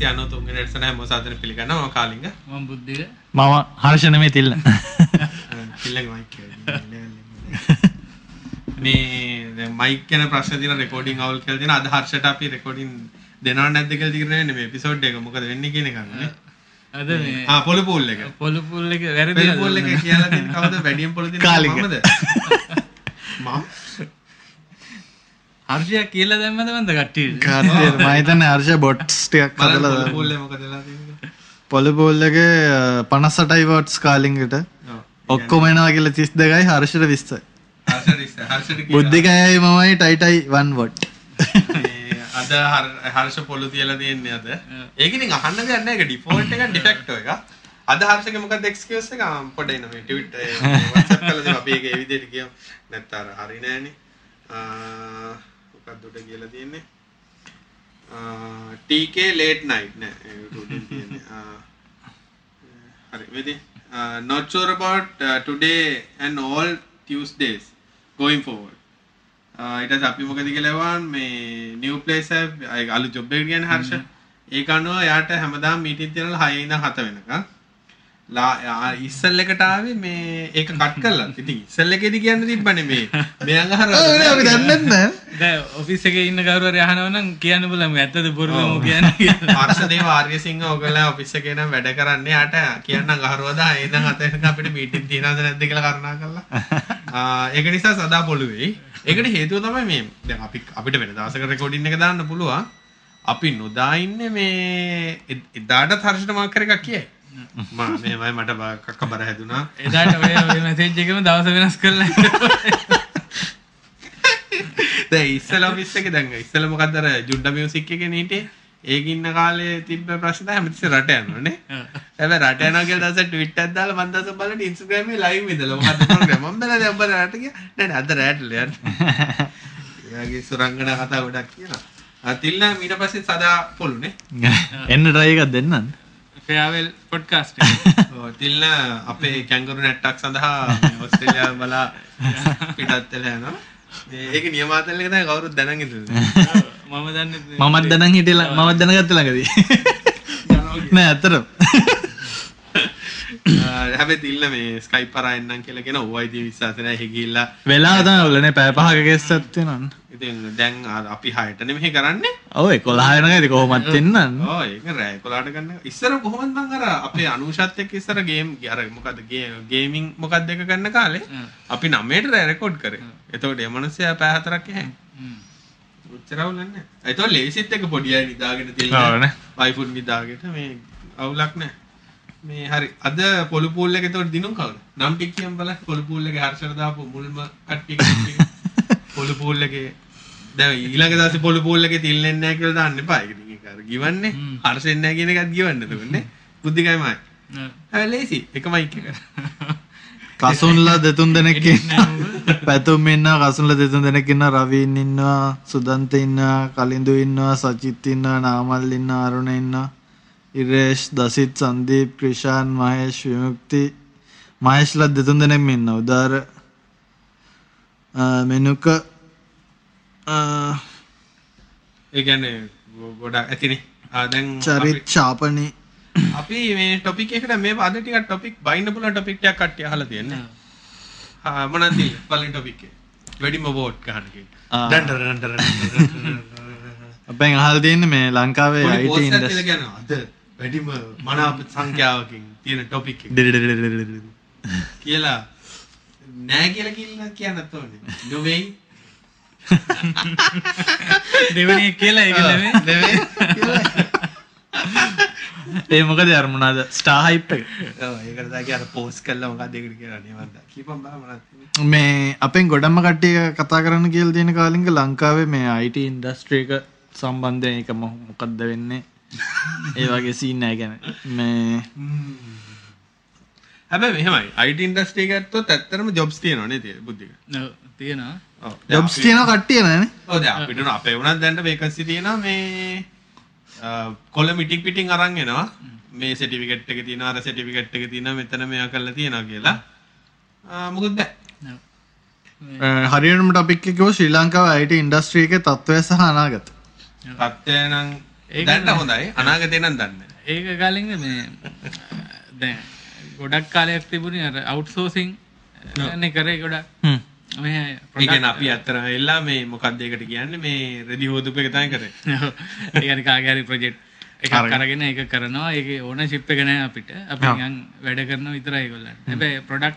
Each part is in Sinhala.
කතා එකසි අනු තුන්ගෙන එටසන හැම සාධන පිළිගන්න ම කාලිග. මම බුද්ධික මම හර්ෂණමේ තිල්ල පිල්ල මේ මයික කියන ප්‍රශ්න තින රෙකෝඩින් අවල් කල් තින අද හර්ෂට අපි රෙකෝඩින් දෙනා නැදක තිරන මේ පිසෝඩ් එක මොකද වෙන්න කියන කන්න අද මේ පොල පොල්ල එක. පොළු පුල්ල එක වැරදි පෙල් පොල්ල එක කියලා තියෙන කවුද? වැඩියෙන් පොල කාලිග. මමද? මම හර්ෂයක් කියලා දැම්මද කට්ටියට කාර්ය මහිතන හර්ෂ බොට්ස්ටයක් කදල පොල පොල්ල මොකද වෙලා තියෙන්නේ. පොලිපෝල්ලගේ පනස්සටයි වෝට්ස් කාලිංගට. ඔක්කොමෙනවා කියල තිස් දෙකයි හර්ෂට විස්ස. බුද්ධිකයයි මමයි ටයිටයි වන් වොට් අද හර- හර්ෂ පොලු තියලා තියෙන්නේ අද. ඒකනින් අහන්න නැහැ ඒක ඩිෆෝල්ට් එක ඩිෆෙක්ට් එක අද හර්ෂක මොකද එක්ස්කියුස් එක? එන්න මේ ට්වීට් අපි ඒක ඒ විදිහට කියමු මොකක්ද උඩ කියලා තියෙන්නේ? TK late night. නෑ ඒක උඩින් තියෙන්නේ. හරි වෙදි not sure about uh, today and all Tuesdays going forward. ඊට අපි මොකද කියලවන් මේ නිව පලේස අලු ජොබ්බෙක් ගැන හර්ෂ. ඒ අනුව යාට හැමදාම් මීටින් තියනල හයඉද හත වෙනක ලා ඉස්සල් එකටාවේ මේ ඒක කට් කරලා. ඉතින් ඉස්සල් එකෙදි කියන්න තිබ්බනේ මේ මේ අඟහර දන්නන්න දැ ඔෆිස් එක ඉන්න කවරුව යහනවනම් කියන්න බලම. ඇත්තද බොරුම කියන්න කියලා. හර්ෂදේ වාර්යසිංහ ඔගලා ඔෆිස් එකේ නම් වැඩ කරන්න යට කියන්න අඟහරුවදා ඒද හතක අපිට මීටින් තියනද නැද්ද කියලා කරුණා කරලා. ඒක නිසා සදා පොළුවෙයි ඒකට හේතුව තමයි මේ දැන් අපි අපිට වෙන දවසක රෙකෝඩින් එක දාන්න පුළුවන්. අපි නොදා ඉන්නේ මේ එදාට හර්ෂට මාක් කර එකක් කියයි මා මේමයි මට කක්ක බර හැදුනා. එදාට ඔය ඔය මැසේජ් එකම දවස වෙනස් කරලා දැන් ඉස්සල ඔෆිස් එකේ දැන් ඉස්සල මොකක්ද අර ජුඩ්ඩ මියුසික් එකේ නීටේ? ඒක ඉන්න කාලේ තිබ්බ ප්‍රශ්න තමයි හැමතිස්සෙ රට යනවනේ හැබැයි රට යනවා කියලා දැන් ට්විට් එකක් දාලා මම දැන් බලන්න ඉන්ස්ටාග්‍රෑම් එකේ ලයිව් ඉඳලා මොකද්ද ප්‍රෝග්‍රෑම් මම බැලලා දැන් ඔබ රට ගියා. නෑ නෑ අද රැට්ල යන්න. එයාගේ සුරංගනා කතා ගොඩක් කියනවා ආ තිල්නා ඊට පස්සේ සදා පොළුනේ. එන්න ට්‍රයිකක් දෙන්නන්න ෆෙයාවෙල් පොඩ්කාස්ට් තිල්නා අපේ කැංගරු නැට්ටක් සඳහා මේ ඕස්ට්‍රේලියාව බලා පිටත් වෙලා යනවා. මේ ඒක නියමාතල් එක තමයි කවුරුත් දැනන් ඉඳලා මම දන්න මමත් දැනන් හිටලා මමත් දැනගත්ත ළඟදී. නෑ ඇතරම් හැබැයි තිල්න මේ ස්කයිප් පරා එන්නම් කියලා කියන ඕයිදී විශ්වාස නැහැ එහෙ ගිහිල්ලා වෙලා තම ඔලනේ පෑ පහක ගෙස්සත් වෙනන්න ඉතින් දැන් අපි හයටනේ මෙහෙ කරන්නේ. ඔය කොලාහෙනක ඇති කොහොමත් ඒක රෑ කොලාට ගන්න. ඉස්සර කොහොමද මං අර අපේ අනුෂත් එක්ක ඉස්සර ගේම් අර මොකද්ද ගේමින් මොකක්ද එක ගන්න කාලේ අපි 9ට රෑ රෙකෝඩ් කරේ. එතකොට ඒ මිනිස්සයා පැය හතරක් එහේ උච්චරවුල නැහැ. ඒතකොට ලේසිත් එක පොඩි අය නිදාගෙන ඔව් තියෙන නේ. වයිෆුත් නිදාගෙන මේ අවුලක් නැහැ මේ හරි අද පොළු පූල් එක එතකොට දිනුම් කවුද? නම් ටික කියමු බලන්න. පොළු පූල් එකේ හර්ෂණ දාපු මුල්ම කට්ටිය කට්ටිය පොළු පූල් එකේ දැන් ඊළඟ දවසේ පොළු පූල් එකේ තිල්ලෙන්නේ නැහැ කියලා දාන්න එපා. ඒක ඉතින් ඒක අර ගිවන්නේ. හර්ෂෙන්නේ නැහැ කියන එකත් ගිවන්න එතකොටනේ බුද්ධිකයිමයි හැබැයි ලේසි. එක මයික් එක. කසුන්ලා දෙතුන් දෙනෙක් පැතුම් ඉන්න කසුන්ල දෙතුන් දෙනෙක් ඉන්න රවීන් ඉන්නවා සුදන්ත ඉන්නවා කලින්දු ඉන්නවා සචිත් ඉන්නවා නාමල් ඉන්න අරුණ ඉන්නවා ඉරේෂ් දසිත් සන්දීප් ක්‍රිෂාන් මහේෂ් විමුක්ති මහේෂ්ලත් දෙතුන් දෙනෙක් ඉන්න උදාර මෙනුක ඒ කියන්නේ ගොඩක් ඇතිනේ ආ දැන් චරිත් ශාපනී අපි මේ ටොපික් එකට මේ අද ටිකක් ටොපික් බයින්න පුළුවන් ටොපික් ටිකක් කට්ටිය අහලා තියෙන්නේ. ආ මොනවද? පළවෙනි ටොපික් එක. වැඩිම වෝට් ගන්න කියන. ආ. Done done done done. අපෙන් අහල් තියන්න මේ ලංකාවේ පොඩි අයිට වැඩිම මනාප සංඛ්‍යාවකින් තියෙන ටොපික් එක කියලා නෑ කියලා කියලා කියන්නත් ඕනේ. නොවේයි. දෙවනිය කියලා ඒක නෙමෙයි කියලා. ඒ මොකද අරමුණද ස්ටා හයිප් එක ඔව් ඒකට දාගේ අර පෝස්ට් කළා මොකක්ද ඒකට කියලා නේ මන්ද. කීපම් බා මොනවද? මේ අපෙන් ගොඩම්ම කට්ටිය කතා කරන්න කියල තියෙන කාලින්ක ලංකාවේ මේ ඉන්ඩස්ට්‍රීක සම්බන්ධය එක මො- මොකක්ද වෙන්නේ ඒ වගේ සීන්නෑ ගැන මේ හැබැයි මෙහෙමයි. IT ඉන්ඩස්ට්‍රි එක ඇත්තොත් ඇත්තටම ජොබ්ස් තියෙනවා නේද බුද්ධික? ඔව්, තියෙනවා ඔව්. ජොබ්ස් තියන කට්ටිය නෑන ඔව් දැන් අපිට අපේ උනත් දැන්ට වේකන්සි තියෙනවා මේ කොළ මිටික් පිටින් අරන් එනවා. මේ සර්ටිෆිකේට් එක තියෙනවා අර සර්ටිෆිකේට් එක තියෙනවා මෙතන මේවා කරලා තියෙනවා කියලා. ආ මොකද බෑ. ඔව්. හරියටම ටොපික් එකෝ ශ්‍රී ලංකාව අයිට ඉන්ඩස්ට්‍රීක තත්ත්වය සහ අනාගත තත්ත්වය නම් දැන්ට හොඳයි. අනාගතේ නම් දන්නේ. ඒක කලින්ද මේ දැන් ගොඩක් කාලයක් තිබුණේ අර අවුට්සෝසින් නේ කරේ ගොඩක්. හ්ම්. මේ ඒ කියන්නේ අපි අත්තර එල්ලා මේ මොකක්ද ඒකට කියන්නේ? මේ රෙදි හොදුප එක තමයි කරේ. ඒකනි කාගෑරි ප්‍රජෙක්් එක කරගෙන එක කරනවා. ඒක ඕන ශිප් එක නෑ අපිට. අපි නිකන් වැඩ කරන විතරයි ගොල්ලන් හැබැයි ප්‍රොඩක්්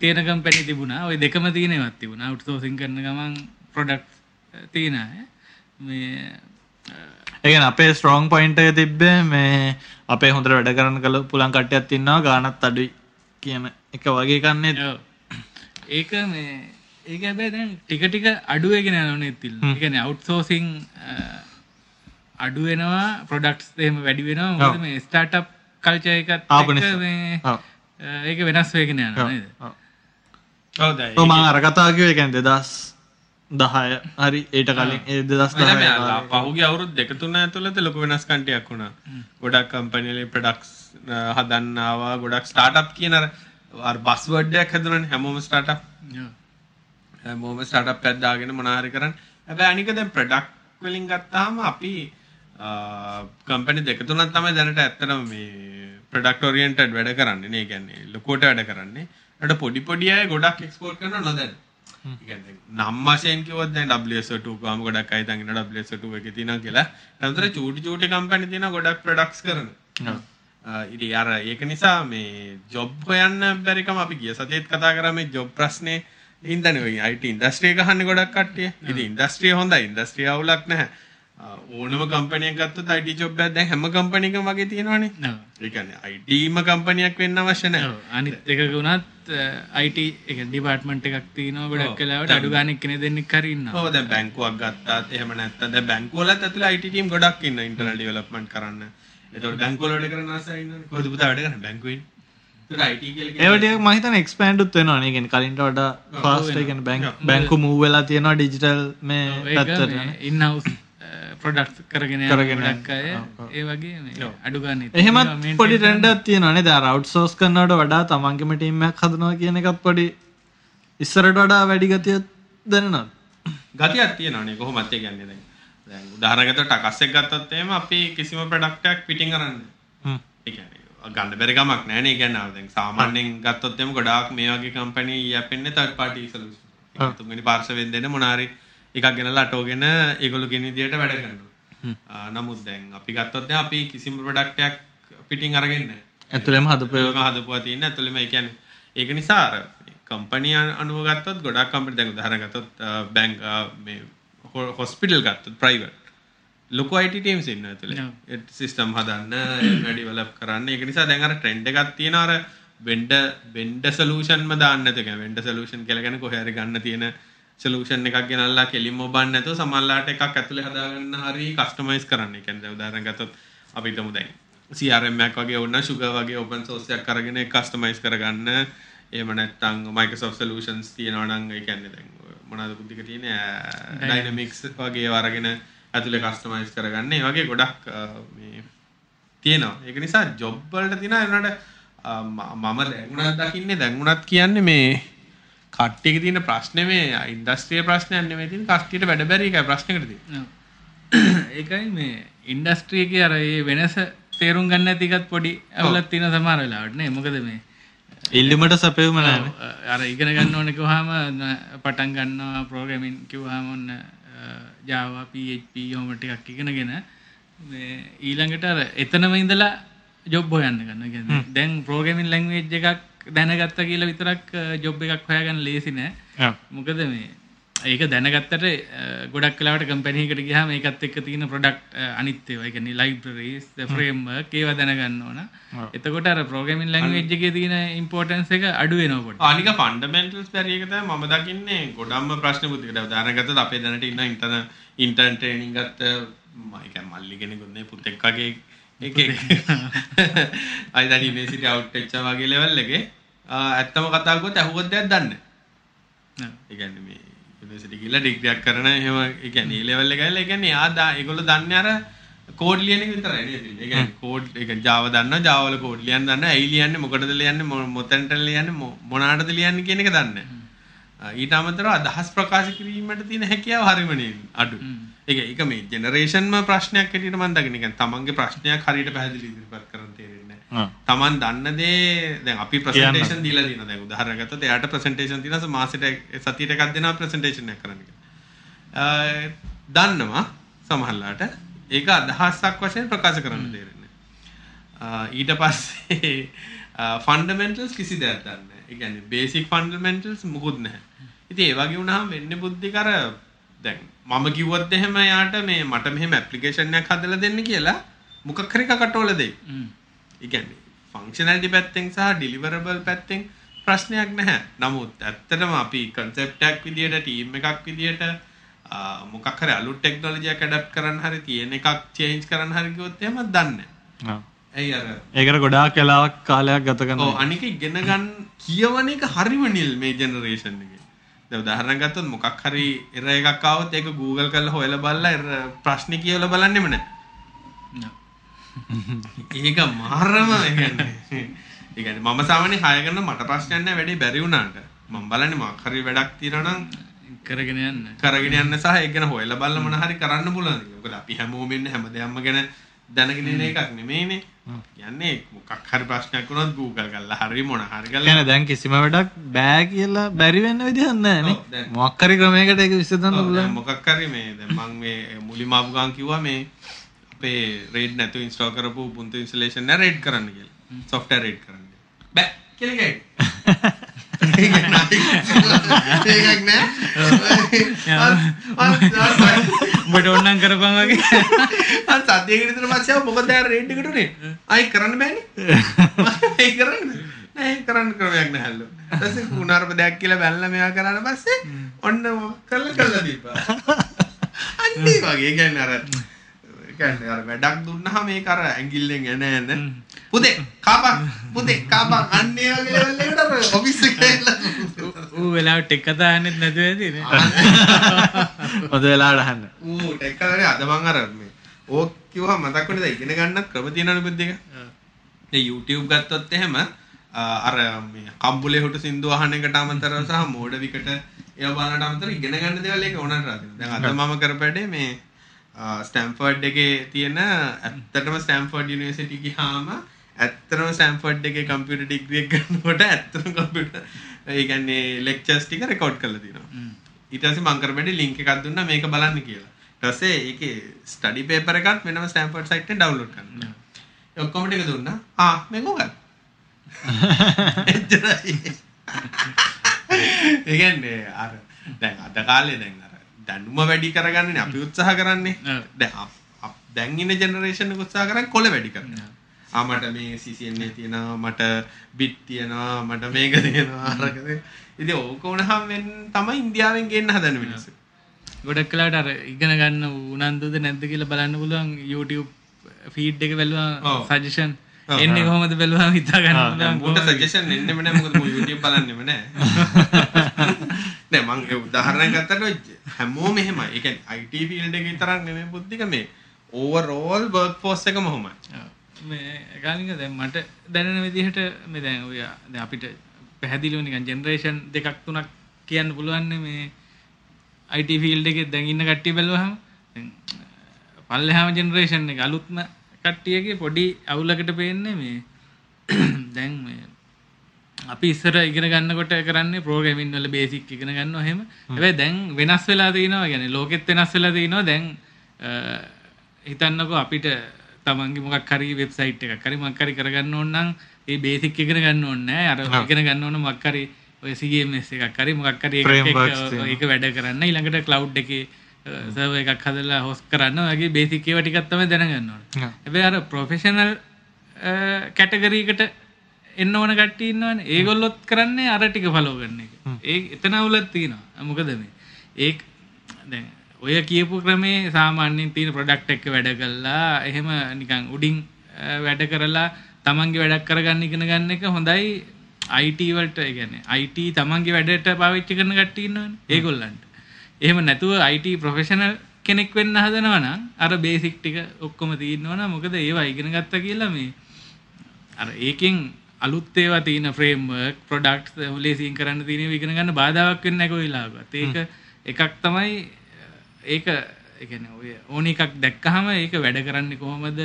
තියෙන කම්පැනි තිබුණා. ඔය දෙකම තියෙනවත් තිබුණා. උට්සෝසින් කරන ගමන් ප්‍රොඩක්් තියෙන මේ ඒගන අපේ ස්ට්‍රෝං පොයින්ට එක තිබ්බේ මේ අපේ හොඳට වැඩ කරන්න කළ පුළන් කට්ටයක් තින්නවා ගානත් අඩුයි කියන එක වගේ කන්නේ ඔව්. ඒක මේ ඒක හැබැයි දැන් ටික ටික අඩුවගෙන යනවනේ තිල්. ඒ කියන්නේ අවුට්සෝසින් අඩු වෙනවා ප්‍රොඩක්ට්ස් එහෙම වැඩි වෙනවා මොකද මේ ස්ටාර්ට්අප් කල්චර් එකත් ආපු එක්ක නිසා. මේ ඔව්. අ, ඒක වෙනස් වෙගෙන යනවා නේද? ඔව්. ඔව් දැන් 2010 හරි ඊට කලින් ඒ 2010 කාලේ. පහුගේ අවුරුදු දෙක තුන ඇතුළත ලොකු වෙනස්කන්ටයක් වුණා. ගොඩක් කම්පැනිවල ප්‍රොඩක්ට්ස් හදන්න ආවා ගොඩක් ස්ටාර්ට්අප් කියන අර අර බස්වර්ඩ් එකක් හැදුණානේ හැමෝම ස්ටාර්ට්අප් ඔව්. හැමෝම ස්ටාර්ට්අප් එකක් දාගෙන මොනවා හරි කරන්න. හැබැයි අනික දැන් ප්‍රොඩක්ට් වලින් ගත්තාම අපි කම්පැනි දෙක තුනක් තමයි දැනට ඇත්තටම මේ ප්‍රොඩක්ට් ඔරියන්ටඩ් වැඩ කරන්නේ. ඒ කියන්නේ ලොකුවට වැඩ කරන්නේ. ඊට පොඩි පොඩි අය ගොඩක් එක්ස්පෝර්ට් කරනවා නොදැන. නම් වශයෙන් කිව්වොත් දැන් WSO2 ගාම ගොඩක් අය හිතන් ඉන්නවා WSO2 එකේ තියෙනවා කියලා. ඊට චූටි චූටි කම්පැනි තියෙනවා ගොඩක් ප්‍රොඩක්ට්ස් කරන. ඉරි අර ඒක නිසා මේ ජොබ් හොයන්න බැරිකම අපි ගිය සතියේත් කතා කරා මේ ජොබ් ප්‍රශ්නේ හින්දානේ ඔය IT ඉන්ඩස්ට්‍රි එක අහන්නේ ගොඩක් කට්ටිය. ඉතින් ඉන්ඩස්ට්‍රිය හොඳයි. ඉන්ඩස්ට්‍රිය අවුලක් නැහැ. ඕනම කම්පැනියක් ගත්තොත් IT ජොබ් එකක් දැන් හැම කම්පැනි එකම වගේ තියෙනවනේ. ඔව්. ඒ කියන්නේ ITම කම්පැනියක් වෙන්න අවශ්‍ය නැහැ. ඔව්. අනිත් එකක වුණත් IT එක ඩිපාර්ට්මන්ට් එකක් තියෙනවා ගොඩක්. වෙලාවට අඩු ගානෙක් කෙනෙක් දෙන්නෙක් හරි ඉන්නවා. ඔව් දැන් බැංකුවක් ගත්තාත් එහෙම නැත්නම් දැන් බැංකුවලත් ඇතුලේ IT ටීම් ගොඩක් ඉන්න ඉන්ටර්නල් ඩෙවලොප්මන්ට් කරන්න. ඒතකොට බැංකුවල වැඩ කරන අය ඉන්නනේ. කොහොමද පුතා වැඩ කරන්නේ බැංකුවේ? ඒතකොට IT කියලා ඒව ටිකක් මම හිතන්නේ එක්ස්පෑන්ඩ් උත් වෙනවා නේ. කියන්නේ කලින්ට වඩා ෆාස්ට් ඒ කියන්නේ බැංක් බැංකු මූව් වෙලා තියෙනවා ඩිජිටල් මේ පැත්තට. ප්‍රොඩක්් කරගෙන යන කරගෙන ඒ වගේ මේ අඩු ගන්න එහෙමත් පොඩි ට්‍රෙන්ඩක් තියෙනවා නේද? අර අවුට්සෝස් කරනවට වඩා තමන්ගේම ටීම් එකක් හදනවා කියන එකත් පොඩි ඉස්සරට වඩා වැඩි ගතියක් දැනෙනවද? ගතියක් තියෙනවානේ කොහොමත් ඒ කියන්නේ දැන්. දැන් උදාහරණයකට ටකස් එක ගත්තොත් එහෙම අපි කිසිම ප්‍රොඩක්ට් එකක් පිටින් කරන්නේ හ්ම්. ඒ කියන්නේ ගන්න බැරි කමක් නැහැ නේ ඒ කියන්නේ අර දැන් සාමාන්‍යයෙන් ගත්තොත් එහෙම ගොඩාක් මේ වගේ කම්පැනි යැපෙන්නේ third party solution. තුන්වෙනි පාර්ශවයෙන් දෙන මොන හරි එකක් ගෙනලා අටෝගෙන ඒගොල්ලෝ කියන විදිහට වැඩ කරනවා. නමුත් දැන් අපි ගත්තොත් දැන් අපි කිසිම ප්‍රොඩක්ට් එකක් පිටින් අරගෙන නැහැ. ඇතුළෙම හදපු ඒක හදපුවා තියෙන ඇතුළෙම ඒ කියන්නේ ඒක නිසා අර කම්පැනි අනුව ගත්තොත් ගොඩක් කම්පැනි දැන් උදාහරණ ගත්තොත් බැංක් මේ හොස්පිටල් ගත්තොත් ප්‍රයිවට් ලොකු IT teams ඉන්නවා ඇතුලේ ඒ සිස්ටම් හදන්න ඒවා ඩෙවලොප් කරන්න. ඒක නිසා දැන් අර ට්‍රෙන්ඩ් එකක් තියෙනවා. අර වෙන්ඩ වෙන්ඩ සොලියුෂන්ම දාන්න නැතුව කියන්නේ වෙන්ඩ සොලියුෂන් කියලා කියන්නේ කොහේ හරි ගන්න තියෙන සොලියුෂන් එකක් ගෙනල්ලා කෙලින්ම ඔබන්න නැතුව සමහරලාට එකක් ඇතුලේ හදාගන්න හරි කස්ටමයිස් කරන්න. ඒ කියන්නේ උදාහරණ ගත්තොත් අපි හිතමු දැන් CRM එකක් වගේ වුණා sugar වගේ open source එකක් අරගෙන ඒක කස්ටමයිස් කරගන්න. එහෙම නැත්නම් Microsoft solutions තියෙනවා නම් ඒ කියන්නේ දැන් මොනවාද බුද්ධික තියෙන්නේ Dynamics වගේ ඒවා අරගෙන ඇතුලේ කස්ටමයිස් කරගන්න. ඒ වගේ ගොඩක් මේ තියෙනවා. ඒක නිසා ජොබ් වලට අ, ම- මම දැන් උනත් දකින්නේ දැන් උනත් කියන්නේ මේ කට්ටියක තියෙන ප්‍රශ්නේ මේ ඉන්ඩස්ට්‍රිය ප්‍රශ්නයක් නෙමෙයි තියෙන්නේ කට්ටියට වැඩ බැරි එකයි ප්‍රශ්නයකට තියෙන්නේ. ඒකයි මේ ඉන්ඩස්ට්‍රියක අර ඒ වෙනස තේරුම් ගන්න ඇතිකත් පොඩි ඇවලත් තියෙන සමහර වෙලාවට නේ මොකද මේ ඉල්ලුමට සැපෙවම නැහැ. අර ඉගෙන ගන්න ඕන කිව්වහම පටන් ගන්නවා ප්‍රෝග්‍රෑමින් කිව්වහම ඔන්න Java PHP ඔහොම ටිකක් ඉගෙනගෙන මේ ඊළඟට අර එතනම ඉඳලා ජොබ් හොයන්න ගන්න. ඒ කියන්නේ දැන් ප්‍රෝග්‍රෑමින් ලැන්ග්වේජ් එකක් දැනගත්තා කියලා විතරක් ජොබ් එකක් හොයාගන්න ලේසි නෑ. ඔව්. මොකද මේ ඒක දැනගත්තට ගොඩක් කලාවට කම්පැනිකට ගියාම ඒකත් එක්ක තියෙන ප්‍රොඩක්ට් අනිත් ඒවා ඒ කියන්නේ ලයිබ්‍රරීස් ෆ්‍රේම්වර්ක් ඒවා දැනගන්න ඕන. එතකොට ලැන්ග්වේජ් එකේ තියෙන ඉම්පෝටන්ස් එක අඩු වෙනවා පොඩ්ඩක්. අනික ෆන්ඩමෙන්ටල්ස් බැරි එක තමයි මම දකින්නේ ගොඩක්ම ප්‍රශ්න උදාහරණ ගත්තොත් අපේ දැනට ඉන්න ඉන්ටර්න ඉන්ටර්න් ට්‍රේනින් ගත්ත මම ඒ කියන්නේ මල්ලි කෙනෙකුත් නේ පුතෙක් වගේ එකෙක් අයි දැන් යුනිවර්සිටි අවුට් වෙච්ච වගේ ලෙවල් එකේ ආ, ඇත්තම කතා කරගොත් අහුවත් දෙයක් දන්නේ නැහැ. ඒ කියන්නේ මේ යුනිවර්සිටි ගිහලා ඩිග්‍රියක් කරන එහෙම ඒ කියන්නේ ඒ ලෙවල් එක ගිහලා ඒ කියන්නේ ආ ඒගොල්ලෝ දන්නේ අර කෝඩ් ලියන එක විතරයි නේද? ඒ කියන්නේ කෝඩ් ඒ කියන්නේ Java දන්නවා Java වල කෝඩ් ලියන්න දන්නවා ඇයි ලියන්නේ මොකටද ලියන්නේ මොතැනට ලියන්නේ මොනාටද ලියන්නේ කියන එක දන්නේ. ඊට අමතරව අදහස් ප්‍රකාශ කිරීමට තියෙන හැකියාව හරිම අඩු. ඒක ඒක මේ ජෙනරේෂන්ම ප්‍රශ්නයක් හැටියට මම දකින නිකන් තමන්ගේ ප්‍රශ්නයක් හරියට පැහැදිලි ඉදිරිපත් කරන්න තේරෙන්නේ. තමන් දන්න දේ දැන් අපි ප්‍රසන්ටේෂන් දීලා තියෙනවා දැන් උදාහරණයක් ගත්තොත් එයාට ප්‍රසන්ටේෂන් තියෙනවා මාසෙට සතියට එකක් දෙනවා ප්‍රසන්ටේෂන් එකක් කරන්න කියලා. දන්නවා සමහරලාට ඒක අදහසක් වශයෙන් ප්‍රකාශ කරන්න තේරෙන්නේ. ඊට පස්සේ ෆන්ඩමෙන්ටල්ස් කිසි දෙයක් දන්නේ නැහැ. ඒ කියන්නේ බේසික් ෆන්ඩමෙන්ටල්ස් මුකුත් නැහැ. ඉතින් ඒ වගේ වුණාම වෙන්නේ බුද්ධික අර දැන් මම කිව්වොත් එහෙම යාට මේ මට මෙහෙම ඇප්ලිකේෂන් එකක් හදලා දෙන්න කියලා මොකක් හරි කකටවල දෙයි. ඒ කියන්නේ ෆන්ක්ෂනැලිටි පැත්තෙන් සහ ඩිලිවරබල් පැත්තෙන් ප්‍රශ්නයක් නැහැ. නමුත් ඇත්තටම අපි කන්සෙප්ට් එකක් විදියට ටීම් එකක් විදියට මොකක් හරි අලුත් ටෙක්නොලොජි එකක් ඇඩප්ට් කරන්න හරි තියෙන එකක් චේන්ජ් කරන්න හරි කිව්වොත් එහෙම දන්නේ ඒකට ගොඩාක් කලාවක් කාලයක් ගත කරනවා. ඔව් අනික ඉගෙන ගන්න කියවන එක හරිම නිල් මේ ජෙනරේෂන් එකේ. දැන් උදාහරණයක් ගත්තොත් මොකක් හරි එර එකක් ආවොත් ඒක Google කරලා හොයලා බලලා ප්‍රශ්නේ කියවලා බලන්නෙම නැහැ. ඒක මාරම ඒ කියන්නේ. ඒ කියන්නේ මම සාමාන්‍යයෙන් හය කරන මට ප්‍රශ්නයක් නැහැ වැඩේ බැරි වුණාට. මම බලන්නේ මොකක් හරි වැඩක් තියෙනවා නම් කරගෙන යන්න. කරගෙන යන්න සහ ඒක ගැන හොයලා බලලා මොන හරි කරන්න පුළුවන්. මොකද අපි හැමෝම ඉන්නේ හැමදේම ගැන දැනගෙන ඉන්න එකක් නෙමෙයිනේ. කියන්නේ මොකක් හරි ප්‍රශ්නයක් වුණොත් Google කරලා හරි මොන හරි කරලා කියන්නේ දැන් කිසිම වැඩක් බෑ කියලා බැරි වෙන්න විදිහක් නැහැ නේ. මොකක් හරි ක්‍රමයකට ඒක විසඳන්න පුළුවන්. මොකක් හරි මේ දැන් මම මේ මුලින්ම ආපු ගමන් කිව්වා මේ අපේ රේඩ් නැතුව ඉන්ස්ටෝල් කරපු installation එක රේඩ් කරන්න කියලා. software රේඩ් කරන්න. බෑ කියලා ගයි. ඒකක් නෑ. උඹට ඕන්නම් කරපන් වගේ. පස්සේ ආව මොකද අර රේඩ් එකට උනේ? ආයි කරන්න බෑනේ. කරන්න. කරන්න ක්‍රමයක් නැහැලු. ඊපස්සේ කුණාරප දෙයක් කියලා බැලලා මෙයා කරාට පස්සේ ඔන්න කළා කළා දීපා. අන්නේ වගේ කියන්නේ අර කියන්නේ අර වැඩක් දුන්නාම මේක අර ඇඟිල්ලෙන් එන එන පුතේ කාපන් පුතේ කාපන් අන්නේ වගේ ලෙවල් එකට අර ඔෆිස් එකේ ඌ වෙලාවට එක් කතා අහන්නෙත් නැතුව ඇති නේ. හොඳ වෙලාවට අහන්න. ඌ ටෙක් කරන්නේ අද මං අර මේ ඕක කිව්වම මතක් වෙන්නේ ඉගෙන ගන්නත් ක්‍රම තියෙනවනේ බුද්ධ එක. දැන් YouTube ගත්තොත් එහෙම අර මේ කම්බුලේ හොට සින්දු අහන එකට අමතරව සහ මෝඩ විකට ඒවා බලනට අමතරව ඉගෙන ගන්න දේවල් ඒක ඕනට රාදිනවා. දැන් අද මම කරපැඩේ මේ ස්ටැම්ෆර්ඩ් එකේ තියෙන ඇත්තටම ස්ටැම්ෆර්ඩ් යුනිවර්සිටි ගියාම ඇත්තටම ස්ටැම්ෆර්ඩ් එකේ කම්පියුටර් ඩිග්‍රී එක ගන්නකොට ඇත්තටම කම්පියුටර් ඒ කියන්නේ ලෙක්චර්ස් ටික රෙකෝඩ් කරලා තියෙනවා. ඊට පස්සේ මං කරපැඩේ ලින්ක් එකක් දුන්නා මේක බලන්න කියලා. ඊට පස්සේ ඒකේ ස්ටඩි පේපර් එකක් වෙනම ස්ටැම්ෆර්ඩ් සයිට් එකෙන් ඩවුන්ලෝඩ් කරන්න. ඒ ඔක්කොම ටික දුන්නා. ආ මේක උගල්. එච්චරයි. ඒ කියන්නේ අර දැන් අද කාලේ දැන් දැනුම වැඩි කරගන්නනේ අපි උත්සාහ කරන්නේ. දැන් ඉන්න ජෙනරේෂන් උත්සාහ කරන්නේ කොළ වැඩි කරන්න. ආ මට මේ CCNA තියෙනවා මට බිට් තියෙනවා මට මේක තියෙනවා අරකද. ඉතින් ඕක වෙන තමයි ඉන්දියාවෙන් ගේන්න හදන මිනිස්සු. ගොඩක් කලාට අර ඉගෙන ගන්න උනන්දුද නැද්ද කියලා බලන්න පුළුවන් YouTube ෆීඩ් එක බැලුවා. සජෙෂන්. එන්නේ කොහොමද බැලුවා හිතා ගන්න මට සජෙෂන් එන්නෙම නැහැ මොකද YouTube බලන්නෙම නැහැ. නෑ මං ඒ උදාහරණයක් ගත්තට ඔය හැමෝම එහෙමයි. ඒ කියන්නේ IT field එකේ විතරක් නෙමෙයි බුද්ධික මේ overall workforce එකම ඔහොමයි. ඔව්. මේ කාලික දැන් මට දැනෙන විදිහට මේ දැන් ඔය දැන් අපිට පැහැදිලිව නිකන් ජෙනරේෂන් දෙකක් තුනක් කියන්න පුළුවන් මේ IT ෆීල්ඩ් එකේ දැන් ඉන්න කට්ටිය බැලුවහම දැන් පල්ලෙහාම ජෙනරේෂන් එක අලුත්ම කට්ටියගේ පොඩි අවුලකට පේන්නේ මේ දැන් මේ අපි ඉස්සර ඉගෙන ගන්නකොට කරන්නේ ප්‍රෝග්‍රෑමින් වල බේසික් ඉගෙන ගන්නවා එහෙම. හැබැයි දැන් වෙනස් වෙලා තිනවා. يعني ලෝකෙත් වෙනස් වෙලා තිනවා. දැන් අ, හිතන්නකෝ අපිට තමන්ගේ මොකක් හරි වෙබ්සයිට් එකක් හරි මොකක් හරි කරගන්න ඕන නම් ඒ බේසික් ඉගෙන ගන්න ඕනේ නෑ. අර ඉගෙන ගන්න ඕන මොකක් හරි ඔය CMS එකක් හරි මොකක් හරි එකක් Frameworks එක්ක තියෙනවා. ඒක වැඩ කරන්න ඊළඟට cloud එකේ සර්වර් එකක් හදලා host කරන්න ඔය වගේ බේසික් ඒවා ටිකක් තමයි දැනගන්න ඕනේ. හා. හැබැයි අර ප්‍රොෆෙෂනල් කැටගරීකට එන්න ඕන කට්ටිය ඉන්නවනේ. ඒගොල්ලොත් කරන්නේ අර ටික ෆලෝ කරන එක. ඒ එතන අවුලක් තියෙනවා. මොකද මේ දැන් ඔය කියපු ක්‍රමේ සාමාන්‍යයෙන් තියෙන ප්‍රොඩක්ට් එක වැඩ කළා එහෙම නිකන් උඩින් වැඩ කරලා තමන්ගේ වැඩක් කරගන්න ඉගෙන ගන්න එක හොඳයි IT වලට ඒ කියන්නේ IT තමන්ගේ වැඩට පාවිච්චි කරන කට්ටිය ඉන්නවනේ. ඒගොල්ලන්ට. එහෙම නැතුව IT ප්‍රොෆෙෂනල් කෙනෙක් වෙන්න හදනවා නම් අර බේසික් ටික ඔක්කොම තියෙනවා නම් මොකද ඒවා ඉගෙන ගත්තා කියලා මේ අර ඒකෙන් අලුත් ඒවා තියෙන ෆ්‍රේම්වර්ක් ප්‍රොඩක්ට්ස් ලේසියෙන් කරන්න තියෙන ඉගෙන ගන්න බාධාවක් වෙන්නේ නැහැ කොයි වෙලාවකත්. ඒක එකක් තමයි ඒක ඒ කියන්නේ ඔය ඕන එකක් දැක්කහම ඒක වැඩ කරන්නේ කොහොමද?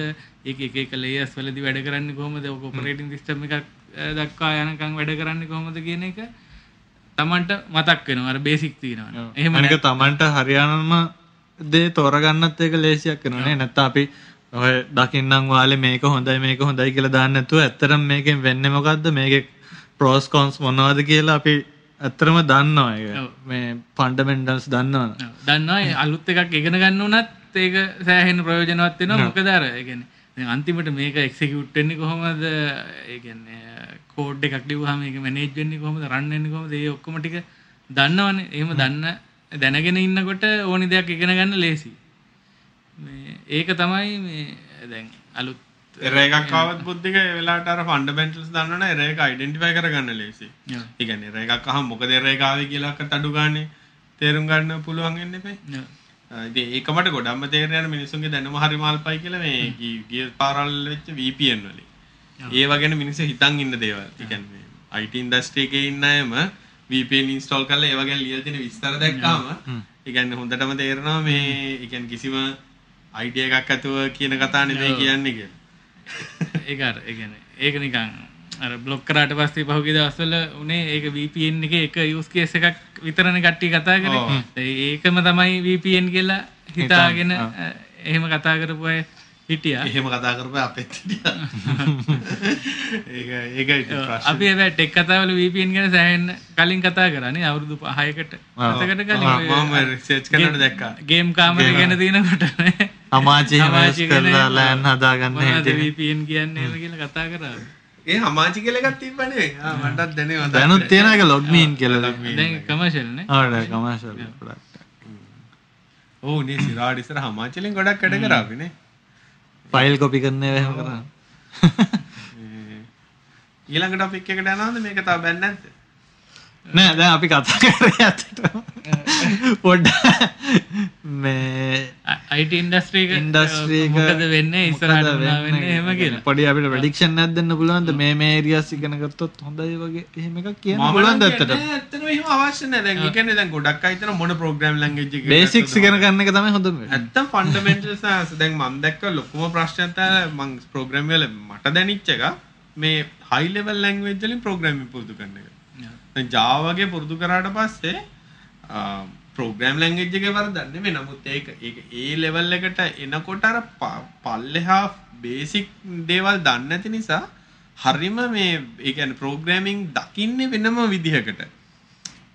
ඒක එක එක ලේයර්ස් වලදී වැඩ කරන්නේ කොහොමද? ඔක ඔපරේටින් සිස්ටම් එකක් දක්වා යනකම් වැඩ කරන්නේ කොහොමද කියන එක තමන්ට මතක් වෙනවා. අර බේසික් තියෙනවා. එහෙම අනික තමන්ට හරියානම දේ තෝරගන්නත් ඒක ලේසියක් වෙනවානේ නැත්නම් අපි ඔය දකින්නම් වාලේ මේක හොඳයි මේක හොඳයි කියලා දාන්න නැතුව ඇත්තටම මේකෙන් වෙන්නේ මොකද්ද? මේකේ ප්‍රෝස් කොන්ස් මොනවද කියලා අපි ඇත්තටම දන්නවා ඒක. මේ ෆන්ඩමෙන්ටල්ස් දන්නවනේ. දන්නවා. ඒ අලුත් එකක් ඉගෙන ගන්න උනත් ඒක සෑහෙන ප්‍රයෝජනවත් වෙනවා. මොකද අර ඒ කියන්නේ අන්තිමට මේක එක්සිකියුට් වෙන්නේ කොහොමද? ඒ කියන්නේ කෝඩ් එකක් ලියුවාම ඒක මැනේජ් වෙන්නේ කොහොමද? රන් වෙන්නේ කොහොමද? ඒ ඔක්කොම ටික දන්නවනේ. එහෙම දන්න දැනගෙන ඉන්නකොට ඕනි දෙයක් ඉගෙන ගන්න ලේසි මේ ඒක තමයි මේ දැන් අලුත් එකක් ආවත් බුද්ධික ඒ වෙලාවට අර ෆන්ඩමෙන්ටල්ස් දන්නවනේ එර එක අයිඩෙන්ටිෆයි කරගන්න ලේසි. ඒ කියන්නේ එකක් අහම මොකද ආවේ කියලා අක්කට අඩු ගානේ තේරුම් ගන්න පුළුවන් වෙන්න. ඔව්. ඉතින් ඒක මට ගොඩක්ම තේරෙන යන මිනිස්සුන්ගේ දැනුම හරි මාල්පයි කියලා මේ ගිය පාරල් වෙච්ච VPN වලින්. ඒව ගැන මිනිස්සු හිතන් ඉන්න දේවල්. ඒ කියන්නේ IT ඉන්ඩස්ට්‍රි එකේ ඉන්න අයම VPN ඉන්ස්ටෝල් කරලා ඒව ගැන ලියලා තියෙන විස්තර දැක්කාම ඒ කියන්නේ හොඳටම තේරෙනවා මේ ඒ කියන්නේ කිසිම අයිඩියා එකක් ඇතුව කියන කතා නෙමෙයි කියන්නේ කියලා. ඒක අර ඒ කියන්නේ ඒක නිකන් අර බ්ලොක් කරාට පස්සේ පහුගිය දවස්වල උනේ ඒක VPN එකේ එක යූස් කේස් එකක් විතරනේ කට්ටිය කතා කරේ. ඒකම තමයි VPN කියලා හිතාගෙන එහෙම කතා කරපු අය හිටියා. එහෙම කතා කරපුවා අපෙත් හිටියා. ඒක ඒක. අපි හැබැයි ටෙක් කතාවල VPN ගැන සෑහෙන්න කලින් කතා කරානේ අවුරුදු 5කට 7කට කලින් මම රිසර්ච් කරනකොට දැක්කා. ගේම් කාමරේ ගැන තියෙනකොට නේ. අමාචි හැමස් කරලා ලෑන් හදාගන්න හිටියේ. VPN කියන්නේ එහෙම කියලා කතා කරා. ඒ හමාචි කියලා එකක් තිබ්බනේ. ආ මටත් දැනෙනවා. දැනුත් තියෙන එක ලොග්මීන් කියලා දැන් කමර්ෂල් නේ. ආඩ කමර්ෂල් ප්‍රොඩක්ට් ඔව් නේ සිරාඩ ඉස්සර හමාචිලෙන් ගොඩක් වැඩ කරා අපි නේ. ෆයිල් කොපි කරන ඒවා එහෙම කරා ඊළඟ ටොපික් එකට යනවද මේක තව බැන්නේ නැද්ද? නෑ දැන් අපි කතා කරේ ඇත්තටම පොඩ්ඩ මේ IT ඉන්ඩස්ට්‍රී ඉන්ඩස්ට්‍රී මොකද වෙන්නේ ඉස්සරහට වෙන්නේ එහෙම කියලා. පොඩි අපිට ප්‍රෙඩික්ෂන් එකක් දෙන්න පුළුවන්ද මේ මේ ඒරියාස් ඉගෙන ගත්තොත් හොඳයි වගේ එහෙම එකක් කියන්න පුළුවන්ද ඇත්තට ඇත්තටම එහෙම අවශ්‍ය නැහැ. දැන් කියන්නේ දැන් ගොඩක් අය හිතන මොන ප්‍රෝග්‍රෑම් ලැන්ග්වේජ් එක බේසික්ස් ඉගෙන ගන්න එක තමයි හොඳම. ඇත්තම් ෆන්ඩමෙන්ටල්ස් දැන් මම දැක්ක ලොකුම ප්‍රශ්නයක් තමයි මම ප්‍රෝග්‍රෑම් වල මට දැනෙච්ච එක මේ හයි ලෙවල් ලැන්ග්වේජ් වලින් ප්‍රෝග්‍රෑමින් පුරුදු කරන එක. දැන් Java වගේ පුරුදු කරාට පස්සේ ප්‍රෝග්‍රෑම් ලැන්ග්වේජ් එකේ වරදක් නෙමෙයි. නමුත් ඒක ඒක ඒ ලෙවල් එකට එනකොට අර ප- පල්ලෙහා බේසික් දේවල් දන්නේ නැති නිසා හරිම මේ ඒ කියන්නේ ප්‍රෝග්‍රෑමින් දකින්නේ වෙනම විදිහකට.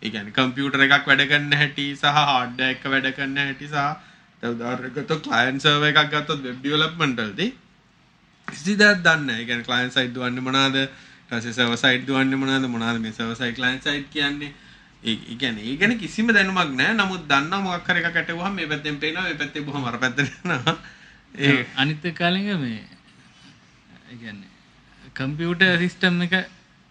ඒ කියන්නේ කම්පියුටර් එකක් වැඩ කරන හැටි සහ හાર્ඩ්වෙයාර් එක වැඩ කරන හැටි සහ දැන් උදාහරණයක් ගත්තොත් ක්ලයන්ට් සර්වර් එකක් ගත්තොත් වෙබ් ඩෙවලොප්මන්ට් වලදී කිසි දෙයක් දන්නේ නැහැ. ඒ කියන්නේ ක්ලයන්ට් සයිඩ් සර්වර් සයිඩ් දුවන්නේ මොනවාද? මොනවාද මේ සර්වර් සයිඩ් ක්ලයන්ට් සයිඩ් කියන්නේ? ඒ කියන්නේ ඒ ගැන කිසිම දැනුමක් නැහැ. නමුත් දන්නා මොකක් හරි එකක් ඇටුවහම මේ පැත්තෙන් පේනවා, මේ පැත්තේ බොහොම අර පැත්තට යනවා. ඒ අනිත් කාලෙක මේ ඒ කියන්නේ කම්පියුටර් සිස්ටම් එක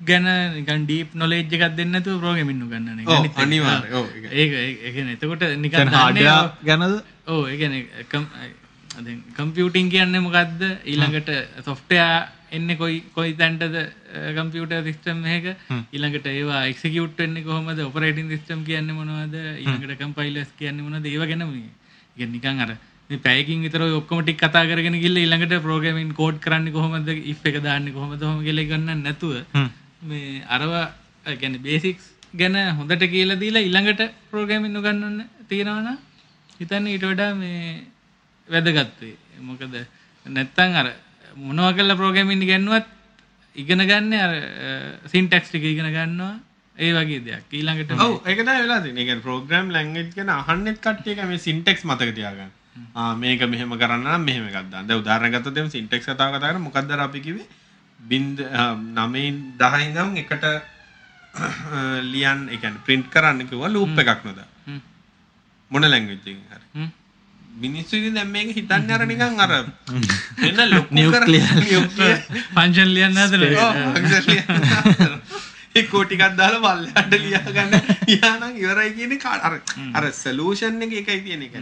ගැන නිකන් ඩීප් නොලෙජ් එකක් දෙන්නේ නැතුව ප්‍රෝග්‍රෑමින් උගන්නන එක. අනිත්. අනිවාර්යයෙන්. ඔව්, ඒක. ඒක ඒ කියන්නේ එතකොට නිකන් හાર્ඩ්වෙයාර් ගැනද ඔව් ඒ කියන්නේ කම්- දැන් කම්පියුටින් කියන්නේ මොකද්ද ඊළඟට සොෆ්ට්වෙයාර් එන්නේ කොයි කොයි තැනටද කම්පියුටර් සිස්ටම් එකක ඊළඟට ඒවා එක්සිකියුට් වෙන්නේ කොහොමද? ඔපරේටින් සිස්ටම් කියන්නේ මොනවද? ඊළඟට කම්පයිලර්ස් කියන්නේ මොනවද? ඒව ගැන මේ කියන්නේ නිකන් අර මේ පැයකින් විතර ඔය ඔක්කොම ටික කතා කරගෙන ගිහලා ඊළඟට ප්‍රෝග්‍රෑමින් කෝඩ් කරන්නේ කොහොමද? if එක දාන්නේ කොහොමද? ඔහොම කියලා ගන්නන්න නැතුව මේ අරවා කියන්නේ බේසික්ස් ගැන හොඳට කියලා දීලා ඊළඟට ප්‍රෝග්‍රෑමින් උගන්වන්න තියනවා නම් හිතන්නේ ඊට වඩා මේ වැදගත් වේ. මොකද නැත්තම් අර මොනවා කළා ප්‍රෝග්‍රෑමින් ඉගෙනුවත් ඉගෙන ගන්න අර සින්ටැක්ස් ටික ඉගෙන ගන්නවා ඒ වගේ දෙයක්. ඊළඟට ඔව් ඒක තමයි වෙලා තියෙන්නේ. ඒ කියන්නේ ප්‍රෝග්‍රෑම් ලැන්ග්වේජ් ගැන අහන්නෙත් කට්ටිය එක මේ සින්ටැක්ස් මතක තියාගන්න. ආ මේක මෙහෙම කරන්න නම් මෙහෙම එකක් දාන්න. දැන් උදාහරණ ගත්තොත් එimhe සින්ටැක්ස් කතාව කතා කරා මොකක්ද අර අපි කිව්වේ? බින්ද 9 10 ඉඳන් එකට ලියන්න ඒ කියන්නේ print කරන්න කිව්වා loop එකක් නොදා. මොන ලැන්ග්වේජ් එකකින් හරි. මිනිස්සු ඉතින් දැන් මේක හිතන්නේ අර නිකන් අර එන්න ලොකු Nuclear. නියුක්ලියර්. ෆන්ක්ෂන් ලියන්න හදලා ඒ කෝටිකක් දාලා පල්ලෙහාට ලියා ගන්න යානම් ඉවරයි කියන්නේ අර අර සොලියුෂන් එක එකයි තියෙන එක.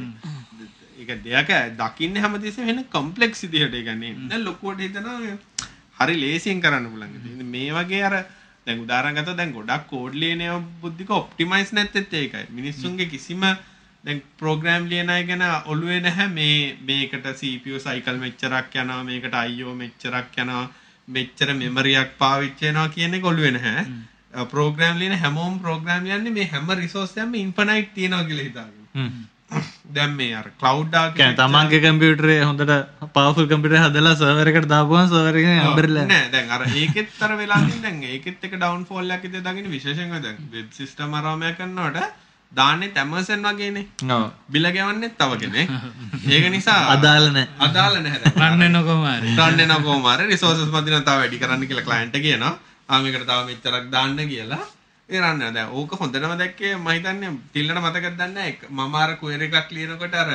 ඒක දෙයක් දකින්න හැමතිස්සෙම වෙන කොම්ප්ලෙක්ස් විදිහට ඒ කියන්නේ. දැන් ලොකුවට හිතනවා හරි ලේසියෙන් කරන්න පුළුවන්. මේ වගේ අර දැන් උදාහරණ ගත්තොත් දැන් ගොඩක් කෝඩ් ලියන ඒවා බුද්ධික ඔප්ටිමයිස් නැත්තෙත් ඒකයි. මිනිස්සුන්ගේ කිසිම දැන් ප්‍රෝග්‍රෑම් ලියන අය ගැන ඔළුවේ නැහැ මේ මේකට CPU සයිකල් මෙච්චරක් යනවා මේකට IO මෙච්චරක් යනවා මෙච්චර මෙමරියක් පාවිච්චි වෙනවා කියන එක ඔළුවේ නැහැ. ප්‍රෝග්‍රෑම් ලියන හැමෝම ප්‍රෝග්‍රෑම් ලියන්නේ මේ හැම රිසෝස් එකක්ම ඉන්ෆිනයිට් තියෙනවා කියලා හිතාගෙන. දැන් මේ අර ක්ලවුඩ් කැන තමන්ගේ කම්පියුටරේ හොඳට පවෆුල් කම්පිට හදලා සවරකට දාපුුවන් සවරක අබරල නෑ දැන් අර ඒකෙත් තර වෙලා දැන් ඒකෙත් එක ෆෝල් එකක් ඉතින් දකින්න විශේෂයෙන්ම දැන් වෙබ් සිස්ටම් අරාමය කරනකොට දාන්නේ ඇමර්සන් වගේනේ. බිල ගෙවන්නෙත් තව කෙනෙක්. ඒක නිසා අදාලන අදාළ නැහැ. රන්න නොකොමාරි. රන්න නකෝමාර. රිසෝසස් මදින තව වැඩි කරන්න කියලා ක්ලයින්ට් කියනවා. ආමකට තව මෙච්චරක් දාන්න කියලා. ඒ රන්න දැන් ඕක හොඳටම දැක්කේ මම හිතන්නේ තිල්ලට මතකද දන්නේ නැහැ. මම අර ක්වෙරි එකක් ලියනකොට අර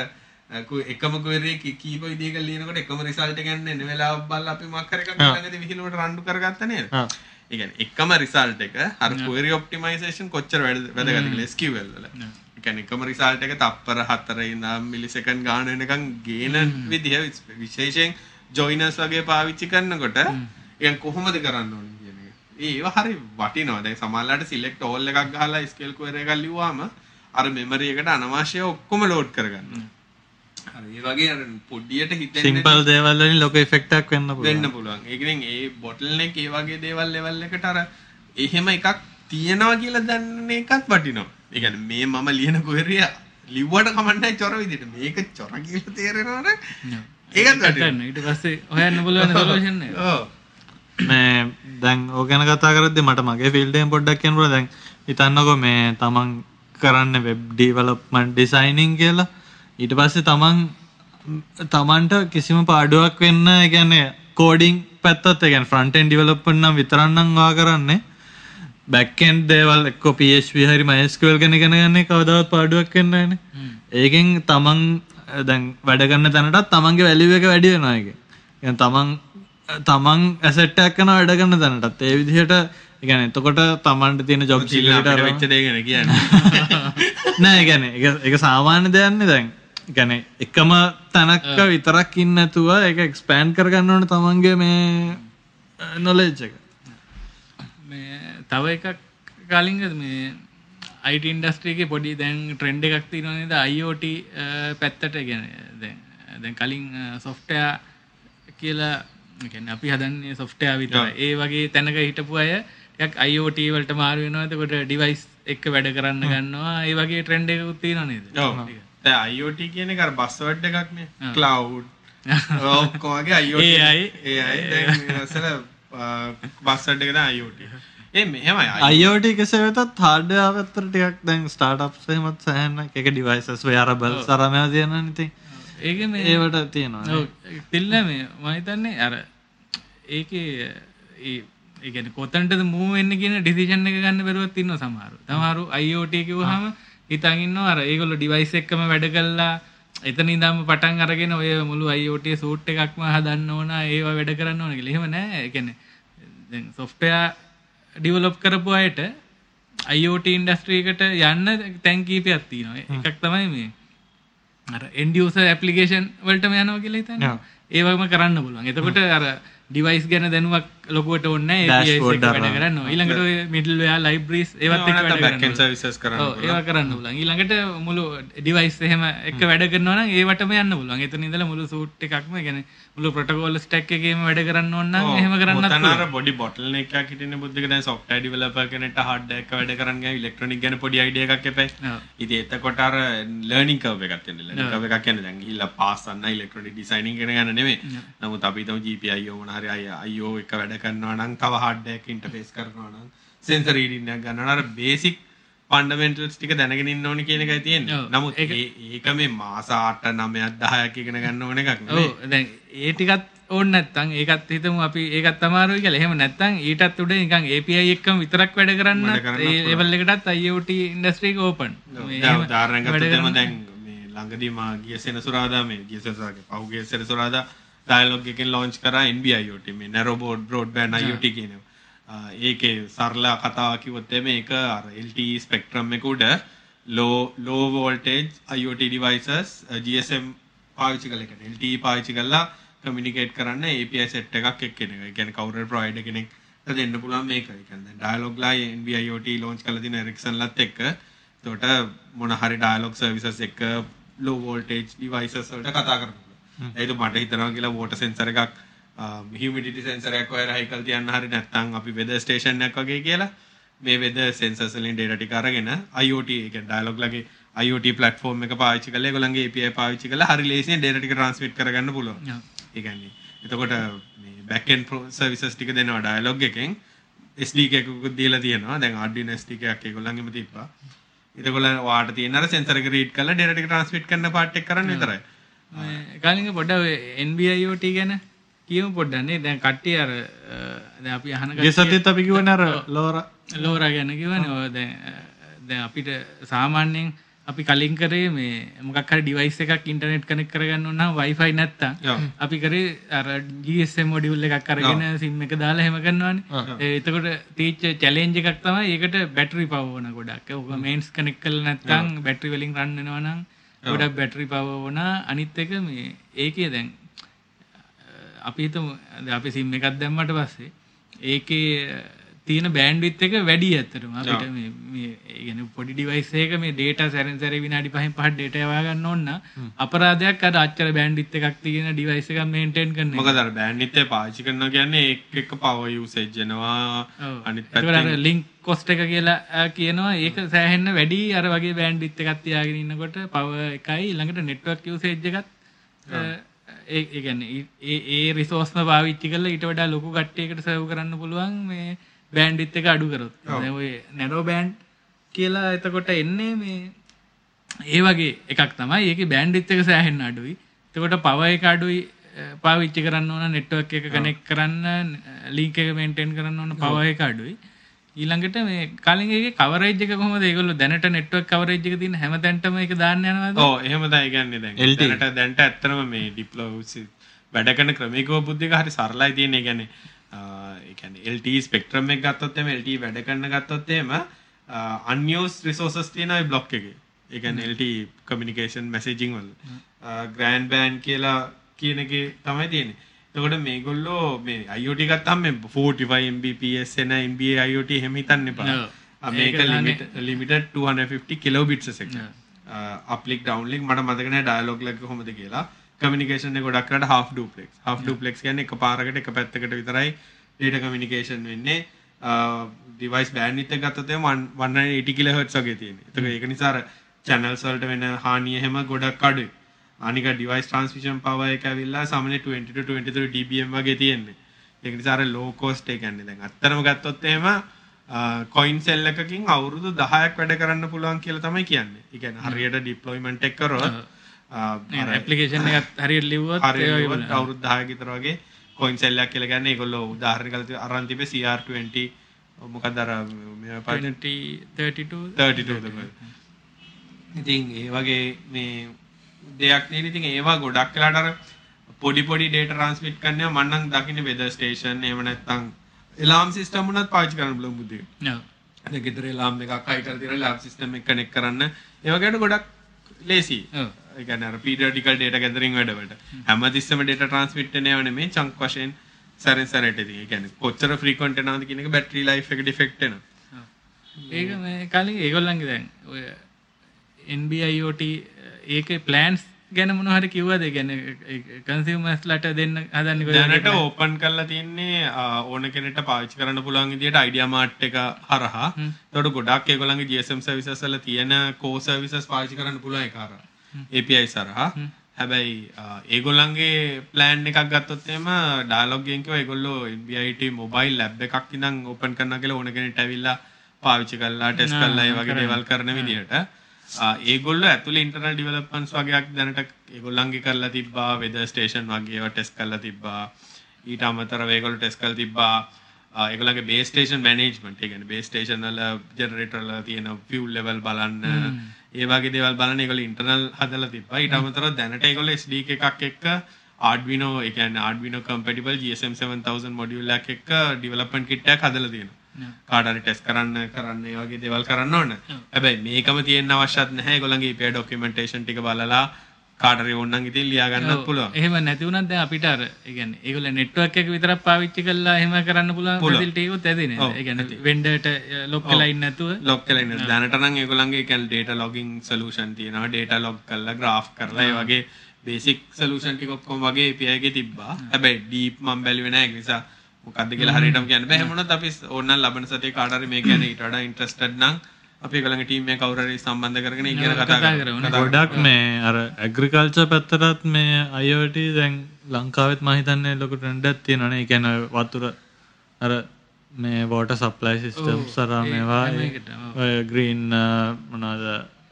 එකම ක්වෙරි එක කීප විදිහක ලියනකොට එකම රිසල්ට් එක ගන්න එන වෙලාවක් බලලා අපි මොකක් හරි එකක් ළඟදී විහිළුවට රණ්ඩු කරගත්තා නේද කියන්නේ එකම රිසල්ට් එක අර ක්වෙරි ඔප්ටිමයිසේෂන් කොච්චර වැද- වැදගත්ද කියලා SQL වල. ඒ කියන්නේ එකම රිසල්ට් එක තප්පර 4 ඉඳන් මිලිසෙකන්ඩ් ගාන වෙනකන් ගේන විදිහ විශේෂයෙන් ජොයිනර්ස් වගේ පාවිච්චි කරනකොට ඒ කොහොමද කරන්න ඕනේ. ඒව හරි වටිනවා. දැන් සමහරලාට සිලෙක්ට් ඕල් එකක් ගහලා ස්කේල් ක්වෙරි එකක් ලිව්වාම අර මෙමරි එකට අනවශ්‍ය ඔක්කොම ලෝඩ් කරගන්න. ඒ වගේ අර පොඩියට හිතෙන්නේ සිම්පල් දේවල්ලින් ලොක ෆෙක්ටක් වෙන්න වෙන්න පුළුවන් පුළුවන්. ඒ කියන්නේ ඒ බොටල් එක ඒ වගේ දේවල් ලෙවල් එකට අර එහෙම එකක් තියෙනවා කියලා දන්න එකත් වටිනවා. ඒ කියන්නේ මේ මම ලියන ක්වෙරිය ලිව්වට කමන්නේ චොර විදිහට. මේක චොර කියලා තේරෙනවනේ. ඒකත් වටිනවා. ඊට පස්සේ හොයන්න බලවන සොලූෂන් එක ඔව්. මේ දැන් ඕගැන කතා කරද්දි මට මගේ ෆිල්ඩෙන් පොඩ්ඩක් කියනකොට දැන් හිතන්නකො මේ තමන් කරන්න වෙබ් ඩීවලොප්මන්ට් ඩිසයිනින් කියලා ඊට පස්සේ තමන් තමන්ට කිසිම පාඩුවක් වෙන්න ගැන්නේ කෝඩිං පැත්තත් ගැන් ෆ්‍රන්ටෙන් ඩිවලප්පන්නම් විතරන්නංවා කරන්නේ. බැක්කෙන්් දේවල් එක්ක පිේෂ් විහරි මයිස්කවල් ගෙන ගෙන ගන්නේ කවදවත් පාඩුවක් වෙන්නන ඒකෙන් තමන් දැන් වැඩගන්න තැනටත් තමන්ගේ වැලිුව එක වැඩියෙනයක ගැ තමන් තමන් ඇසට්ටක් කන වැඩගන්න තැනටත්. ඒ විදිහට ගැන එතකොට තමන්ට තියෙන ජොබ් චිල්ලට වෙච්චදගෙන කියන්න. නෑ ගැන එක සාමාන්‍ය දෙයන්නේ දැන්. කියන්නේ එකම තැනක විතරක් ඉන්න නැතුව ඒක එක්ස්පෑන්ඩ් කරගන්න ඕනේ තමන්ගේ මේ නොලෙජ් එක. තව එකක් කලින්ග මේ අයිට ඉන්ඩස්ට්‍රීක පොඩි දැන් ට්‍රෙන්ඩ් එකක් තිනනද IoT අ, පැත්තට ගැන. දැන් කලින් සොෆ්ටයා කියලා ගැන අපි හදන්නේ සොෆ්ටයා විතර ඒ වගේ තැනක හිටපු අය IoT වලට මාරු වෙනවාතකොට ඩිවයිස් එක්ක වැඩ කරන්න ගන්නවා. ඒ වගේ ට්‍රෙන්ඩ් එක උත්තින නේද? ඔව්. දැන් IoT කියන එක අර බස්වර්ඩ් එකක් නේ. cloud. ඔක්කොම වගේ IoT. AI. AI දැන් අසල බස්වර්ඩ් එක තමයි IoT. ඒ මෙහෙමයි. IoT කෙසේ වෙතත් හાર્ඩ්වෙයාර් පැත්තට ටිකක් දැන් ස්ටාර්ට්අප්ස් එහෙමත් සෑහෙන එක ඩිවයිසස් වෙයාරබල් සරමයා තියෙනවා නේ ඉතින්. ඒක මේ ඒවට තියෙනවා. ඔව් තිල්ල මේ මහිතන්නේ අර ඒකේ ඒ ඒගැන කොතන්ට මූ වෙන්න කියන ඩිසිෂන් එක ගන්න බැරුවත් ඉන්න සමහරු තමරු අයිෝට කිවහම හිතගන්න අර ඒගොල්ල ඩිවයිස් එක්කම වැඩ කල්ලා එතන ඉදම් පටන් අරගෙන ඔය මුළු අයිෝට සූට් එකක්ම හදන්න ඕන ඒවා වැඩ කරන්න ඕන ලෙහෙම නෑ. එකන සොෆ්ටයා ඩිවලොප් කරපු අයට අයිෝට ඉන්ඩස්ට්‍රීකට යන්න තැන්කීපයක් තියනවා. එකක් තමයි මේ එන්ඩියස ඇපලිකේෂන් වලටම යනව කියලා හිතන්න. ඒවම කරන්න පුළුවන්. එතකොට අර ඩිවයිස් ගැන දැනුවක් ලොකුවට ඔන්න කරන්න ඊළඟට මිටල් යා ලයිබ්‍රීස් ඒවත් විසස් කරන්න ඒ කරන්න ලන් ඊළඟට මුළු ඩිවයිස් එහෙම එක වැඩ කරන්න ඒවට යන්න පුලන් එත ඉදල මුළු සූට් එකක්ම ගැන මුළු ප්‍රටකෝල් ස්ටක් එකම වැඩ කරන්න ඔන්න හම කරන්න බොඩි බොටල් එක හිට බුද්ධකන සොට් ඩි ලප කනට හඩ එක. වැඩ කරන්න ඉලෙක්ට්‍රොනික් ගැන පොඩි අයිඩිය එකක් පැයි ඉති එත කොටාර ලර්නිින් කව එකත්න්න ලව එකක් කියන දැන් හිල්ල පාසන්න ඉලෙක්ට්‍රොනික් ඩිසයිනින් කර ගන්න නෙේ නමුත් අපිතම ජීප අයෝ මනහර අය අයෝ එක වැඩ කරනවා නම් තව hard එක interface කරනවා නම් sensor reading එකක් ගන්නවා නම් අර basic fundamentals ටික දැනගෙන ඉන්න ඕනේ කියන එකයි තියෙන්නේ. නමුත් ඒ- ඒක මේ මාස 8 9ක් 10ක් ඉගෙන ගන්න ඕන එකක් නෙමෙයි. ඔව් දැන් ඒ ටිකත් ඕන්න නැත්තම් ඒකත් හිතමු අපි ඒකත් අමාරුයි කියලා. එහෙම නැත්තම් ඊටත් උඩ නිකන් API එක්කම විතරක් වැඩ වැඩ කරන්නත් ඒ ලෙවල් එකටත් IoT ඉන්ඩස්ට්‍රි එක ඕපන්. දැන් උදාහරණයක් ගත්තොත් දැන් මේ ළඟදී මා ගිය සෙනසුරාදා මේ ගිය සෙනසුරාගේ පහුගිය සෙනසුරාදා ඩයලොග් එකෙන් ලොන්ච් කරා NB IoT මේ narrow board broadband IoT කියන ඒකේ සරල කතාව කිව්වොත් එමේ ඒක අර LTE ස්පෙක්ට්‍රම් එක උඩ low low voltage IoT devices GSM පාවිච්චි කරලා කියන්නේ LTE පාවිච්චි කරලා කමියුනිකේට් කරන්න API set එකක් එක්කෙන එක. ඒ කියන්නේ කවුරු හරි ප්‍රොවයිඩර් කෙනෙක් දෙන්න පුළුවන් මේක. ඒ කියන්නේ ඩයලොග් ලා NB-IoT launch කරලා තියෙන Ericsson ලත් එක්ක. එතකොට මොන හරි ඩයලොග් සර්විසස් එක්ක low voltage devices වලට කතා කරනවා. ඒක මට හිතනවා කියලා water sensor එකක් humidity sensor එකක් ඔය රහිකල් තියන්න හරි නැත්නම් අපි weather station එකක් වගේ කියලා මේ weather sensors වලින් data ටික අරගෙන IoT ඒ කියන්නේ dialog ලගේ IoT platform එක පාවිච්චි කරලා ඒගොල්ලන්ගේ API පාවිච්චි කරලා හරි ලේසියෙන් data ටික transmit කරගන්න පුළුවන්. ඒ කියන්නේ එතකොට මේ back end services ටික දෙනවා dialog එකෙන් SDK එකකුත් දීලා තියෙනවා. දැන් Arduino SDK එකක් ඒගොල්ලන්ගෙම තිබ්බා. ඒකගොල්ලන් ඔයාට තියෙන අර sensor එක read කරලා data ටික transmit කරන part එක කරන්න විතරයි. කාලික පොඩ්ඩ NBIOT ගැන කියමු පොඩ්ඩන්නේ දැන් කට්ටිය අර අපි අහන ගිය සතියේත් අපි කිව්වනේ අර ලෝර. ලෝරා ගැන දැන් අ, දැන් අපිට සාමාන්‍යයෙන් අපි කලින් කරේ මේ මොකක් ඩිවයිස් එකක් ඉන්ටර්නෙට් කනෙක්ට් කරගන්න Wi-Fi නැත්තම්. ඔව්. අපි කරේ අර GSM මොඩියුල් එකක් අරගෙන සිම් එක දාලා ඒ එතකොට තීච්ච චැලෙන්ජ් එකක් තමයි. ඒකට බැටරි පවර් ඕන ගොඩක්. ඔක මේන්ස් කනෙක්ට් කරලා නැත්තම් බැටරි වලින් රන් වෙනවා නම් ගොඩක් බැටරි පවර් ඕන අනිත් එක මේ ඒකේ දැන් අපි හිතමු දැන් අපි සිම් එකක් දැම්මට පස්සේ ඒකේ තියෙන බෑන්ඩ්විත් එක වැඩි ඇත්තටම. අපිට පොඩි ඩිවයිස් එකක මේ data සැරෙන් සැරේ විනාඩි 5න් 5 data යවා ගන්න ඕන නම් අපරාධයක් අර අච්චර බෑන්ඩ්විත් එකක් තියෙන ඩිවයිස් එකක් මේන්ටේන් කරන එක. මොකද අර බෑන්ඩ්විඩ්ත් එක පාවිච්චි කරනවා කියන්නේ එක ඒකවල පැත්තෙන් අර ලින්ක් කොස්ට් එක කියලා කියනවා. ඒක සෑහෙන්න වැඩි අර වගේ බෑන්ඩ්විත් එකක් තියාගෙන ඉන්නකොට පවර් එකයි ඊළඟට නෙට්වර්ක් යූසේජ් එකත් අ, ඒ රිසෝස්ම පාවිච්චි කරලා ඊට වඩා ලොකු කට්ටියකට සර්ව් කරන්න පුළුවන් මේ බෑන්ඩ්විත් එක අඩු කරොත්. දැන් ඔය නැරෝ බෑන්ඩ් කියලා එතකොට එන්නේ මේ ඒ වගේ එකක් තමයි ඒක බෑන්ඩ්විත් එක සෑහෙන්න අඩුයි. එතකොට පවර් එක අඩුයි පාවිච්චි කරන්න ඕන නෙට්වර්ක් එක කනෙක්ට් කරන්න ලින්ක් එක මේන්ටේන් කරන්න ඕන පවර් එක අඩුයි. ඊළඟට මේ කලින් එකේ කවරේජ් එක කොහොමද ඒගොල්ලෝ දැනට නෙට්වර්ක් කවරේජ් එක තියෙන හැමතැනටම ඒක දාන්න යනවාද? ඕ එහෙම දැන් LTE. දැනට දැන්ට ඇත්තනම මේ ඩිප්ලොයි වැඩ කරන ක්‍රමිකව බුද්ධික හරි සරලයි තියෙන්නේ ආ, ඒ කියන්නේ LTE ස්පෙක්ට්‍රම් එක ගත්තොත් එහෙම LTE වැඩ කරන ගත්තොත් එහෙම unused resources තියෙනවා ඒ බ්ලොක් එකේ. ඒ කියන්නේ LTE communication messaging වල. grand band කියලා කියන එකේ තමයි තියෙන්නේ. එතකොට මේගොල්ලෝ මේ IoT ගත්තාම මේ 45 Mbps එන MBA IoT එහෙම හිතන්න එපා. මේක limit limited 250 kilobits a second අප්ලික් ඩවන්ලික් මට මතකන ඩයලොග් ලක කොමද කියලා කමිනිකේෂන් ගොඩක් කරට half duplex half duplex කියන්නේ එක පාරකට එක පැත්තකට විතරයි data communication වෙන්නේ ඩිවයිස් බෑන්ඩ් එක ගත්තොත් එහෙම 180 kilohertz වගේ තියෙනවා. ඒක ඒක නිසා අර channels වලට වෙන හානිය හැම ගොඩක් අඩුයි. අනික device transmission power එක ඇවිල්ලා සාමාන්‍ය 20 to 23 dBm වගේ තියෙන්නේ. cost ඒ කියන්නේ දැන් අත්‍තරම ගත්තොත් එහෙම කොයින් සෙල් එකකින් අවුරුදු 10ක් වැඩ කරන්න පුළුවන් කියලා තමයි කියන්නේ. කියන්නේ හරියට ඩිප්ලොයිමන්ට් එක කරොත් ඇප්ලිකේෂන් හරියට ලිව්වොත් ඒ වගේ හරියට අවුරුදු 10ක විතර වගේ කොයින් සෙල් එකක් කියලා කියන්නේ ඒගොල්ලෝ උදාහරණයක් අරන් තිබේ CR20 මොකක්ද අර මේ 20 32 32 තමයි. ඉතින් ඒ වගේ මේ දෙයක් නේ ඉතින් ඒවා ගොඩක් වෙලාට අර පොඩි පොඩි data transmit කරනවා මම නම් දකින්නේ weather station එහෙම නැත්නම් alarm system උනත් පාවිච්චි කරන්න පුළුවන් බුද්ධිය. ඔව්. දැන් ගෙදර alarm එකක් alarm system එක connect කරන්න. ඒ වගේට ගොඩක් ලේසි. ඒ කියන්නේ අර periodical data gathering වැඩවලට හැමතිස්සෙම data transmit වෙන ඒවා නෙමෙයි chunk වශයෙන් සැරෙන් සැරේට ඉතින් ඒ කියන්නේ කොච්චර frequent වෙනවද කියන එක battery life එකට effect වෙනවා. ඒක මේ කලින් ඒගොල්ලන්ගේ දැන් ඔය NBIoT ඒකේ ප්ලෑන්ස් ගැන මොනවා හරි කිව්වද ඒ කියන්නේ කන්සියුමර්ස්ලට දෙන්න හදන්නේ දැනට ඕපන් කරලා තියන්නේ ඕන කෙනෙක්ට පාවිච්චි කරන්න පුළුවන් විදියට අයිඩියා මාර්ට් එක හරහා. එතකොට ගොඩක් ඒගොල්ලන්ගේ GSM සර්විසස් වල තියෙන කෝ සර්විසස් පාවිච්චි කරන්න පුළුවන් ඒක හරහා. API හරහා. හැබැයි ඒගොල්ලන්ගේ ප්ලෑන් එකක් ගත්තොත් එහෙම ඩයලොග් එකෙන් කිව්වා ඒගොල්ලෝ NBIT මොබයිල් ලැබ් එකක් ඉඳන් ඕපන් කරනවා කියලා ඕන කෙනෙක්ට ඇවිල්ලා පාවිච්චි කරලා ටෙස්ට් කරලා ඒ වගේ දේවල් කරන විදියට ආ, ඒගොල්ලෝ ඇතුලේ ඉන්ටර්නල් ඩෙවලොප්මන්ට්ස් වගේක් දැනට ඒගොල්ලන්ගේ කරලා තිබ්බා වෙදර් ස්ටේෂන් වගේ ඒවා ටෙස්ට් කරලා තිබ්බා. ඊට අමතරව ඒගොල්ලෝ ටෙස්ට් කරලා තිබ්බා ආ, ඒගොල්ලන්ගේ බේස් ස්ටේෂන් මැනේජ්මන්ට් ඒ කියන්නේ බේස් ස්ටේෂන් වල ජෙනරේටර් වල තියෙන ෆියුල් ලෙවල් බලන්න. ඒ වගේ දේවල් බලන්න ඒගොල්ලෝ ඉන්ටර්නල් හදලා තිබ්බා. ඊට අමතරව දැනට ඒගොල්ලෝ SDK එකක් එක්ක ඒ කියන්නේ Arduino compatible GSM 7000 module එකක් එක්ක development kit එකක් හදලා තියෙනවා. කාට හරි ටෙස්ට් කරන්න කරන්න වගේ දේවල් කරන්න ඕන. හැබැයි මේකම තියෙන්න අවශ්‍යත් නැහැ. ඒගොල්ලන්ගේ API documentation ටික බලලා කාටරි ඕන්නන් ඉතින් ලියාගන්නත් පුළුවන්. එහෙම නැතිවුණත් දැන් අපිට අර ඒ කියන්නේ ඒගොල්ලෝ නෙට්වර්ක් එක විතරක් පාවිච්චි කරලා එහෙම කරන්න පුළුවන් නේද ඔව්, ඒ කියන්නේ වෙන්ඩර්ට ලොක් කරලා ඉන්න නැතුව. ලොක් කලන්න දැනටනම් ඒගොලන්ගේ කැල් ඩේට ලොගින් සලූෂන් තියෙනවා. ඩේට ලොග් කල්ලා ග්‍රාෆ් කරලා ඒ වගේ බේසික් සලූෂන් ටික ඔක්කොම වගේ API තිබ්බා. හැබැයි ඩීප් මම බැලුවේ නැහැ. ඒක නිසා මොකද්ද කියලා හරියටම කියන්න බෑ. එහෙම වුණත් අපි ඕනනම් ලබන සතියේ කාට හරි මේ ගැන ඊට වඩා ඉන්ට්‍රෙස්ටඩ් නම් අපි ඒගොල්ලන්ගේ ටීම් එක කවුරු හරි සම්බන්ධ කරගෙන ඒ ගැන කතා කරමු. ගොඩක් මේ අර ඇග්‍රිකල්චර් පැත්තටත් මේ IoT දැන් ලංකාවෙත් මම හිතන්නේ ලොකු ට්‍රෙන්ඩ් එකක් තියෙනවානේ. ඒ කියන්නේ වතුර අර මේ වෝටර් සප්ලයි සිස්ටම් සරා මේවා ඔය ග්‍රීන් මොනවාද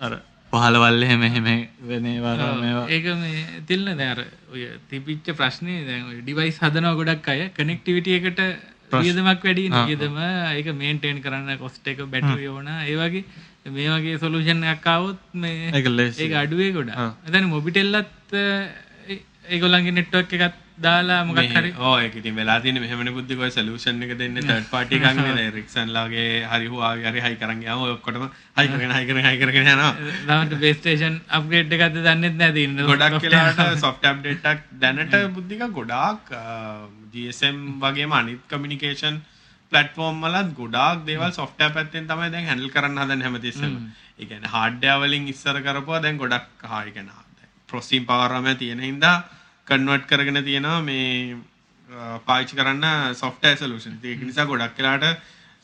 අර පහළවල් එහෙම එහෙම වෙන ඒවා මේවා. ඒක මේ තිල්න දැර ඔය තිබිච්ච ප්‍රශ්නය දැන් ඩිවයිස් හදනව ගොඩක් අය. කනෙක්ටිවිටිය එකට වියදමක් වැඩි වියදම ඒක මේන්ටේන් කරන්න කොස්ට එක බැටරි ඕන ඒවගේ මේ වගේ සොලූෂන් එකක්කාවොත් මේ. ඒක අඩුවේ ගොඩ එතන මොබිටෙල්ලත් ඒගොල්ලන්ගේ නෙට්වක් එකත් දාලා මොකක් හරි. ඕ ඒක ඉතින් වෙලා තියෙන්නේ මෙහෙමනේ බුද්ධික ඔය සොලියුෂන් එක දෙන්නේ තර්ඩ් පාර්ටි එකක් නේ. රික්සන් ලාගේ හරි හයි කරන් ගියාම ඔය ඔක්කොටම හයි කරගෙන හයි කරගෙන හයි කරගෙන යනවා. ලාට බේස්ටේෂන් අප්ග්‍රේඩ් එකක්ද දන්නෙත් නැති ඉන්න. ගොඩක් වෙලාට සොෆ්ට් අප්ඩේට් එකක් දැනට බුද්ධික ගොඩාක් අ, GSM වගේම අනිත් කමියුනිකේෂන් ප්ලට්ෆෝම් වලත් ගොඩාක් දේවල් සොෆ්ට්වෙයාර් පැත්තෙන් තමයි දැන් හැන්ඩල් කරන්න හදන්නේ හැමතිස්සෙම. ඒ කියන්නේ හાર્ඩ්වෙයාර් වලින් ඉස්සර කරපුවා දැන් ගොඩක් හා ඒ කියන්නේ ප්‍රොසීම් පවර් රම තියෙන හින්දා කන්වර්ට් කරගෙන තියෙනවා මේ පාවිච්චි කරන්න සොෆ්ට්වෙයාර් සොලියුෂන්. ඒක නිසා ගොඩක් වෙලාට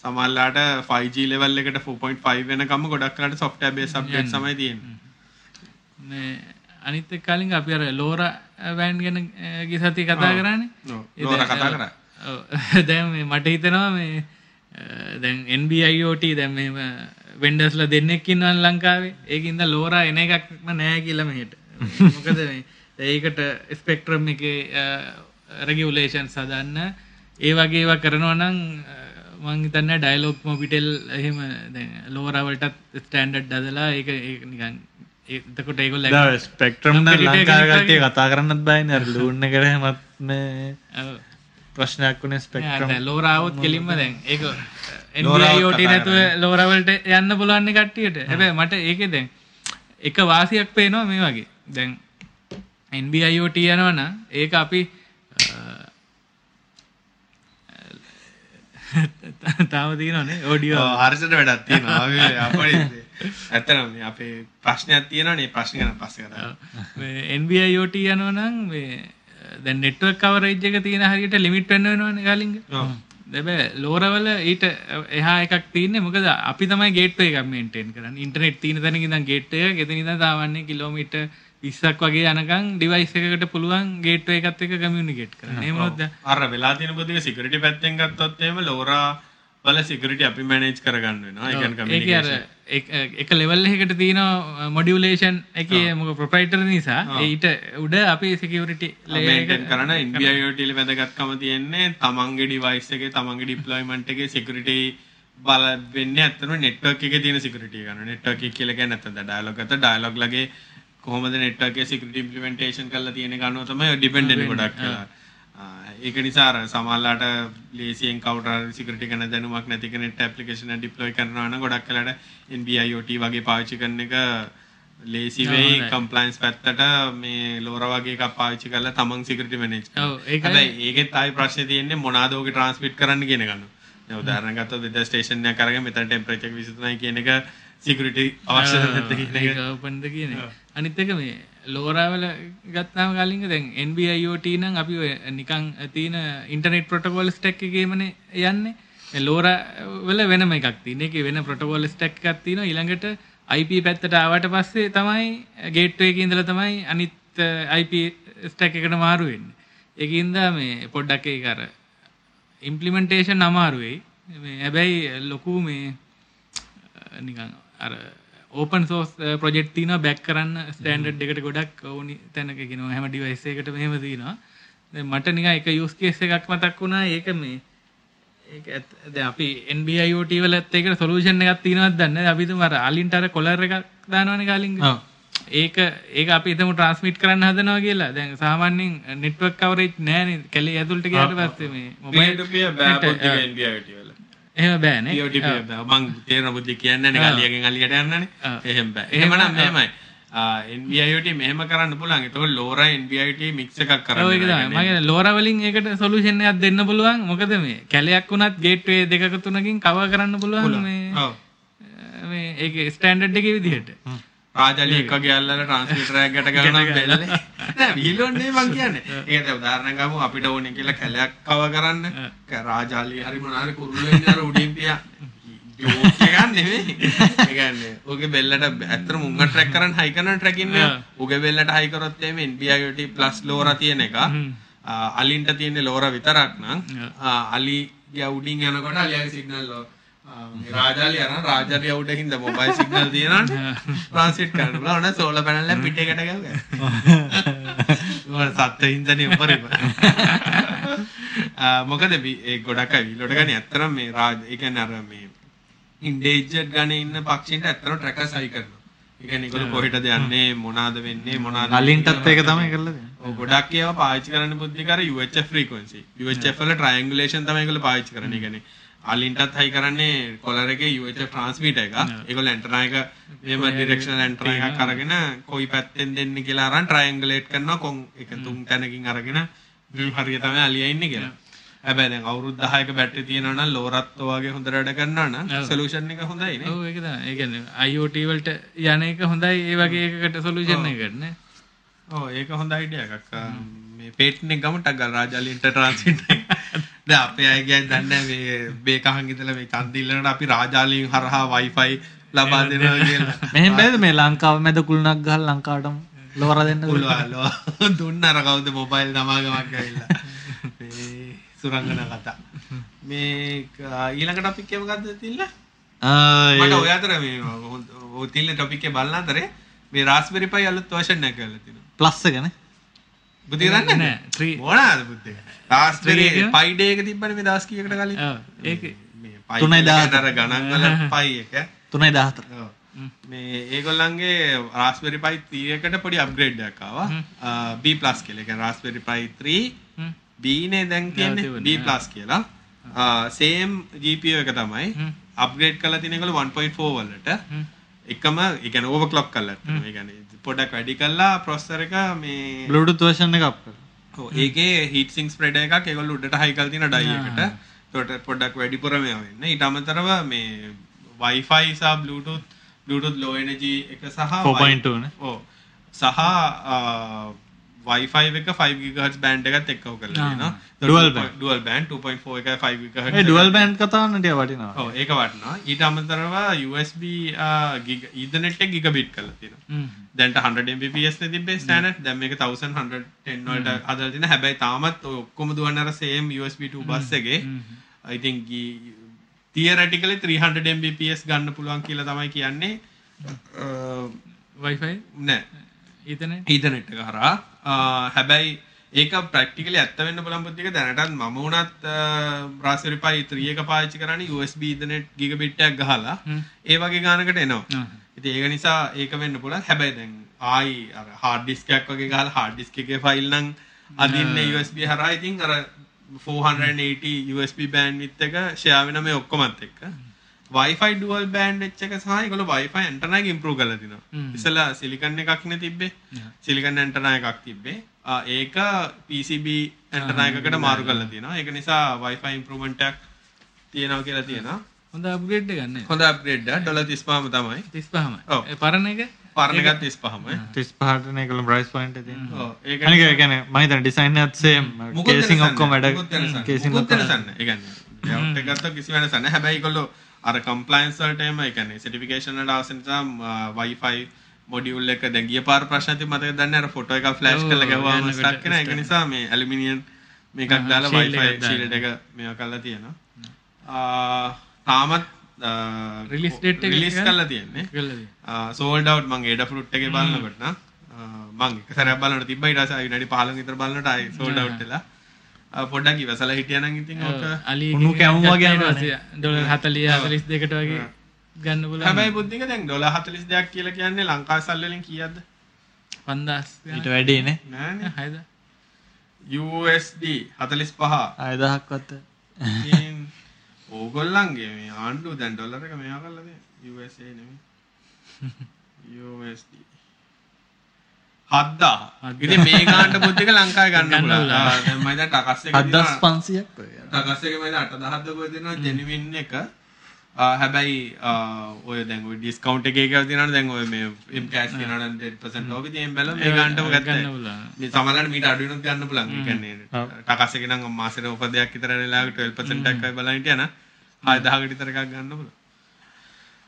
සමහරලාට 5G level එකට 4.5 වෙනකම්ම ගොඩක් වෙලාට software based updates තමයි තියෙන්නේ. අනිත් කලින් අපි අර ලෝරා වෑන් ගැන ගිය සතියේ කතා කරානේ ඔව්. ලෝරා කතා කරා. දැන් මේ මට හිතෙනවා මේ දැන් NB-IoT දැන් මෙහෙම වෙන්ඩර්ස්ලා දෙන්නෙක් ඉන්නවා ලංකාවේ ඒකින්ද ලෝරා එන එකක්ම නෑ කියලා මෙහෙට මොකද මේ ඒකට ස්පෙක්ට්‍රම් එකේ රෙගියුලේෂන් සදන්න ඒ වගේ ඒවා කරනවා නම් අ, මං හිතන්නේ ඩයලොග් මොබිටෙල් එහෙම ලෝරාවලටත් ස්ටෑන්ඩඩ් දදලා ඒක ඒක නිකන් එතකොට දා ස්පෙක්ට්‍රම් කට්ටිය කතා කරන්නත් බෑනේ. අර ලූන් එකට හැමත් මේ ඔව්. ප්‍රශ්නයක් වුණේ ස්පෙක්ට්‍රම් ලෝරාවුත් කෙලින්ම දැන් ඒක කතා නැතුව ලෝරාවලට යන්න පුළුවන් නේ කට්ටියට. හැබැයි මට ඒකේ දැන් එක වාසියක් පේනවා මේ වගේ. දැන් NB-IoT යනවා නම් ඒක අපි තාම තියෙනවනේ ඔඩියෝ ඔව්, හර්ෂට වැඩක් තියෙනවා. අපි ඇත්තටම මේ අපේ ප්‍රශ්නයක් තියෙනවානේ. ප්‍රශ්න ගැන පස්සේ කතා කරමු. NB-IoT යනවා නම් මේ දැන් නෙට්වර්ක් කවරේජ් එක තියෙන හරියට ලිමිට් වෙන්න වෙනවනේ කලින්ග ඔව්. දැබැ ලෝරවල ඊට එහා එකක් තියන්නේ මොකද අපි තමයි ගේට්ව එක මේන්ටේන් කරන්න ඉන්ටනෙට් තියන තැන ඉදන් ගේට්ය ගෙතනිද තාවන්නේ කිලෝමිට විස්සක් වගේ යනකං ඩිවයිස් එකකට පුළුවන් ගේට්ව එකත් එක කමියනිකේට් කරන්න. එමොද අර වෙලා තියෙන බුද්ධික සිකියුරිටි පැත්තෙන් ගත්තොත් එහෙම ලෝරා වල සිකියුරිටි අපි මැනේජ් කරගන්න වෙනවා. ඒ කියන්නේ ඒක අර කමියුනිකේෂන්. එක- ලෙවල් එකකට තියෙන මොඩියුලේෂන් එක මොක ප්‍රොපයිටර් නිසා ඊට උඩ අපි සිකියවරිටි මේන්ටේන් කරන වල වැදගත්කම තියෙන්නේ තමන්ගේ ඩිවයිස් එකේ තමන්ගේ ඩිප්ලොයිමන්ට් එකේ සිකියුරිටි බල වෙන්නේ ඇත්තටම නෙට්වර්ක් එකේ තියෙන සිකියුරිටි ගන්න. නෙට්වර්ක් එක කියලා කියන්නේ නැත්නම් ඩයලොග් අත ඩයලොග් ලගේ කොහොමද නෙට්වර්ක් එකේ සිකියුරිටි ඉම්ප්ලිමන්ටේෂන් කරලා තියෙන ගන්නව තමයි ඩිපෙන්ඩන්ට් ගොඩක්. ආ, ඒක නිසා අර සමහරලාට ලේසියෙන් කවුරු හරි සිකියුරිටි ගැන දැනුමක් නැති කෙනෙක්ට ඇප්ලිකේෂන් එක ඩිප්ලොයි කරනවා නම් ගොඩක් වෙලාට NB-IoT වගේ පාවිච්චි කරන එක ලේසි වෙයි කම්ප්ලයින්ස් පැත්තට මේ ලෝර වගේ එකක් පාවිච්චි කරලා තමන් සිකියුරිටි මැනේජ් කරනවා. ඔව් ඒකයි හැබැයි ඒකෙත් ආයි ප්‍රශ්නේ තියෙන්නේ මොනවාද ඕකේ ට්‍රාන්ස්මිට් කරන්න කියන ගන්න. දැන් උදාහරණයක් ගත්තොත් වෙදර් ස්ටේෂන් එකක් අරගෙන මෙතන එක 23යි කියන එක සිකියුරිටි අවශ්‍ය නැද්ද කියන එක. ඕපන්ද කියන අනිත් එක මේ ලෝරාවල ගත්තාම කලින්ග දැන් NB-IoT නම් අපි නිකන් තියෙන ඉන්ටර්නෙට් ප්‍රොටෝකෝල් ස්ටැක් එකේමනේ යන්නේ ලෝරා වල වෙනම එකක් තියෙන. ඒකේ වෙන ප්‍රොටෝකෝල් ස්ටැක් එකක් තියෙනවා. ඊළඟට IP පැත්තට ආවට පස්සේ තමයි ගේට්වේ එකේ ඉඳලා තමයි අනිත් IP ස්ටැක් එකට මාරු වෙන්නේ. ඒකින්ද මේ පොඩ්ඩක් ඒක අර ඉම්පලිමෙන්ටේෂන් අමාරු වෙයි. මේ හැබැයි ලොකු මේ අ, නිකන් අර ඕපන් සෝස් ප්‍රජෙක්් තින බැක් කරන්න ස්ටන්ඩ් එකට ගොඩක් ඕනි තැනක ගෙන හැම ඩිවයිස එකට මෙහෙම තිනවා දැන් මට නික එක යුස්කේස එකක් මතක් වුණා. ඒක මේ දැන් අපි NB-IoT වලත් ඒකට සොලූෂන් එකක් තියෙනවද දන්නේ නැහැ. අපි තුම අර අලින්ට අර කොලර් එකක් දානවනේ කලින්. ඒක ඒක අපි හිතමු ට්‍රාන්ස්මිට් කරන්න හදනවා කියලා. දැන් සාමාන්‍යයෙන් නෙට්වර්ක් කවරේජ් නැහැනේ කැලේ ඇතුළට ගියාට පස්සේ මේ peer එහෙම බෑනේ. මං තේරෙන බුද්ධි කියන්නේ නැහැ නේ අලියගෙන් අලියට යන්නනේ. එහෙම බෑ. එහෙමනම් මෙහෙමයි. එන්වියට මෙහම කරන්න පුලන් එතක ලෝර එන්විට මික්ස එකක් තමයි මගේ ලෝරවලින් ඒකට සොලූෂන් එකක් දෙන්න පුළුවන්. මොකද මේ කැලයක් වුණත් ගේට්වේ දෙකක තුනකින් කව කරන්න පුළුවන් මේ ඒක ස්ටෑන්ඩඩ් එක විදිහට රාජලි එක ගැල්ල ට්‍රන්ස්මිටරයක් ගැට ගන්න බෙල්ල. විල්ලොන්නේ මං කියන්න. ඒත උදාරණගම අපිට ඕන කියලා කැලයක් කව කරන්න. රාජාලි හරි මනාර කුරුල්ල උඩින්තිය යෝකගන්න ඒගන්න ඕගේ බෙල්ලට ඇතර මුංග ට්‍රැක් කරන්න හයිකන ට්‍රැකින්න උගේ බෙල්ලට හයිකරොත්තේම ඉන්ඩියගට ප්ලස් ලෝර තියෙන එක. අලින්ට තියෙන ලෝර විතරක් නම්. අලි යවුඩින් යනකොට අලිය සිගනල් ලෝ රාජාලි අර රාජරය උඩ හින්ද මොබයිල් සිගනල් තියෙනට ප්‍රන්සිට් කරන ඕන සෝල පැනල්ල පිට එකට ගව සත්ත හින්දන උපරිප මොකද ඒ ගොඩක් විලොට ගන ඇත්තරම් මේ රාජ එක නර මේ ඉන්ඩේජට් ගන ඉන්න පක්ෂින්ට ඇත්තර ට්‍රැක සයි කරන එක නිකල කොහිට දෙයන්නේ මොනාද වෙන්නේ මොනාද අලින්ටත් ඒක තමයි කරලද ගොඩක් ඒව පාචි කරන බුද්ධිකර UH ෆ්‍රීකන්සි UHFල ට්‍රයිංගුලේෂන් තමයි ඒගොල්ලෝ පාවිච්චි කරන්නේ. කියන්නේ අලින්ටත් හයි කරන්නේ කොලර් එකේ UH ට්‍රාන්ස්මිටර් එක. ඒගොල්ලෝ ඇන්ටනා එක මෙහෙම ඩිරෙක්ෂනල් ඇන්ටනා එකක් අරගෙන කොයි පැත්තෙන් දෙන්නේ කියලා අරන් ට්‍රයිංගුලේට් කරනවා. කොන් එක තුන් තැනකින් අරගෙන හරිය තමයි අලියා ඉන්නේ කියලා. හැබැයි දැන් අවුරුදු 10ක බැටරි තියෙනවා නම් ලෝරත් වගේ හොඳට වැඩ කරනවා නම් සොලියුෂන් එක හොඳයි නේ. ඔව් ඒක තමයි. ඒ කියන්නේ IoT වලට යන එක හොඳයි ඒ වගේ එකකට සොලූෂන් එකකට නේ. ඕ ඒක හොඳ අයිඩිය එකක්. මේ පේට්නෙක් ගමටක් ගල් රාජලින්ට ට්‍රන්සිට ද අපේ අයගේ දන්න මේ බේකහන් ඉතල මේ චන්දිල්ලට අපි රාජාලින් හරහා වයිෆයි ලබා දෙනවා කියලා. මෙහෙම බෑද මේ ලංකාව මැද කුළුණක් ගහලා ලංකාවටම ලොර දෙන්න පුළුවලෝ දුන්න අර කවුද මොබයිල් නමාගමක් ඇවිල්ලා. මේ සුරංගන කතා. මේ ඊළඟට අපි කියව ගත්ත තිල්ල? මට ඔය අතර මේ ඔය තිල්ල ටොපික් එක බලන අතරේ මේ රාස්බෙරි පයි අලුත් වර්ෂන් එක කරලා තිනවා ප්ලස් එකනේ බුද්ධි කරන්නේ නෑ. ත්‍රී මොනවාද බුද්ධි රාස්බෙරි පයි ඩේ එක තිබ්බනේ මේ දවස් කීයකට කලින්? ඒක මේ පයි තුනයි එක දහතර. අර ගණන් වල පයි එක. 314 ඔව්. මේ ඒගොල්ලන්ගේ රාස්බෙරි පයි 3 එකට පොඩි අප්ග්‍රේඩ් එකක් ආවා. B+ කියලා. ඒ කියන්නේ රාස්බෙරි පයි 3 B නේ දැන් කියන්නේ B+ කියලා. සේම් GPU එක තමයි. අප්ග්‍රේඩ් කරලා තියෙන ඒගොල්ලෝ 1.4 වලට. එකම ඕවර්ක්ලොක් කරලා තියෙනවා. ඒ කියන්නේ පොඩක් වැඩි කළා ප්‍රොසෙසර් එක මේ බ්ලූටූත් version එක අප් කරලා ඔව් ඒකේ හීට් සිංක් ස්ප්‍රෙඩ් එකක් ඒගොල්ලෝ උඩට හයි කරලා තියෙන ඩයි එකට. ඒකට පොඩ්ඩක් වැඩිපුර මේවා වෙන්න. ඊට අමතරව මේ සහ Bluetooth Bluetooth low energy එක සහ 4.2 නේ. ඔව්. සහ Wi-Fi එක 5 GHz බෑන්ඩ් එකත් එක්කව කරලා තියෙනවා. Dual band. dual band 2.4 එකයි 5 GHz. ඒ ඩුවල් බෑන්ඩ් කතාවන්න ටික වටිනවා. ඔව් ඒක වටනවා. ඊට අමතරව USB Ethernet එක ගිගබිට් කරලා තියෙනවා. දැන්ට 100 Mbps නේ තිබ්බේ ස්ටෑන්ඩඩ් දැන් මේක 1110 වලට හදලා තියෙනවා හැබැයි තාමත් ඔක්කොම දුවන අර same USB 2 බස් එකේ I think theoretically 300 Mbps ගන්න පුළුවන් කියලා තමයි කියන්නේ. වයිෆයි නෑ ඊතන? ඊතනෙට් එක හරහා හැබැයි ඒක ප්‍රක්ටිකලි ඇත්ත වෙන්න පුළුවන් බුද්ධික දැනටත් මම වුණත් 3 එක පාවිච්චි කරන්නේ USB gigabit එකක් ගහලා. ඒ වගේ ගානකට එනවා. ඉතින් ඒක නිසා ඒක වෙන්න පුළුවන්. හැබැයි දැන් ආයි එකක් වගේ hard disk එකේ ෆයිල් නම් අදින්න USB හරහා ඉතින් අර 480 USB bandwidth එක share වෙන මේ ඔක්කොමත් එක්ක Wi-Fi dual band එක සහ ඒගොල්ලෝ Wi-Fi antenna එක improve කරලා තිනවා. ඉස්සලා silicon එකක් නේ තිබ්බේ. silicon antenna එකක් තිබ්බේ. ආ, ඒක PCB antenna එකකට මාරු කරලා තියෙනවා ඒක නිසා Wi-Fi improvement එකක් තියෙනවා කියලා තියෙනවා. හොඳ අප්ග්‍රේඩ් ගන්න හොඳ අප්ග්‍රේඩ් එක ඩොලර් 35ම තමයි. තිස්පහම ඔව්. පරණ එක? පරණ එකත් 35ම. 35ට නේ කලම් ප්‍රයිස් පොයින්ට් එක ඒ කියන්නේ මම හිතන්නේ ඩිසයින් එකත් සේම් කේසින් ඔක්කොම වැඩ ලැප්ටොප් එක ගත්තොත් කිසි වෙනසක් නැහැ. හැබැයි ඒගොල්ලෝ අර කම්ප්ලයන්ස් වලට එම ඒ කියන්නේ සර්ටිෆිකේෂන් වලට අවශ්‍ය නිසා Wi-Fi මොඩියුල් එක දැන් ගිය පාර ප්‍රශ්න තිබ්බ මතකද දන්නේ? අර ෆොටෝ එක ෆ්ලෑෂ් කරලා ගැහුවාම ස්ටක් වෙන ඒක නිසා මේ ඇලුමිනියම් මේකක් දාලා Wi-Fi එකක් shield එක මේවා කරලා තියෙනවා. ආ තාමත් Release date එක රිලීස්? කරලා තියෙන්නේ. සෝල්ඩ් අවුට් මං ඒඩ ෆෘට් එකේ බලනකොට නම් මං එක සැරයක් බලනකොට තිබ්බා ඊට පස්සේ විනාඩි 15 විතර බලනකොට ආයි සෝල්ඩ් අවුට් වෙලා පොඩ්ඩක් ඉවසලා හිටියනම් ඉතින් ඕක අලි උණු කැවුම් වගේ යනවා ඩොලර් 40 42කට වගේ ගන්න පුළුවන්. හැබැයි බුද්ධික දැන් ඩොලර් 42ක් කියලා කියන්නේ ලංකාවේ සල්ලි වලින් කීයක්ද? 5000 ඊට වැඩි නේ. නෑනේ. හයිද? USD 45 ආයදහක් වත්ත ඉතින් ඕගොල්ලන්ගේ මේ ආණ්ඩුව දැන් ඩොලර් එක මෙයා කරලා තියෙන USA නෙමෙයි. USD හද්දා ඉතින් මේ ගානට බුද්ධික ලංකාවේ ගන්න පුළුවන්. මම දැන් ටකස් එක හදස් පන්සියක් ටකස් එක මම දැන් 8000ක් දක්වා දෙනවා ජෙනුවින් එක. හැබැයි ඔය දැන් ඔය ඩිස්කවුන්ට් එකේ එකක් තියෙනවනේ දැන් ඔය මේ එම් කෑෂ් කියනවනම් 10% ඔෆ් ඉතින් බැලුවා මේ ගන්නටම ගත්තා ගන්න පුළුවන්. මේ සමහරවිට මීට අඩු වෙනත් ගන්න පුළුවන්. ඒ කියන්නේ ටකස් එකේ නම් මාසෙට දෙකක් විතර වෙලාවක 12% එකක් වගේ බලන් හිටියා නම් 6000කට විතර එකක් ගන්න පුළුවන්.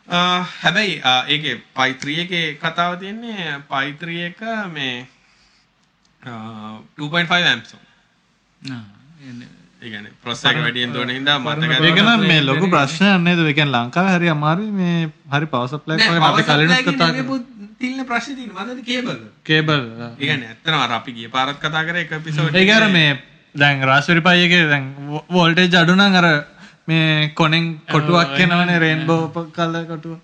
හැබැයි ඒකේ පයි 3 එකේ කතාව තියෙන්නේ පයි 3 එක මේ අ, 2.5 amps. ඒ කියන්නේ ප්‍රොසෙසර් එක වැඩියෙන් දුවන හින්දා මතක ඒකනම් මේ ලොකු ප්‍රශ්නයක් නේද? ඒ කියන්නේ ලංකාවේ හරි අමාරුයි මේ හරි පවර් සප්ලයි වගේ අපි කලිනුත් කතා කරා තිල්න ප්‍රශ්නේ තියෙනවා. මතකද කේබල් කේබල් ඒ කියන්නේ ඇත්තටම අර අපි ගිය පාරත් කතා කරේ එක එපිසෝඩ් ඒක අර මේ දැන් රාස්බෙරි පයි එකේ දැන් වෝල්ටේජ් අඩු නම් අර මේ කොනෙන් කොටුවක් එනවනේ රේන්බෝ කලර් කොටුවක්.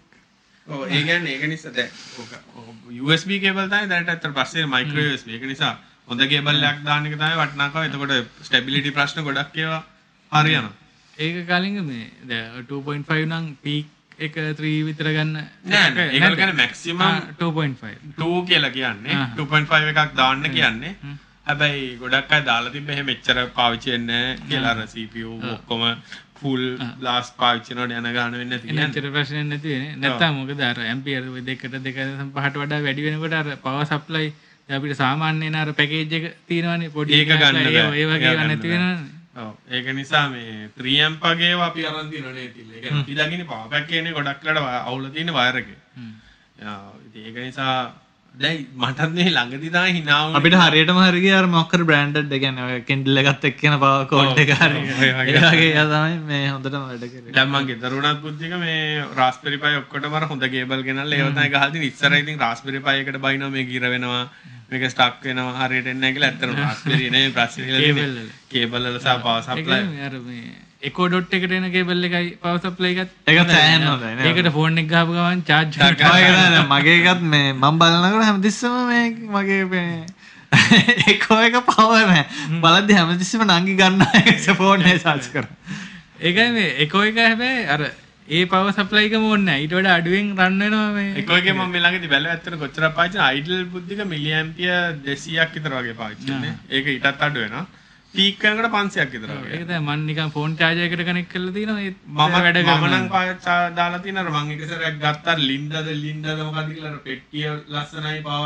ඔව් ඒ කියන්නේ ඒක නිසා ඕක USB කේබල් තමයි දැනට අතර පස්සේ මයික්‍රෝ USB ඒක නිසා හොඳ කේබල් එකක් දාන්න එක තමයි වටිනාකම. එතකොට ස්ටැබිලිටි ප්‍රශ්න ගොඩක් ඒවා හරියනවා. ඒක කලින් මේ දැන් 2.5 නම් පීක් එක 3 විතර ගන්න නෑ නෑ. ඒක කියන්නේ මැක්සිමම් ආ, 2.5 2 කියලා කියන්නේ ආ. 2.5 එකක් දාන්න කියන්නේ. හැබැයි ගොඩක් අය දාලා තිබ්බ එහෙම එච්චර පාවිච්චි වෙන්නේ කියලා අර CPU ඔක්කොම ෆුල් ලාස් පාවිච්චි කරනකොට යන ගාන වෙන්නේ නැති කියන්නේ. එච්චර ප්‍රශ්නයක් නැති වෙන්නේ. නැත්තම් මොකද අර ඇම්පියර් දෙකට දෙක පහට වඩා වැඩි වෙනකොට පවර් සප්ලයි අපිට සාමාන්‍යයෙන් අර පැකේජ් එක තියෙනවනේ. පොඩි ඒක ගන්න ඒ- වගේ නැති. වෙනවනේ. ඒක නිසා මේ 3 amp වගේ ඒවා අපි අරන් තියෙනවා නේ තිල්ල. ඒක power pack එකනේ ගොඩක් වෙලාවට අවුල තියෙන වයර් එකේ. ඒක නිසා දැන් මටත් මේ ළඟදී hina වුනේ. අපිට හරියටම හරි ගියා අර මොකක් හරි බ්‍රෑන්ඩඩ් ඔය Kindle එකත් එක්ක එන පවර් කෝඩ් එක හරි ඔය ඒ වගේ. වගේ එයා තමයි මේ හොඳටම වැඩ කරේ දැන් මං ගෙදර උනත් බුද්ධික මේ Raspberry Pi ඔක්කොටම අර හොඳ කේබල් ගෙනල්ලා ඒව තමයි ගහලා. ඉස්සර ඉතින් Raspberry Pi එකට බයිනවා මේ ගිර වෙනවා. මේක ස්ටක් වෙනවා හරියට එන්නේ නැහැ කියලා ඇත්තටම Raspberry නේ. වල. කේබල් වල සහ supply. නෙමෙයි, අර මේ එකෝ ඩොට් එකට එන කේබල් එකයි පවර් සප්ලයි එකත්. ඒක සෑහෙන්න හොඳයි. ඒකට ෆෝන් එක ගහපු ගමන් නෑ, මගේ එකත් මේ මම බලනකොට හැමතිස්සෙම මේ මගේ මේ එකෝ එක පවර් නෑ. බලද්දි හැමතිස්සෙම නංගි ගන්නවා ඒක ෆෝන් එක charge කරා ඒකයි මේ එකෝ එක හැබැයි අර ඒ පවර් සප්ලයි එකම ඕනේ නැහැ. ඊට වඩා අඩුවෙන් රන් වෙනවා මේ. එකෝ එකේ මම ළඟදී බැලුවා ඇත්තට කොච්චරක් පාවිච්චි idle බුද්ධික මිලි ඇම්පියර් 200ක් විතර වගේ පාවිච්චි කරන්නේ. ඒක ඊටත් අඩු වෙනවා. පීක් කරනකොට 500ක් විතර වගේ. ඒක තමයි. මම නිකන් ෆෝන් charger එකට කනෙක්ට් කරලා තියෙනවා. ඒ මම වැඩ මම කරනවා. නම් පාවිච්චි දාලා තියෙනවා මම එක සැරයක් ගත්තා ලින්ඩද ලින්ඩද මොකක්ද කියලා අර පෙට්ටිය ලස්සනයි පාව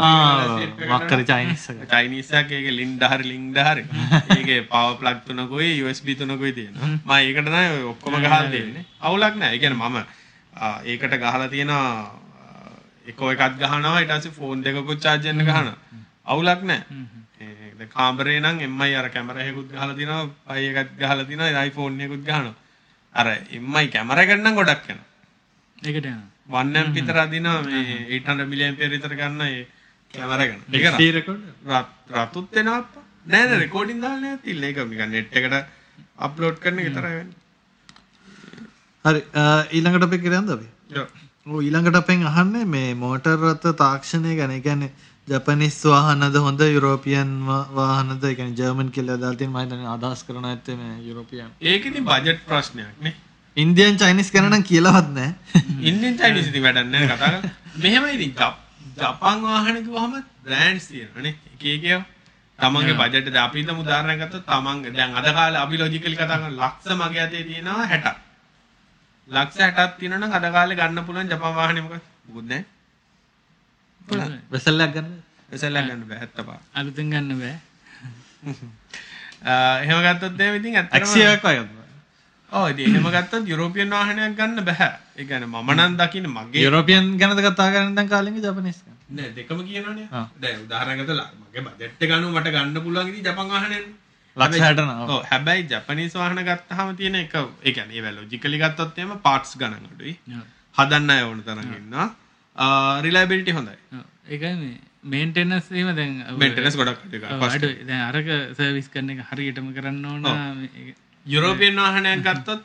ආ වක්කර චයිනිස් එක. චයිනීස් එකක් ඒකේ ලින්ඩ හරි ලින්ඩ හරි. ඒකේ පවර් ප්ලග් තුනකුයි USB තුනකුයි තියෙනවා. මම ඒකට තමයි ඔක්කොම ගහලා තියෙන්නේ අවුලක් නැහැ ඒ කියන්නේ මම ඒකට ගහලා තියෙනවා එකෝ එකක් ගහනවා ඊට පස්සේ ෆෝන් දෙකකුත් charge වෙන්න ගහනවා. අවුලක් නැහැ දැන් කාමරේ නම් MI අර කැමරා එකකුත් ගහලා තිනවා පයි එකක් ගහලා තිනවා iPhone එකකුත් ගහනවා අර MI කැමරා එකට නම් ගොඩක් යනවා ඒකට යනවා 1 amp විතර අදිනවා මේ 800 mAh විතර ගන්න ඒ කැමරා ගන්න. ඒක රත්- රතුත් වෙනවා අප්පා. නෑ නෑ රෙකෝඩින් දාලා නෑ තිල්ල ඒක නිකන් නෙට් එකට අප්ලෝඩ් කරන එක විතරයි වෙන්නේ. හරි ඊළඟට අපි කියරන්ද අපි. ඔව් ඊළඟට අපෙන් අහන්නේ මේ මෝටර් රථ තාක්ෂණය ගැන. ඒ කියන්නේ ජපනිස් වාහනද හොඳ යුරෝපියන් වාහනද කියන්නේ ජර්මන් කියලා දාලා තියෙන මම හිතන්නේ අදහස් කරන ඇත්තේ මේ යුරෝපියන්. ඒක ඉතින් බජට් ප්‍රශ්නයක් නේ. ඉන්දියන් චයිනිස් නම් කියලාවත් නැහැ. ඉන්දියන් චයිනීස් ඉතින් වැඩක් නෑ කතා කරලා. මෙහෙම ඉතින් ජප්- ජපන් වාහන කිව්වහම බ්‍රෑන්ඩ්ස් තියෙනවානේ. එක එක ඒවා. තමන්ගේ බජට් එක අපි හිතමු උදාහරණයක් ගත්තොත් තමන්ගේ දැන් අද කාලේ අපි ලොජිකලි කතා කරන ලක්ෂ මගේ අතේ තියෙනවා 60ක්. ලක්ෂ 60ක් තියෙනවා නම් අද කාලේ ගන්න පුළුවන් ජපන් වාහනේ මොකද? මොකුත් නෑ. වෙසල්ලක් ගන්න. එසෙල්ලක් ගන්න බෑ 75. අලුතෙන් ගන්න බෑ එහෙම ගත්තොත් එහෙම ඉතින් ඇත්තටම ඇක්සියක් වගේ. ඔව් ඉතින් එහෙම ගත්තොත් යුරෝපියන් වාහනයක් ගන්න බෑ. ඒ කියන්නේ මම නම් දකින්නේ මගේ යුරෝපියන් ගැනද කතා කරන්නේ දැන් කාලෙක ජපනිස්. නෑ දෙකම කියනවනේ. දැන් උදාහරණයක් ගත්තොත් මගේ බජට් එක අනුව මට ගන්න පුළුවන් ඉතින් ජපන් වාහනයනේ. ලක්ෂ 60 න. ඔව් හැබැයි ජපනීස් වාහන ගත්තාම තියෙන එක ඒ කියන්නේ ඒවා ලොජිකලි ගත්තොත් එහෙම පාර්ට්ස් ගණන් අඩුයි. ඔව්. හදන්න අය ඕන තරම් ඉන්නවා. රිලයබිලිටි හොඳයි. ඔව්. ඒකයි මේ මේන්ටෙනන්ස් එහෙම දැන් ඔව්. මේන්ටෙනන්ස් ගොඩක්. දැන් අරක සර්විස් කරන එක හරියටම කරන්න ඕන මේ- යුරෝපියන් වාහනයක් ගත්තොත්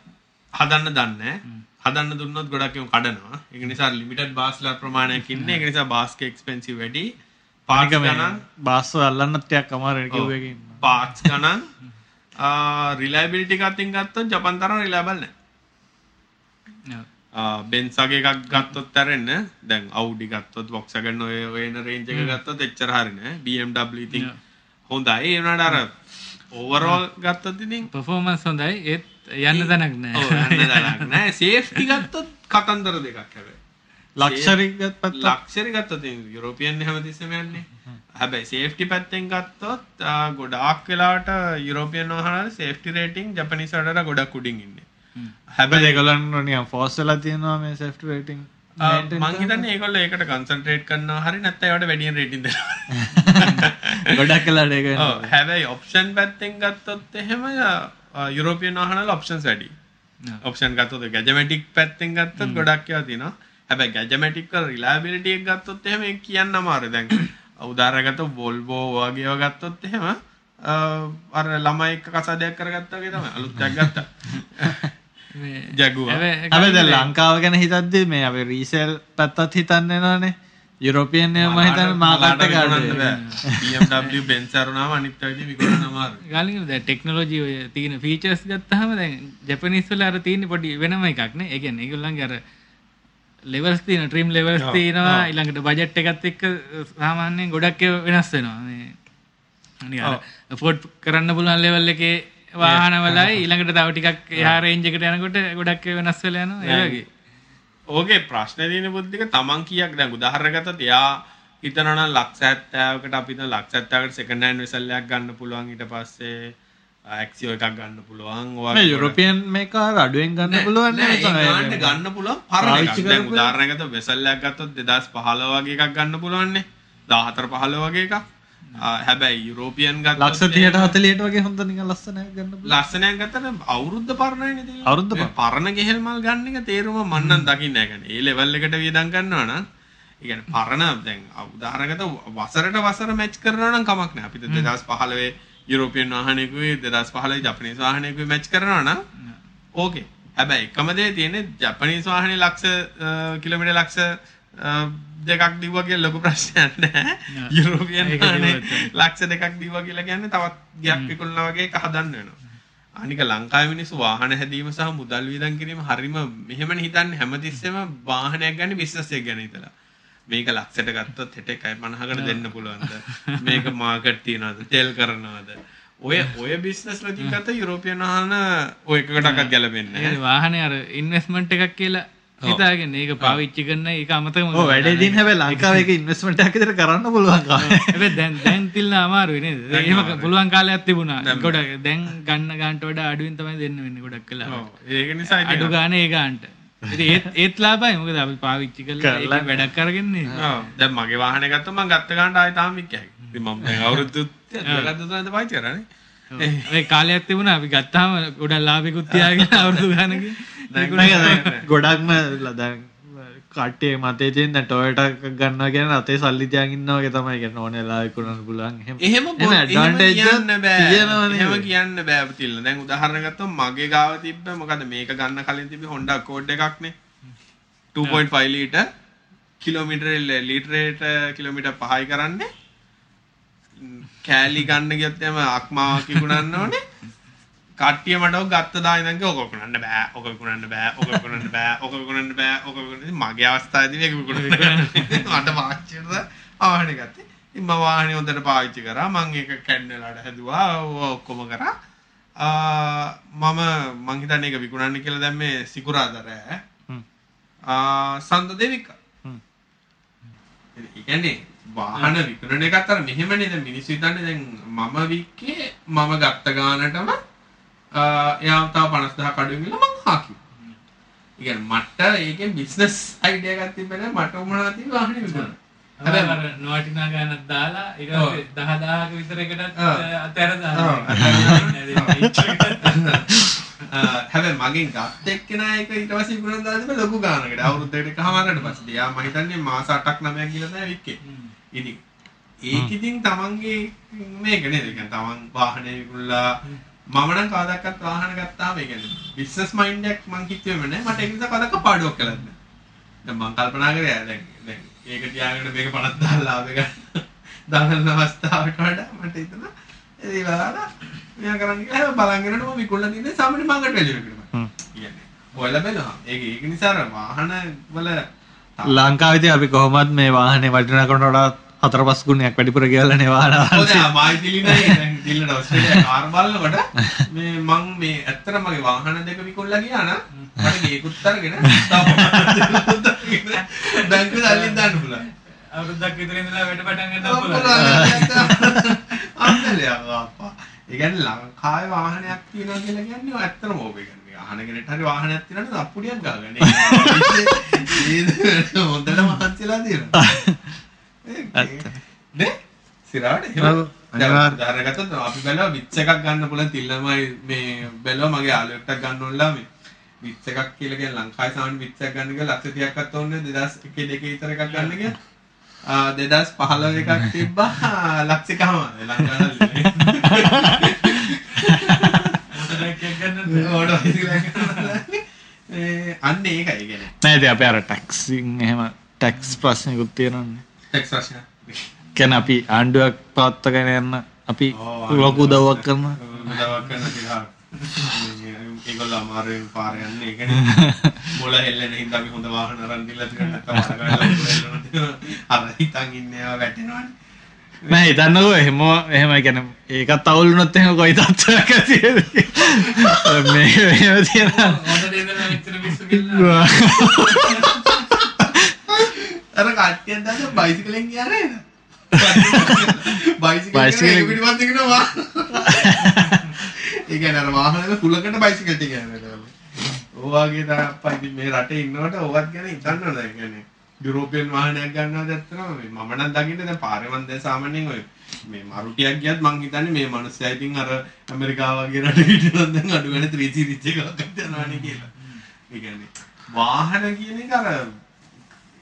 හදන්න දන්නේ හදන්න දුන්නොත් ගොඩක් ඒවා කඩනවා. ඒක නිසා ලිමිටඩ් බාස්ලා ප්‍රමාණයක් ඉන්නේ. ඒක නිසා බාස්ක එක්ස්පෙන්සිව් වැඩි. පාර්ට්ස් ගණන් බාස්ව අල්ලන්නත් ටිකක් අමාරුයි කිව්ව එකකින්. පාර්ට්ස් ගණන් රිලයබිලිටි එකකින් ගත්තොත් ජපන් තරම් රිලයබල් නැහැ. ඔව්. බෙන්සගේ එකක් ගත්තොත් ඇරෙන්න. දැන් අවුඩි ගත්තොත් බොක්සගන්න ඔය ඔයන රේන්ජ එක ගත්තොත් එච්චර හරින BMW ඉතින් හොඳයි. ඒනට අර ඕවරෝල් ගත්තොත් ඉතින් පොෆෝමන්ස් හොඳයි. ඒත් යන්න තැනක් නෑ. ඔව්, යන්න දරක් නෑ. සේෆ්ටි ගත්තොත් කතන්දර දෙකක් හැබැයි. ලක්ෂරිගත් පත් ලක්ෂරි ගත්තොත් යුරෝපියන් හැමතිස්සම යන්නේ. හැබැයි සේෆ්ටි පැත්තෙන් ගත්තොත් ගොඩාක් වෙලාට යුරෝපියන් වහන සේෆ්ටි රේටිං ජපනිසට ගොඩක් උඩින් ඉන්න හැබ දෙගලන් නිය ෆෝස්සලා තියෙනවා මේ සෙෆ්ට රේටිං මංහිතන්න ඒකොල්ල ඒකට කන්සන්ට්‍රේට් කරන්න හරි නැත්ත වට වැඩියෙන් රේටින් ගොඩක් කලාට එක හැබැයි ඔප්ෂන් පැත්තෙන් ගත්තොත් එහෙම යුරෝපියන් වහනල ඔප්ෂන්ස් වැඩි. ඔප්ෂන් ගත්තොත් ගැජමටික් පැත්තෙන් ගත්තත් ගොඩක් යවා තිනවා හැබැයි ගැජමටික් රිලාබිලිටියක් ගත්තොත් එහෙම කියන්න අමාරු දැන් උදාරගත බොල්බෝ වගේව ගත්තොත් එහෙම අර ළමයි එක්ක කසාදයක් කරගත්තා වගේ තමයි. අලුත් එකක් ගත්තා ජැගුවා හැබ ද ලංකාව ගැන හිතද්දේ මේ අප රීසෙල් පැත්තත් හිතන්න නනේ යුරෝපියන් මහිතන මාලාට BMW බෙන්සරුනාව අනිත්තයිද විකුණ නමාර ගලින් ද ටෙක්නෝජී ඔය තියෙන ෆීචර්ස් ගත්තහම දැන් ජැපනිස්වල අර තියෙන පොඩි වෙනම එකක්න එකන එකගුල්ලන් අර ලෙවස් තියන ට්‍රීම් ලෙවස් තියෙනවා. ඉළඟට බජට් එකත් එක්ක සාමාන්‍යයෙන් ගොඩක් වෙනස් වෙනවා. ෆෝඩ් කරන්න පුළුවන් ලෙවල් එකේ වාහනවලයි ඊළඟට තව ටිකක් එහා රේන්ජ් එකට යනකොට ගොඩක් වෙනස් වෙලා යනවා ඒ වගේ. ඕගේ ප්‍රශ්න තියන බුද්ධික තමන් කියක් දැන්? උදාහරණගත එයා හිතනන ලක්ෂ ඇත්තෑවකට අපිත ලක්ෂ ඇත්තාවට සෙකන්ඩන් වෙසල්ලයක් ගන්න පුළුවන් ඊට පස්සේ ඇක්සිෝ එකක් ගන්න පුළුවන් යුරෝපියන් මේකා අඩුවෙන් ගන්න පුළුවන් ගන්න ගන්න පුළුවන් පර උදාරණගත වෙසල්ලයක් ගත්තොත් දෙදස් පහල වගේ එකක් ගන්න පුළුවන්නේ දාහතර පහල වගේ එකක් හැබැයි යුරෝපියන් ගත් ලක්ෂ තියට හතලියට වගේ හොඳ නික ලස්සන ගන්න පුළුවන්. ලස්සනයක් ගත්තට අවුරුද්ධ පරණයින අවුරුද්ද පරණ. ගෙහෙල් මල් ගන්න එක තේරුම මන්නන් දකින්න ගැන ඒ ලෙවල් එකට වියදම් ගන්නවා නම් ඉගැන පරණ දැන් උදාහරගත වසරට වසර මැච් කරනවනම් කමක් නෑ අපිට දෙදස් පහලවේ යුරෝපියන් වාහනයකුයි දෙදස් පහලයි ජපනිස් වාහනයකුයි මැච් කරනවා නම් ඕකේ. හැබැයි එකම දේ තියෙන්නේ ජපනිස් වාහනේ ලක්ෂ කිලෝමීටර් ලක්ෂ දෙකක් දිව්වා කියලා ලොකු ප්‍රශ්නයක් නැහැ. යුරෝපියන් ලක්ෂ දෙකක් දිව්වා කියලා කියන්නේ තවත් ගයක් විකුණනවා වගේ එක හදන්න වෙනවා. අනික ලංකාවේ මිනිස්සු වාහන හැදීම සහ මුදල් වියදම් කිරීම හරිම මෙහෙමනේ හිතන්නේ හැමතිස්සෙම වාහනයක් ගන්න බිස්නස් එක ගැන හිතලා. මේක ලක්ෂයට ගත්තොත් හෙට 150කට දෙන්න පුළුවන්ද? මේක මාකට් තියනවද? තෙල් කරනවද? ඔය ඔය බිස්නස් ලොජික් අත යුරෝපියන් වාහන ඔය එකකටවත් ගැලපෙන්නේ නැහැ. වාහනේ අර ඉන්වෙස්ට්මන්ට් එකක් කියලා හිතාගෙන ඒක පාවිච්චි කරන ඒක අමතකම ඔව් වැඩේ දින් හැබැයි ලංකාවේ ඒක ඉන්වෙස්ට්මන්ට් එකක් විතර කරන්න පුළුවන් කාලේ. හැබැයි දැන් දැන් තිල්න අමාරුයි නේද? එහෙම පුළුවන් කාලයක් තිබුණා. ගොඩක් දැන් ගන්න ගාන්ට වඩා අඩුවෙන් තමයි දෙන්න වෙන්නේ ගොඩක් කළා. ඒක නිසා අඩු ගානේ ඒ. ඉතින් ඒත් ඒත් ලාභයි මොකද අපි පාවිච්චි කරලා ඒක වැඩක් කරගෙන ඉන්නේ. ඔව්. දැන් මගේ වාහනේ ගත්තම මම ගත්ත ගානට ආයෙ තාම වික්කයි. ඉතින් මම දැන් අවුරුදු දෙකක් තුනක් පාවිච්චි කරන්නේ. ඒ කාලයක් තිබුණා අපි ගත්තාම ගොඩක් ලාභිකුත් තියාගෙන අවුරුදු දැන් ගොඩක්ම ල- දැන් කට්ටිය මතේ තියෙන දැන් ටොයෝටා එකක් ගන්නවා කියන්නේ අතේ සල්ලි තියාගෙන ඉන්නවා වගේ තමයි කියන්නේ ඕනේ වෙලාවෙ විකුණන්න පුළුවන් එහෙම. එහෙම එහෙම බො- එහෙම advantage කියන්න බෑ. එහෙම කියන්න බෑ පුතිල්ල. දැන් උදාහරණ ගත්තොත් මගේ ගාව තිබ්බ මොකද මේක ගන්න කලින් තිබ්බ Honda Accord එකක්නේ. 2.5 ලීටර් කිලෝමීටර ලීටරේට කිලෝමීටර් 5යි කරන්නේ. කෑලි ගන්න ගියොත් එම අක්මාවක් විකුණන්න ඕනේ. කට්ටිය මට ගත්ත දා ඉඳන් ඔක විකුණන්න බෑ ඔක විකුණන්න බෑ ඔක විකුණන්න බෑ ඔක විකුණන්න බෑ ඔක විකුණන්න මගේ අවස්ථාවේදී මේක විකුණන්න. මට පාවිච්චිද ආවහනේ ගත්තේ. ඉතින් මම වාහනේ හොඳට පාවිච්චි කරා. මම ඒක කැඩනලාට හැදුවා. ඔක්කොම කරා. මම මං හිතන්නේ ඒක විකුණන්න කියලා දැන් මේ සිකුරාදා රෑ. ආ සඳ දෙවික. හ්ම්. ඒ කියන්නේ වාහන විකුණන එකත් අර මෙහෙමනේ දැන් මිනිස්සු හිතන්නේ දැන් මම වික්කේ මම ගත්ත ගානටම එයා තව 50000 අඩුවෙන් ගිහලා මං හා කිව්වා. ඒ කියන්නේ මට ඒකෙන් බිස්නස් අයිඩියා එකක් තිබ්බනේ මට උමනා තියෙන වාහනේ විකුණන්න. හැබැයි අර නොවටිනා ගානක් දාලා ඊට. පස්සේ 10000ක විතර ඔව්. අතහැර දානවා. හැබැයි මගෙන් ගත්ත එක්කෙනා ඒක ඊට පස්සේ විකුණන දාලා තිබ්බ ලොකු ගානකට. අවුරුද්දකට එකමාරකට පස්සේ. එයා මම හිතන්නේ මාස 8ක් 9ක් ගිහලා තමයි වික්කේ. ඉතින් ඒක ඉතින් තමන්ගේ මේක නේද? ඒ කියන්නේ තමන් වාහනේ විකුණලා මම නම් කවදාකවත් වාහන ගත්තාම ඒ කියන්නේ බිස්නස් මයින්ඩ් එකක් මං හිතුවේම නෑ. මට ඒක නිසා කවදාක පාඩුවක් කළත් නෑ. දැන් මං කල්පනා කරේ දැන් දැන් ඒක තියාගෙන මේක 50000 ලාභ ගන්න. දාන අවස්ථාවට වඩා මට හිතුණා ඒ වලලා මෙයා කරන්නේ කියලා බලංගෙනට මම විකුණලා තින්නේ සාමාන්‍ය මංගට වැලිය විකුණනවා. හ්ම්. කියන්නේ හොයලා බලනවා. ඒක ඒක නිසා අර වාහන වල ලංකාවිති අපි කොහොමත් මේ වාහනේ වටිනකට වඩා හතර පස් ගුණයක් වැඩිපුර කියලනේ වාහන හොඳ මායි දිලිනයි දැන් දිල්ලන ඔස්ට්‍රේලියා කාර් බලනකොට මේ මං මේ ඇත්තට මගේ වාහන දෙක විකුණලා ගියා නම් මට ගේකුත් අරගෙන බැංකුවේ සල්ලි දාන්න පුළුවන්. අවුරුද්දක් විතර ඉඳලා වැඩ පටන් ගන්න පුළුවන්. අම්මලේ අප්පා. ඒ කියන්නේ ලංකාවේ වාහනයක් තියෙනවා කියලා කියන්නේ ඇත්තම ඕක කියන්නේ. අහන කෙනෙක්ට හරි වාහනයක් තියෙනවා නම් අප්පුඩියක් ගාගන්න. ඒක හොඳට මහන්සිලා තියෙනවා. ඇත්ත. නේ? සිරාට එහෙම. ඔව්, අනිවාර්ය. දැන් ගත්තොත් අපි බැලුවා විච් එකක් ගන්න පුළුවන් තිල්ලමයි මේ බැලුවා මගේ යාළුවෙක්ට ගන්න ඕනලා මේ විච් එකක් කියලා කියන ලංකාවේ සාමාන්‍ය විච් එකක් ගන්න කියලා ලක්ෂ 30ක්වත් ඕනේ 2001 දෙකේ විතර එකක් ගන්න කියලා. ආ 2015 එකක් තිබ්බා. ඕඩ අන්න ඒකයි ගැන නෑද අප අර ටැක්සින් එහෙම ටැක්ස් ප්‍රශ්නයකුත් තියෙනන්නේ කැන අපි ආණ්ඩුවක් පවත්තගෙන යන්න අපි ලොකු දවක් කරන ඒගොල්ල අමාරුවෙන් පාරයන්න ඒකන මොල හෙල්ලෙන හින්ද අපි හොඳ වාහන රන්දිල්ල අර හිතන් ඉන්නවා වැටෙනවාන. නෑ හිතන්නකෝ එහෙම එහෙම ගැන ඒකත් අවුල්නොත් එහෙම කොයි තත්ත්වයක් ඇතිද මේ එහෙම තියෙන මොටරේ ඉඳලා මෙච්චර පිස්සු කියලා අර කට්ටියක් දාලා බයිසිකලෙන් ගියා නේද? බයිසිකල් බයිසිකලෙන්- පිටිපස්සේ ගෙනවා ඒ කියන්නේ අර වාහනවල කුලකට බයිසිකල් ටික යනවා ඕවාගේ තමයි අප්පා ඉතින් මේ රටේ ඉන්නකොට ඕවත් ගැන හිතන්න ඕන ඒ කියන්නේ යුරෝපියන් වාහනයක් ගන්නවද ඇත්තටම මේ මම නම් දකින්නේ දැන් පාරේ මන් දැන් සාමාන්‍යයෙන් ඔය මේ මරුටියක් ගියත් මං හිතන්නේ මේ මිනිස්සයා ඉතින් අර ඇමරිකාව වගේ රටක හිටියොත් දැන් අඩු ගානේ 3 සීරීස් එකක් යනවානේ කියලා. ඒ කියන්නේ වාහන කියන එක අර ඒ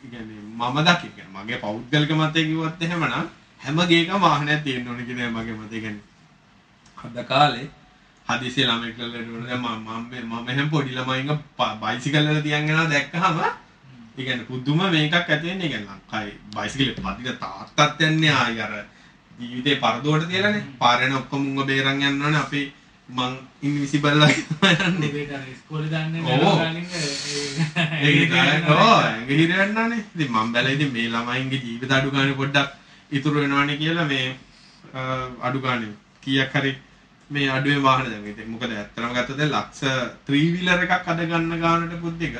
කියන්නේ මම දකි කියන්නේ මගේ පෞද්ගලික මතය කිව්වොත් එහෙමනම් හැම ගේකම වාහනයක් තියෙන්න ඕනේ කියන එක මගේ මතය. කියන්නේ අද කාලේ හදිසිය ළමෙක් ලල්ලට වුණ දැන් මම මම එහෙම පොඩි ළමයින්ග බයිසිකල් වල තියන් යනවා දැක්කහම ඒ කියන්නේ පුදුම මේකක් ඇති වෙන්නේ. කියන්නේ ලංකාවේ බයිසිකල් පදින තාත්තත් යන්නේ ආයි අර ජීවිතේ පරදුවට තියලානේ. පාරේන ඔක්කොම උංග බේරන් යනවනේ අපි මං ඉන්විසිබල් වගේ යන්නේ. අර ඉස්කෝලේ දාන්නේ. ගානින් ඒක යනවානේ. ඉතින් මම බැලුවා ඉතින් මේ ළමයින්ගේ ජීවිත අඩු ගානේ පොඩ්ඩක් ඉතුරු වෙනවනේ කියලා මේ අඩු ගානේ කීයක් හරි මේ අඩුවේ වාහන දැන් ඉතින් මොකද ඇත්තටම ගත්තොත් දැන් ලක්ෂ 3 wheeler එකක් අද ගන්න ගානට පුද්දික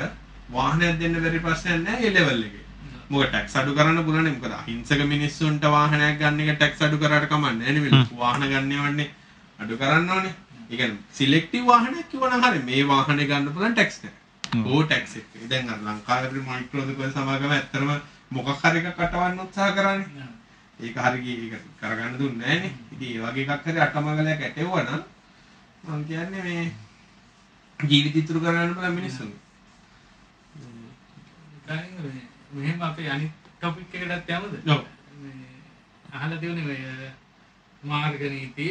වාහනයක් දෙන්න බැරි ප්‍රශ්නයක් නැහැ ඒ ලෙවල් එකේ. මොකද ටැක්ස් අඩු කරන්න පුළුවන් නේ මොකද අහිංසක මිනිස්සුන්ට වාහනයක් ගන්න එක ටැක්ස් අඩු කරාට කමන්නේ නැහැ නේ වාහන ගන්නවන්නේ අඩු කරන්න ඕනේ. ඒ කියන්නේ සිලෙක්ටිව් වාහනයක් කිව්වනම් හරි මේ වාහනේ ගන්න පුළුවන් ටැක්ස් නැහැ. ඕ ටැක්ස් එක. දැන් අර ලංකාවේ මයික්‍රෝදක සමාගම ඇත්තටම මොකක් හරි එකක් අටවන්න උත්සාහ කරන්නේ. ඒක හරි ගියේ ඒක කරගන්න දුන්නේ නැහනේ. ඉතින් ඒ වගේ එකක් හරි අටමගලයක් ඇටෙවුවා නම් මම කියන්නේ මේ ජීවිත ඉතුරු කරගන්න පුළුවන් මිනිස්සුන්ගේ. මෙහෙම අපේ අනිත් ටොපික් එකටත් යමුද? ඔව්. මේ අහලා තියුනේ ඔය මාර්ග නීති.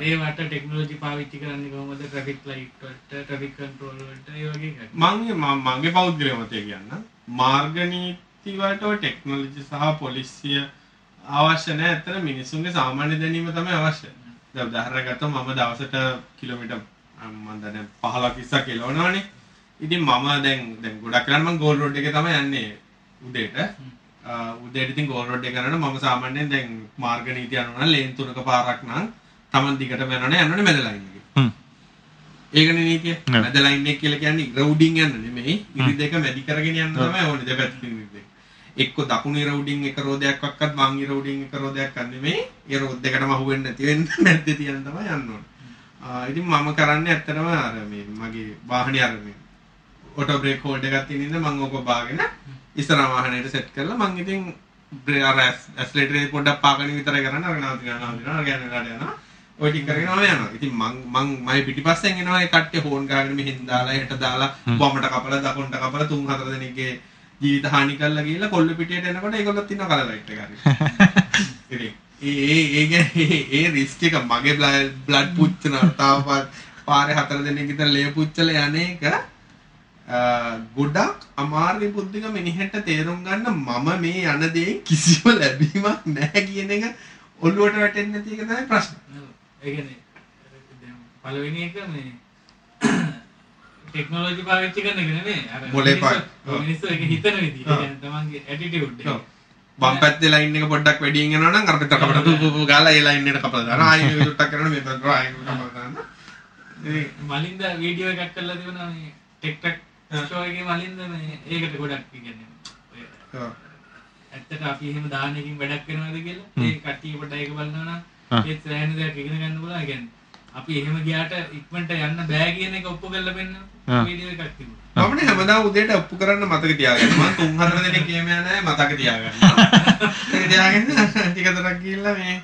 ඒවට ටෙක්නොලොජි පාවිච්චි කරන්නේ කොහොමද? ට්‍රැෆික් ලයිට් වලට ට්‍රැෆික් කන්ට්‍රෝල් වලට ඒ වගේ එකක්. මගේ ම- මගේ පෞද්ගලික මතය කියන්න. මාර්ග නීති වලට ඔය ටෙක්නොලොජි සහ පොලිසිය අවශ්‍ය නැහැ ඇත්තට මිනිස්සුන්ගේ සාමාන්‍ය දැනීම තමයි අවශ්‍ය. දැන් උදාහරණයක් ගත්තොත් මම දවසට කිලෝමීටර් මම දන්නේ 15 20 කෙලවනවනේ. ඉතින් මම දැන් දැන් ගොඩක් වෙලාවට මම ගෝල් රෝඩ් එකේ තමයි යන්නේ උදේට. උදේට ඉතින් ගෝල් රෝඩ් එක යනකොට මම සාමාන්‍යයෙන් දැන් මාර්ග නීති අනුව නම් ලේන් තුනක පාරක් නම් Taman දිගටම යනවනේ යනවනේ මැද ලයින් එකේ. ඒකනේ නීතිය. මැද ලයින් එක කියලා කියන්නේ ඉරවුඩින් යන්න නෙමෙයි. ඉරි දෙක මැදි කරගෙන යන්න තමයි ඕනේ දෙපැත්තකින් ඉරි දෙක. එක්ක දකුණු ඉරවුඩින් එක රෝදයක් වක්වත් වම් ඉරවුඩින් එක රෝදයක් ගන්න නෙමෙයි. ඒ රෝද දෙකටම අහු වෙන්නේ නැති වෙන්න මැද්දේ තියන් තමයි යන්න ඕනේ. ඉතින් මම කරන්නේ ඇත්තටම අර මේ මගේ වාහනේ අර මේ ඔටෝ බ්‍රේක් හෝල්ඩ් එකක් තියෙන ඉඳන් මම ඕක බාගෙන ඉස්සරහ වාහනේට සෙට් කරලා මම ඉතින් අර ඇස්ලේටර් එක පොඩ්ඩක් පාගන විතරයි කරන්නේ අර නවති ගන්න නවති ගන්න ගන්න යනවා ඔය ටික කරගෙන මම යනවා ඉතින් මං මං මයි පිටිපස්සෙන් එනවා ඒ කට්ටිය හෝන් ගාගෙන මෙහෙන් දාලා හෙට දාලා වමට කපලා දකුණට කපලා තුන් හතර දෙනෙක්ගේ ජීවිත හානි කරලා ගිහලා කොල්ල පිටියට එනකොට ඒගොල්ලොත් ඉන්නවා කලර් ලයිට් එක හරි ඉතින් ඒ රිස්ක් එක මගේ බ්ලඩ් පුච්චනවා තාම පා- පාරේ හතර දෙනෙක් විතර ලේ පුච්චලා යන එක අ, ගොඩක් අමාරුයි බුද්ධික මිනිහෙට තේරුම් ගන්න මම මේ යන දේ කිසිම ලැබීමක් නැහැ කියන එක ඔළුවට වැටෙන්නේ නැති එක තමයි ප්‍රශ්නේ. ඒ කියන්නේ පළවෙනි එක මේ ටෙක්නෝලෝජි පාවිච්චි කරන එක නෙමෙයි. අර මොලේ පා- මිනිස්සු- ඒක හිතන විදිහ. කියන්නේ තමන්ගේ ඇටිටියුඩ් ඔව්. වම් පැත්තේ ලයින් එක පොඩ්ඩක් වැඩියෙන් යනවා නම් අර පැත්ත කපලා පු පු පු ගාලා ඒ ලයින් එකට කපලා දානවා. ආයෙ මේක චුට්ටක් කරනවා මේ පැත්තට ආයෙ කපලා දානවා. ඉතින් මලින්ද වීඩියෝ එකක් කරලා තිබුණා මේ ටෙක් ටෙක් ෂෝ එකේ මලින්ද මේ ඒකට ගොඩක් කියන්නේ. ඇත්තට අපි එහෙම දානකින් වැඩක් වෙනවද කියලා? ඒ කට්ටිය පොඩ්ඩක් ඒක බලනවා නම්. ඒත් සෑහෙන දෙයක් ඉගෙන ගන්න පුළුවන්. කියන්නේ අපි එහෙම ගියාට ඉක්මනට යන්න බෑ කියන එක ඔප්පු කරලා පෙන්නන මමනේ හැමදාම උදේට ඔප්පු කරන්න මතක තියාගන්න. මම තුන් හතර දෙනෙක් කියම නැහැ මතක තියාගන්න. ඒක තියාගෙන ටික දරක් ගිහිල්ලා මේ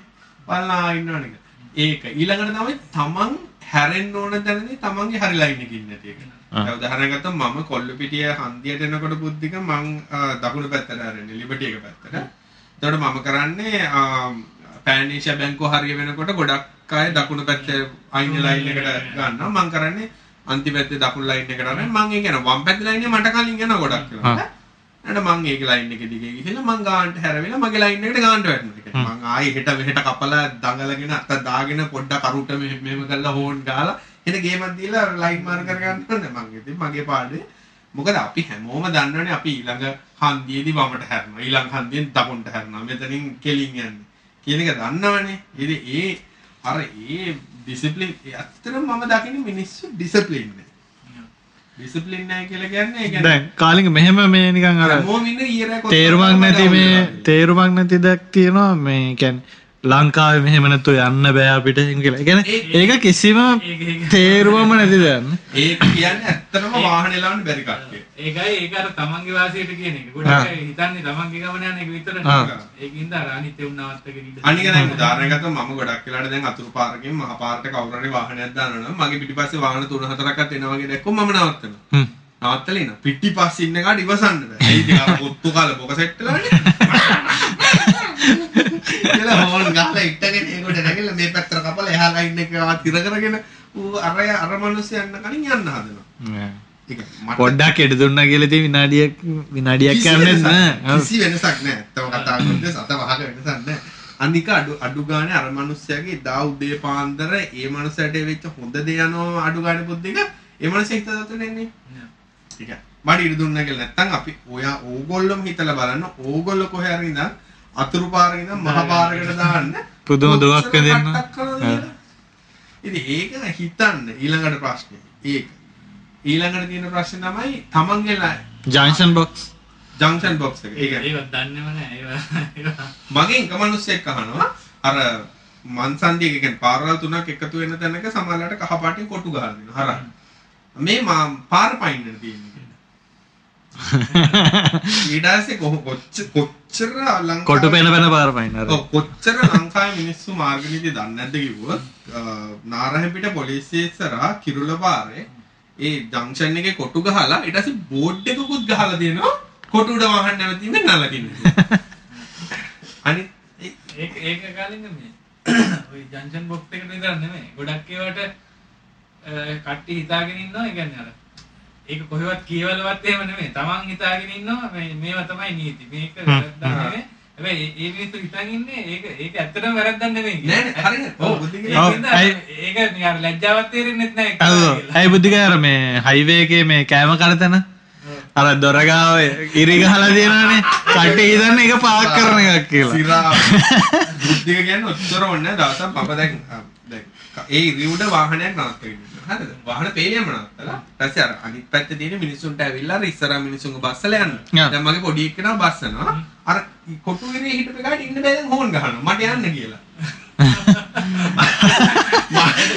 බලලා ඉන්නවනේ. ඒක ඊළඟට තමයි තමන් හැරෙන්න ඕන තැනදී තමන්ගේ හරි ලයින් එකේ ඉන්න තියෙක. දැන් උදාහරණයක් ගත්තොත් මම කොල්ලපිටිය හන්දියට එනකොට බුද්ධික මං දකුණු පැත්තට හැරෙන්නේ ලිබර්ටි එක පැත්තට. එතකොට මම කරන්නේ පෑන් ඒෂියා බැංකුව හරිය වෙනකොට ගොඩක් අය දකුණු පැත්තේ අයින ලයින් එකට ගන්නවා. මං කරන්නේ අන්ති පැත්තේ දකුණු ලයින් එකට අරගෙන මං ඒක යනවා. වම් පැත්තේ ලයින් එක මට කලින් යනවා ගොඩක් වෙලාවට. ඊට මං ඒක ලයින් එක දිගේ ගිහිල්ලා මං ගානට හැරවිලා මගේ ලයින් එකට ගානට වැටෙනවා. මං ආයේ හෙට මෙහෙට කපලා දඟලගෙන අත දාගෙන පොඩ්ඩක් අරුට මෙහෙම කරලා හෝන් ගාලා හෙට ගේමක් දීලා ලයින් මාර් කර ගන්න ඕනේ. මං ඉතින් මගේ පාඩේ මොකද අපි හැමෝම දන්නවනේ අපි ඊළඟ හන්දියේදී වමට හැරෙනවා. ඊළඟ හන්දියෙන් දකුණට හැරෙනවා. මෙතනින් කෙලින් යන්නේ. කියන එක දන්නවනේ. ඉතින් ඒ අර ඒ ඩිසිප්ලින් ඇත්තටම මම දකින්නේ මිනිස්සු ඩිසිප්ලින් නෑ ඩිසිප්ලින් නෑ කියලා කියන්නේ ඒ කියන්නේ දැන් කාලික මෙහෙම මේ නිකන් අර තේරුමක් නැති මේ. තේරුමක් නැති දෙයක් තියෙනවා මේ කියන්නේ ලංකාවේ මෙහෙම නැතුව යන්න බෑ අපිට කියලා. ඒ කියන්නේ ඒක කිසිම තේරුමම නැති දෙයක්. ඒක කියන්නේ ඇත්තටම වාහන එලවන්න බැරි කට්ටිය. ඒකයි ඒක අර තමන්ගේ වාසියට කියන එක. ගොඩක් හිතන්නේ තමන්ගේ ගමන යන එක විතරනේ. ඒකින්ද අර අනිත් එවුන් නවත්තගෙන ඉන්න. අනික දැන් උදාහරණයක් ගත්තොත් මම ගොඩක් වෙලාට දැන් අතුරු පාරකින් මහ පාරට කවුරු හරි වාහනයක් දානවා මගේ පිටිපස්සේ වාහන තුන හතරක්වත් එනවා වගේ දැක්කොත් මම නවත්තනවා. හ්ම්. නවත්තලා ඉන්න. පිටිපස්සේ ඉන්න කාට ඉවසන්න බෑ. ඒ ඉතින් අර කොත්තු කාල බොක සෙට් වෙලානේ. කියලා හෝන් ගහලා ඉටගෙන ඒකට නැගිලා මේ පැත්තට කපලා එහා ලයින් එක තිර කරගෙන ඌ අර අර මිනිස්සු යන්න කලින් යන්න හදනවා. පොඩ්ඩක් එඩ දුන්නා කියලා ඉතින් විනාඩියක් විනාඩියක් යන්නේ වෙනසක්- නෑ. කිසි වෙනසක් නෑ. ඇත්තම කතා කරද්දී සත වහක වෙනසක් නෑ. අනික අඩු අඩු ගානේ අර මිනිස්සයාගේ දා උදේ පාන්දර ඒ මිනිස්සයාට වෙච්ච හොඳ දේ යනවා අඩු ගානේ බුද්ධික ඒ මිනිස්සයා හිතදතු නෙන්නේ. ඒක මඩ ඉර දුන්නා කියලා නැත්තම් අපි ඔයා ඕගොල්ලොම හිතලා බලන්න ඕගොල්ලෝ කොහේ හරි ඉඳන් අතුරු පාරේ ඉඳන් මහ පාරකට දාන්න පුදුම දුවක් දෙන්න. ඉතින් ඒක හිතන්න ඊළඟට ප්‍රශ්නේ. ඒක ඊළඟට තියෙන ප්‍රශ්නේ තමයි තමන්ගේ ජංක්ෂන් බොක්ස්. ජංක්ෂන් බොක්ස් එක. ඒක ඒවත් දන්නේම නෑ. ඒවා ඒවා මගෙන් එක මිනිස්සෙක් අහනවා අර මන්සන්දියක කියන්නේ පාරවල් තුනක් එකතු වෙන තැනක සමහරවිට කහ පාටින් කොටු ගහලා දෙනවා. හරහා. මේ මා පාර පයින්නට තියෙන්නේ පස්සේ කොහ- කොච්චර කොච්චර ලංකාවේ කොටු පෙන පෙන පාර පයින් අර. ඔව් කොච්චර ලංකාවේ මිනිස්සු මාර්ග නීති දන්නේ නැද්ද කිව්වොත් අ, නාරහෙපිට පොලිසිය ඉස්සරහා කිරුළ පාරේ ඒ ජංක්ෂන් එකේ කොටු ගහලා ඊට පස්සේ බෝඩ් එකකුත් ගහලා දෙනවා කොටු උඩ වාහන නැවතින්න නලකින්න. අනිත් ඒ- ඒක ඒක කාලින්ද මේ ඔය ජංක්ෂන් බොක්ස් එකට විතර නෙමෙයි. ගොඩක් ඒවට අ, කට්ටිය හිතාගෙන ඉන්නවා. ඒ කියන්නේ අර ඒක කොහෙවත් කියවලවත් එහෙම නෙමෙයි. Taman හිතාගෙන ඉන්නවා මේ මේවා තමයි නීති. මේක වැරද්දක් නෙමෙයි. හැබැයි ඒ ඒ මිනිස්සු හිතන් ඉන්නේ ඒක ඒක ඇත්තටම වැරද්දක් නෙමෙයි. නෑ නෑ හරියට. ඔව් ඒක නිකන් ලැජ්ජාවක් තේරෙන්නේ නැහැ ඔව්. ඇයි බුද්ධික අර මේ හයිවේ එකේ මේ කෑම කඩතන අර දොරගාව ඉරි ගහලා තියෙනවානේ. කට්ටිය හිතන්නේ ඒක පාක් කරන එකක් කියලා. සිරා බුද්ධික කියන්නේ ඔච්චර ඕනේ නැහැ. දවසක් මම දැන් දැන් ඒ රියුඩ වාහනයක් නවත්තගෙන. හරිද? වාහන පේලියම නවත්තලා. ඊපස්සේ අර අනිත් පැත්තේ තියෙන මිනිස්සුන්ට ඇවිල්ලා අර ඉස්සරහා මිනිස්සුන්ව බස්සලා යන්න. දැන් මගේ පොඩි එක්කෙනා බස්සනවා. අර කොටු ඉරේ හිටපු ගාට ඉන්න බෑ දැන් හෝන් ගහනවා. මට යන්න කියලා.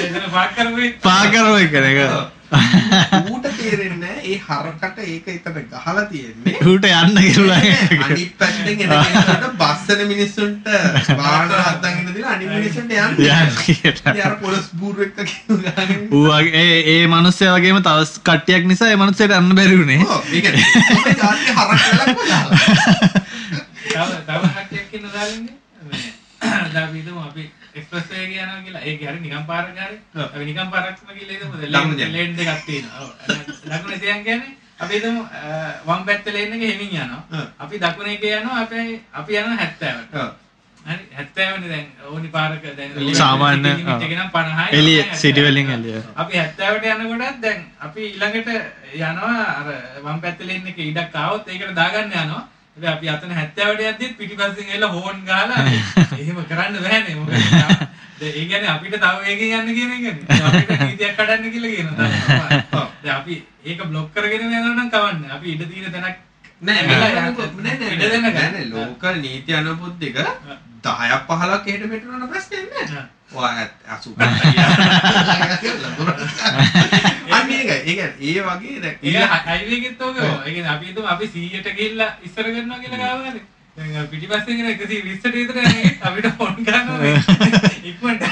එතන පාක් කරපුවේ ඌට තේරෙන්නේ නැහැ ඒ හරකට ඒක එතන ගහලා තියෙන්නේ. ඌට යන්න කියලා. අනිත් පැත්තෙන් එන කෙනාට බස්සන මිනිස්සුන්ට වාහන හදන් ඉන්න දින අනිත් මිනිස්සුන්ට යන්න. යන්න කියලා. අර පොලිස් බූරු එක්ක කිව්වාගෙන ඌ වගේ- ඒ ඒ මිනිස්සයා වගේම තව කට්ටියක් නිසා ඒ මිනිස්සයාට යන්න බැරි වුණේ. ඔව් ඒක තමයි ජාතිය හරක් කොහොමද? තව තව කට්ටියක් ඉන්න දාලින්නේ මේ හිතමු අපි එක්ස්ප්‍රස් එක යනවා කියලා. ඒක හරි නිකම් පාරක් හරි. අපි නිකම් පාරක් කියලා හිතමු ලකුණු ලේන්. ලේන් දෙකක් තියෙනවා. ලකුණ තියන් කියන්නේ අපි හිතමු වම් පැත්තේ ලේන් එක හෙමින් යනවා. අපි දකුණ එකේ යනවා අපි අපි යනවා 70ට ඔව්. හරි? හැත්තෑවන දැන් ඕනි පාරක දැන් සාමාන්‍ය, limit එක නම් 50යි. එළිය සිටි 70. වලින් එළිය. අපි හැත්තෑවට යනකොටත් දැන් අපි ඊළඟට යනවා. අර වම් පැත්තේ ඉන්න එක ඉඩක් ආවොත් ඒකට දාගන්න යනවා හැබැයි අපි අතන හැත්තෑවට යද්දිත් පිටිපස්සෙන් එල්ල හෝන් ගහලා එහෙම කරන්න බෑනේ. මොකද දැන් ඒ කියන්නේ අපිට තව වේගෙන් යන්න කියන එකනේ. අපිට නීතියක් කඩන්න කියලා කියනවා. දැන් අපි ඒක බ්ලොක් කරගෙන යනවා නම් කවන්නේ? අපි ඉඩ තියෙන තැනක් නෑ නෑ. නෑ ලෝකල් නීති අනුපුද්දික 10ක් 15ක් එහෙට මෙහෙට යන ප්‍රශ්නේ නෑ. ඔයා 80 අන්න ඒක ඒ කියන්නේ ඒ වගේ දැන් ඒක හයිවේ එකෙත් ඕක. ඒ කියන්නේ අපි හිතමු අපි 100ට ගිහිල්ලා ඉස්සර කරනවා කියලා ගාවනේ. දැන් පිටිපස්සෙන් එන 120ට විතර අපිට ෆෝන් කරනවා ඉක්මනට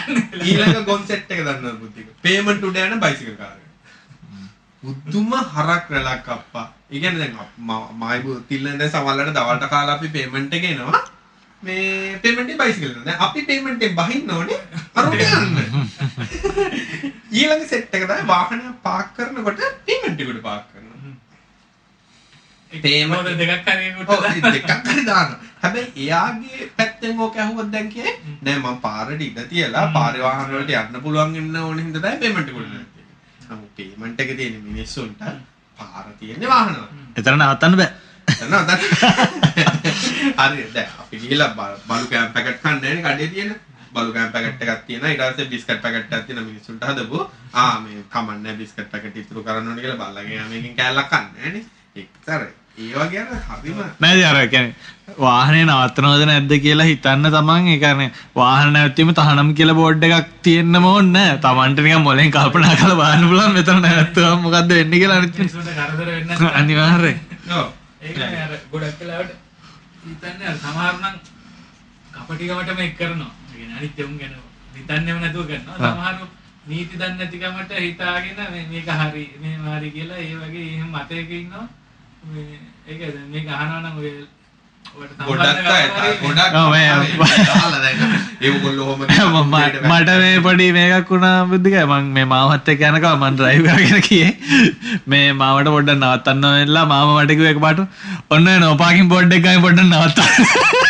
ඊළඟ කොන්සෙප්ට් එක දන්නවද බුද්ධික පේමන්ට් උඩ යන බයිසිකල් කාරය බුදුම හරක් රැලක් අප්පා. ඒ කියන්නේ දැන් අප- ම- මයි තිල්ලෙන් දැන් සමහරවිට දවල්ට කාලා අපි පේමන්ට් එක එනවා මේ පේමන්ට් බයිසිකල් එක දැන් අපි පේමන්ට් එක බහින්න ඕනේ අරුට යන්න ඊළඟ සෙට් එක තමයි වාහනය පාක් කරනකොට පේමන්ට් එකට පාක් කරනවා. තේම දෙකක් හරි ඔව් ඒ දෙකක් හරි දානවා. හැබැයි එයාගේ පැත්තෙන් ඕක ඇහුවොත් දැන් කියේ නෑ මම පාරට ඉඳ තියලා පාරේ වාහන වලට යන්න පුළුවන් වෙන්න ඕන හින්දා තමයි පේමන්ට් එක උඩ නැත්තේ. නමුත් පේමන්ට් එක තියෙන මිනිස්සුන්ට පාර තියෙන්නේ වාහන වල. එතන නවත්තන්න බෑ එතන අතන හරි දැන් අපි ගිහලා බලු කෑම් පැකට් කන්නේ නෑනේ කඩේ තියෙන. බලු කෑම් පැකට් එකක් තියෙනවා ඊට පස්සේ බිස්කට් පැකට් එකක් තියෙන මිනිස්සුන්ට හදපු ආ මේ කමන්නේ බිස්කට් පැකට් ඉතුරු කරන්න ඕනේ කියලා බල්ලගේ මේකෙන් කෑල්ලක් කන්නේ නෑනේ. ඒකතර ඒ වගේ අර හරිම නෑ අර කියන්නේ වාහනේ නවත්තනවද නැද්ද කියලා හිතන්න තමන් ඒ කියන්නේ වාහන නැවැත්වීම තහනම් කියලා බෝඩ් එකක් තියෙන්නම ඕනේ නෑ. තමන්ට නිකන් මොලෙන් කල්පනා කරලා බලන්න පුළුවන් මෙතන නැවැත්තුවම මොකද්ද වෙන්නේ කියලා අනිත් මිනිස්සුන්ට කරදර වෙන්නේ නැත්නම් අනිවාර්යයෙන්. ඔව් ඒකනේ අර ගොඩක් වෙලාවට හිතන්නේ අර සමහර නම් කපටිකමට මේක කරනවා. ඒ කියන්නේ අනිත් යොම් ගැන හිතන්නේම නැතුව කරනවා. සමහරව නීති දන්නේ නැතිකමට හිතාගෙන මේ- මේක හරි මේව හරි කියලා ඒ වගේ එහෙම මතයක ඉන්නවා. මේ ඒක මේක අහනවා නම් ඔය මට මේ පොඩි මේකක් වුණා බුද්ධික. මං මේ මාමත් එක්ක යනකම් මං ඩ්‍රයිව් කරගෙන ගියේ. මේ මාමට පොඩ්ඩක් නවත්තන්න වෙලා මාම මට කිව්ව එකපාරට ඔන්න නෝ පාකින් බෝඩ් එක ගානේ පොඩ්ඩක් නවත්තන්න.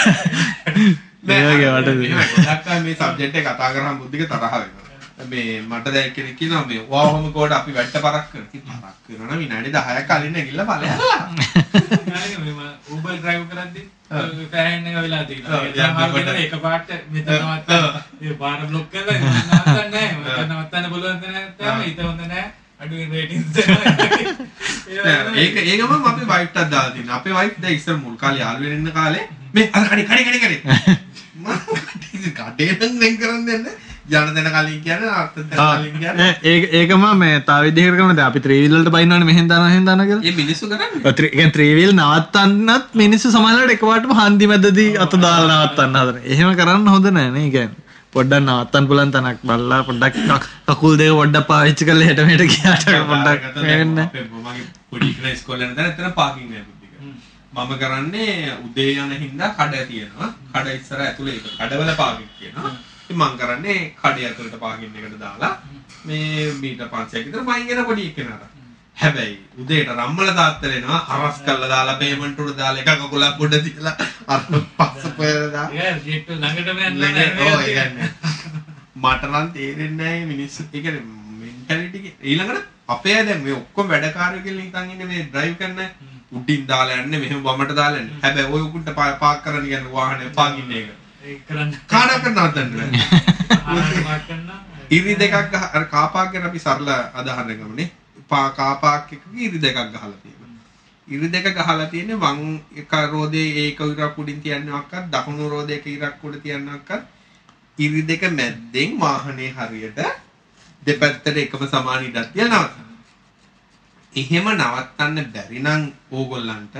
ඒ වගේ මට ගොඩක් අය මේ සබ්ජෙක්ට් එක කතා කරාම බුද්ධික තරහ වෙනවා මේ මට දැන් කෙනෙක් කියනවා මේ ඔයා ඔහොම කෝඩ අපි වැට්ට පරක් කරන ඉතින් පරක් කරනවා නම් විනාඩි 10ක් කලින් නැගිල්ල ඵලයලා මම Uber drive කරද්දි ෆෑන් එක වෙලා තියෙනවා. ඒක සමහර යන්න වෙලාවට එකපාරට මෙතන නවත්තන්න. ඒ පාර බ්ලොක් කරලා නවත්තන්න නැහැ. මෙතන නවත්තන්න තැන නැත්නම් හිත හොඳ නැහැ. අඩුවෙන් රේටින්ග්ස් දෙනවා. ඒක ඒ ගමන් අපේ වයිෆ්ටත් දාලා තියෙනවා. අපේ වයිෆ් දැන් ඉස්සර මුල් කාලේ යාළුවෙන් ඉන්න කාලේ මේ අර කඩේ කඩේ කඩේ කඩේ. මම කඩේ නම් වෙන් කරන් දෙන්න යන දෙන කලින් කියන්නේ අර්ථ දෙන කලින් කියන්නේ ඒක ඒකම මේ තව විදිහකට කරනවා දැන් අපි ත්‍රිවිල් වලට බයින්නවනේ මෙහෙන් දානවා මෙහෙන් දානවා කියලා ඒ මිනිස්සු කරන්නේ ඒ ත්‍රීවිල් නවත්තන්නත් මිනිස්සු සමහරවිට එකපාරටම හන්දි මැදදී අත දාලා නවත්තන්න හදන. එහෙම කරන්න හොඳ නෑ නේ කියන්නේ. පොඩ්ඩක් නවත්තන්න පුළුවන් තැනක් බලලා පොඩ්ඩක් කකුල් දෙක පොඩ්ඩක් පාවිච්චි කරලා හෙට මෙහෙට ගියාට පොඩ්ඩක් වෙන්න. පොඩි ඉගෙන ඉස්කෝලේ යන තැන එතන පාකින්. මම කරන්නේ උදේ යන හින්දා කඩ තියෙනවා. කඩ ඉස්සර ඇතුලේ කඩවල පාකින් කියනවා. ඉතින් මම කරන්නේ කඩේ ඇතුලට පාකින් එකට දාලා මේ මීටර් 500ක් විතර පයින් යන පොඩි එකනට. හැබැයි උදේට රම්මල තාත්තල එනවා හරස් කළා දාලා පේමන්ට් උඩ දාලා එක කකුලක් පොඩ තියලා අර පස්ස පෙර දාලා ඒක ජෙට් ළඟටම යන්න ළඟ- ඔව්, ඒ කියන්නේ. මට නම් තේරෙන්නේ නැහැ මිනිස්සු ඒ කියන්නේ මෙන්ටැලිටි ඊළඟට අපේ අය දැන් මේ ඔක්කොම වැඩකාරයෝ කියලා හිතන් ඉන්නේ මේ ඩ්‍රයිව් කරන. උඩින් දාලා යන්නේ මෙහෙම වමට දාලා යන්නේ. හැබැයි ඔය උකුන්ට පාක් කරන්න කියන්නේ වාහනේ පාකින් එක. කරන්න. කාඩක්. ආහාර පාක් කරනවා. ඉරි දෙකක් අර කාපාක් ගැන අපි සරල අදහන්න ගමනේ. පා කාපාක් එකක ඉරි දෙකක් ගහලා තියෙනවා. ඉරි දෙක ගහලා තියෙන්නේ වම් එක රෝදේ ඒක ඉරක් උඩින් තියන්නවක්වත් දකුණු රෝදේ එක ඉරක් උඩ තියන්නවක්වත් ඉරි දෙක මැද්දෙන් වාහනේ හරියට දෙපැත්තට එකම සමාන ඉඩක් නවත්තනවා. එහෙම නවත්තන්න බැරි නම් ඕගොල්ලන්ට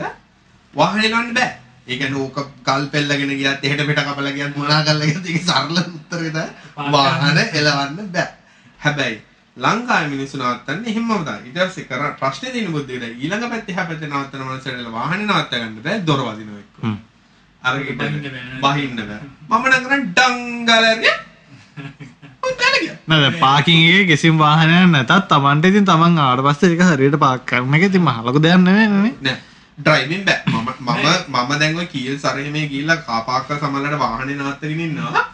වාහනේ ගන්න බෑ. ඒ කියන්නේ ඕක කල් පෙල්ලගෙන ගියත් එහෙට මෙට කපලා ගියත් මොනා කරලා ගියත් ඒක සරල උත්තරේ තමයි වාහන එලවන්න බෑ. හැබැයි ලංකාවේ මිනිස්සු නවත්තන්නේ එහෙමම තමයි. ඊට පස්සේ කර ප්‍රශ්නේ තියෙන බුද්ධියට ඊළඟ පැත්තේ හැපෙත නවත්තන මනසට වාහනේ නවත්ත ගන්න බෑ දොර වදිනවා එක්ක. හ්ම්. අර බහින්න බෑ. බහින්න බෑ. මම නම් කරන්නේ ඩංගලරිය. නේද පාකින් එකේ කිසිම වාහනයක් නැතත් Tamanට ඉතින් Taman ආවට පස්සේ ඒක හරියට පාක් කරන එක ඉතින් මහ ලොකු දෙයක් නෙවෙයි නේ. නෑ ඩ්‍රයිවිං බෑ. මම මම මම දැන් ඔය කීල් සරහෙමේ ගිහිල්ලා කාපාක්ක සමහරවිට වාහනේ නවත්තගෙන ඉන්නවා.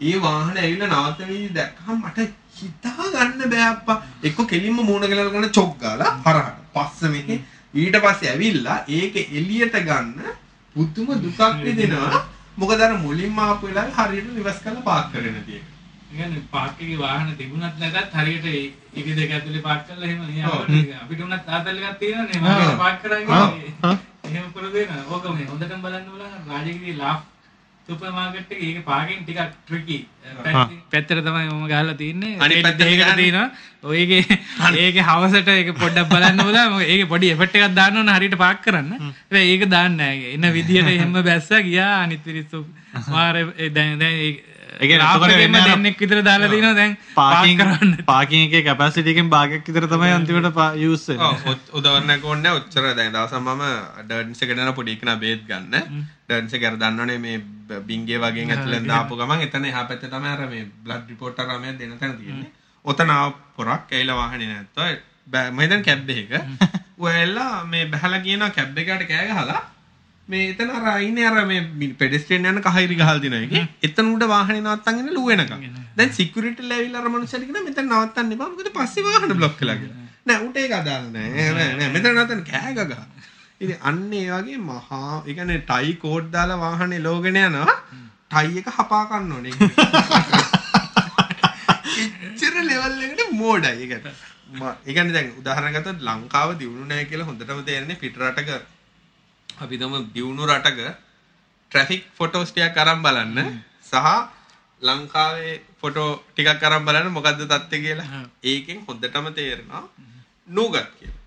ඒ වාහන ඇවිල්ලා නවත්තන විදිහ දැක්කම මට හිතා ගන්න බෑ අප්පා. එක්ක කෙලින්ම මූණ ගලන ගන්න චොක් ගාලා හරහට. පස්ස මෙහි ඊට පස්සේ ඇවිල්ලා ඒක එළියට ගන්න පුදුම දුකක් විඳිනවා. මොකද අර මුලින්ම ආපු වෙලාවේ හරියට රිවර්ස් කරලා පාක් කරගෙන තියෙනවා. ඉගන්න පාක්කගේ වාහන තිබුණත් නැතත් හරියට එක දෙක ඇතුලේ පාක් කරලා එහෙම. අපිට උනත් තාතල් එකක් තියෙනනේ. මම පාක්. කරන්නේ. එහෙම කර දෙන ඕක මේ හොඳටම බලන්න බලන්න රාජගිරියේ ලාෆ් සුපර් මාකට් එකේ ඒක පාකින් ටිකක් ට්‍රිකි පැත්තට තමයි මම ගහලා තින්නේ. අනිත් දෙකකට ගහන්නේ. තියෙනවා ඔයගේ ඒකේ හවසට ඒක පොඩ්ඩක් බලන්න බලලා මොකද ඒකේ පොඩි එෆෙක්ට් එකක් දාන්න ඕන හරියට පාක් කරන්න. හැබැයි ඒක දාන්නේ නැහැ. එන විදියට එහෙම බැස්සා ගියා. අනිත් පිරිස්සු මාර දැන් දැන් ඒ දෙන්නෙක් විතර දාලා දැන් පාක් පාකින් කරන්න. පාකින් එකේ කැපැසිටි එකෙන් භාගයක් විතර තමයි අන්තිමට යූස් වෙන්නේ. ඔව් ඔත්- උදාහරණයක් ඕනේ ඔච්චර දැන් දවසක් මම ඩර්න්ස් එකට යන පොඩි එකනා බේත් ගන්න. ඩර්න්ස් එක අර දන්නවනේ මේ බ- බින්ගේ වගේ ඇතුලෙන් දාපු ගමන් එතන එහා පැත්තේ තමයි අර මේ බ්ලඩ් රිපෝට් අර රමයක් දෙන තැන තියෙන්නේ. ඔතන ආව පොරක් ඇවිල්ලා වාහනේ නැත්තෝ. මම හිතන්නේ කැබ් එකක. ඔයලා මේ බහලා කියනවා කැබ් එකට කෑ ගහලා මේ එතන අර අයිනේ අර මේ පෙඩෙස්ට්‍රියන් යන කහිරි ගහලා දිනවා ඒකේ. එතන උඩ වාහනේ නවත්තන් ඉන්න ලු වෙනකම්. දැන් සිකියුරිටි ලැවිලා අර මනුස්සයාට කියනවා මෙතන නවත්තන්න එපා. මොකද පස්සේ වාහන බ්ලොක් කළා කියලා. නෑ උට ඒක අදාළ නෑ. නෑ නෑ මෙතන නවත්තන්න කෑ ගගහ. ඉතින් අන්න ඒ වගේ මහා ඒ කියන්නේ ටයි කෝඩ් දාලා වාහනේ ලෝගෙන යනවා. ටයි එක හපා ගන්න ඕනේ. එච්චර ලෙවල් එකට මෝඩයි ඒ කියන්නේ. මා- ඒ කියන්නේ දැන් උදාහරණ ගත්තොත් ලංකාව දියුණු නැහැ කියලා හොඳටම තේරෙන්නේ පිට රටක අපි තම දියුණු රටක ට්‍රැෆික් ෆොටෝස් ටිකක් අරන් බලන්න. සහ ලංකාවේ ෆොටෝ ටිකක් අරන් බලන්න මොකද්ද තත්ත්වය කියලා. ඒකෙන් හොඳටම තේරෙනවා. නූගත් කියලා.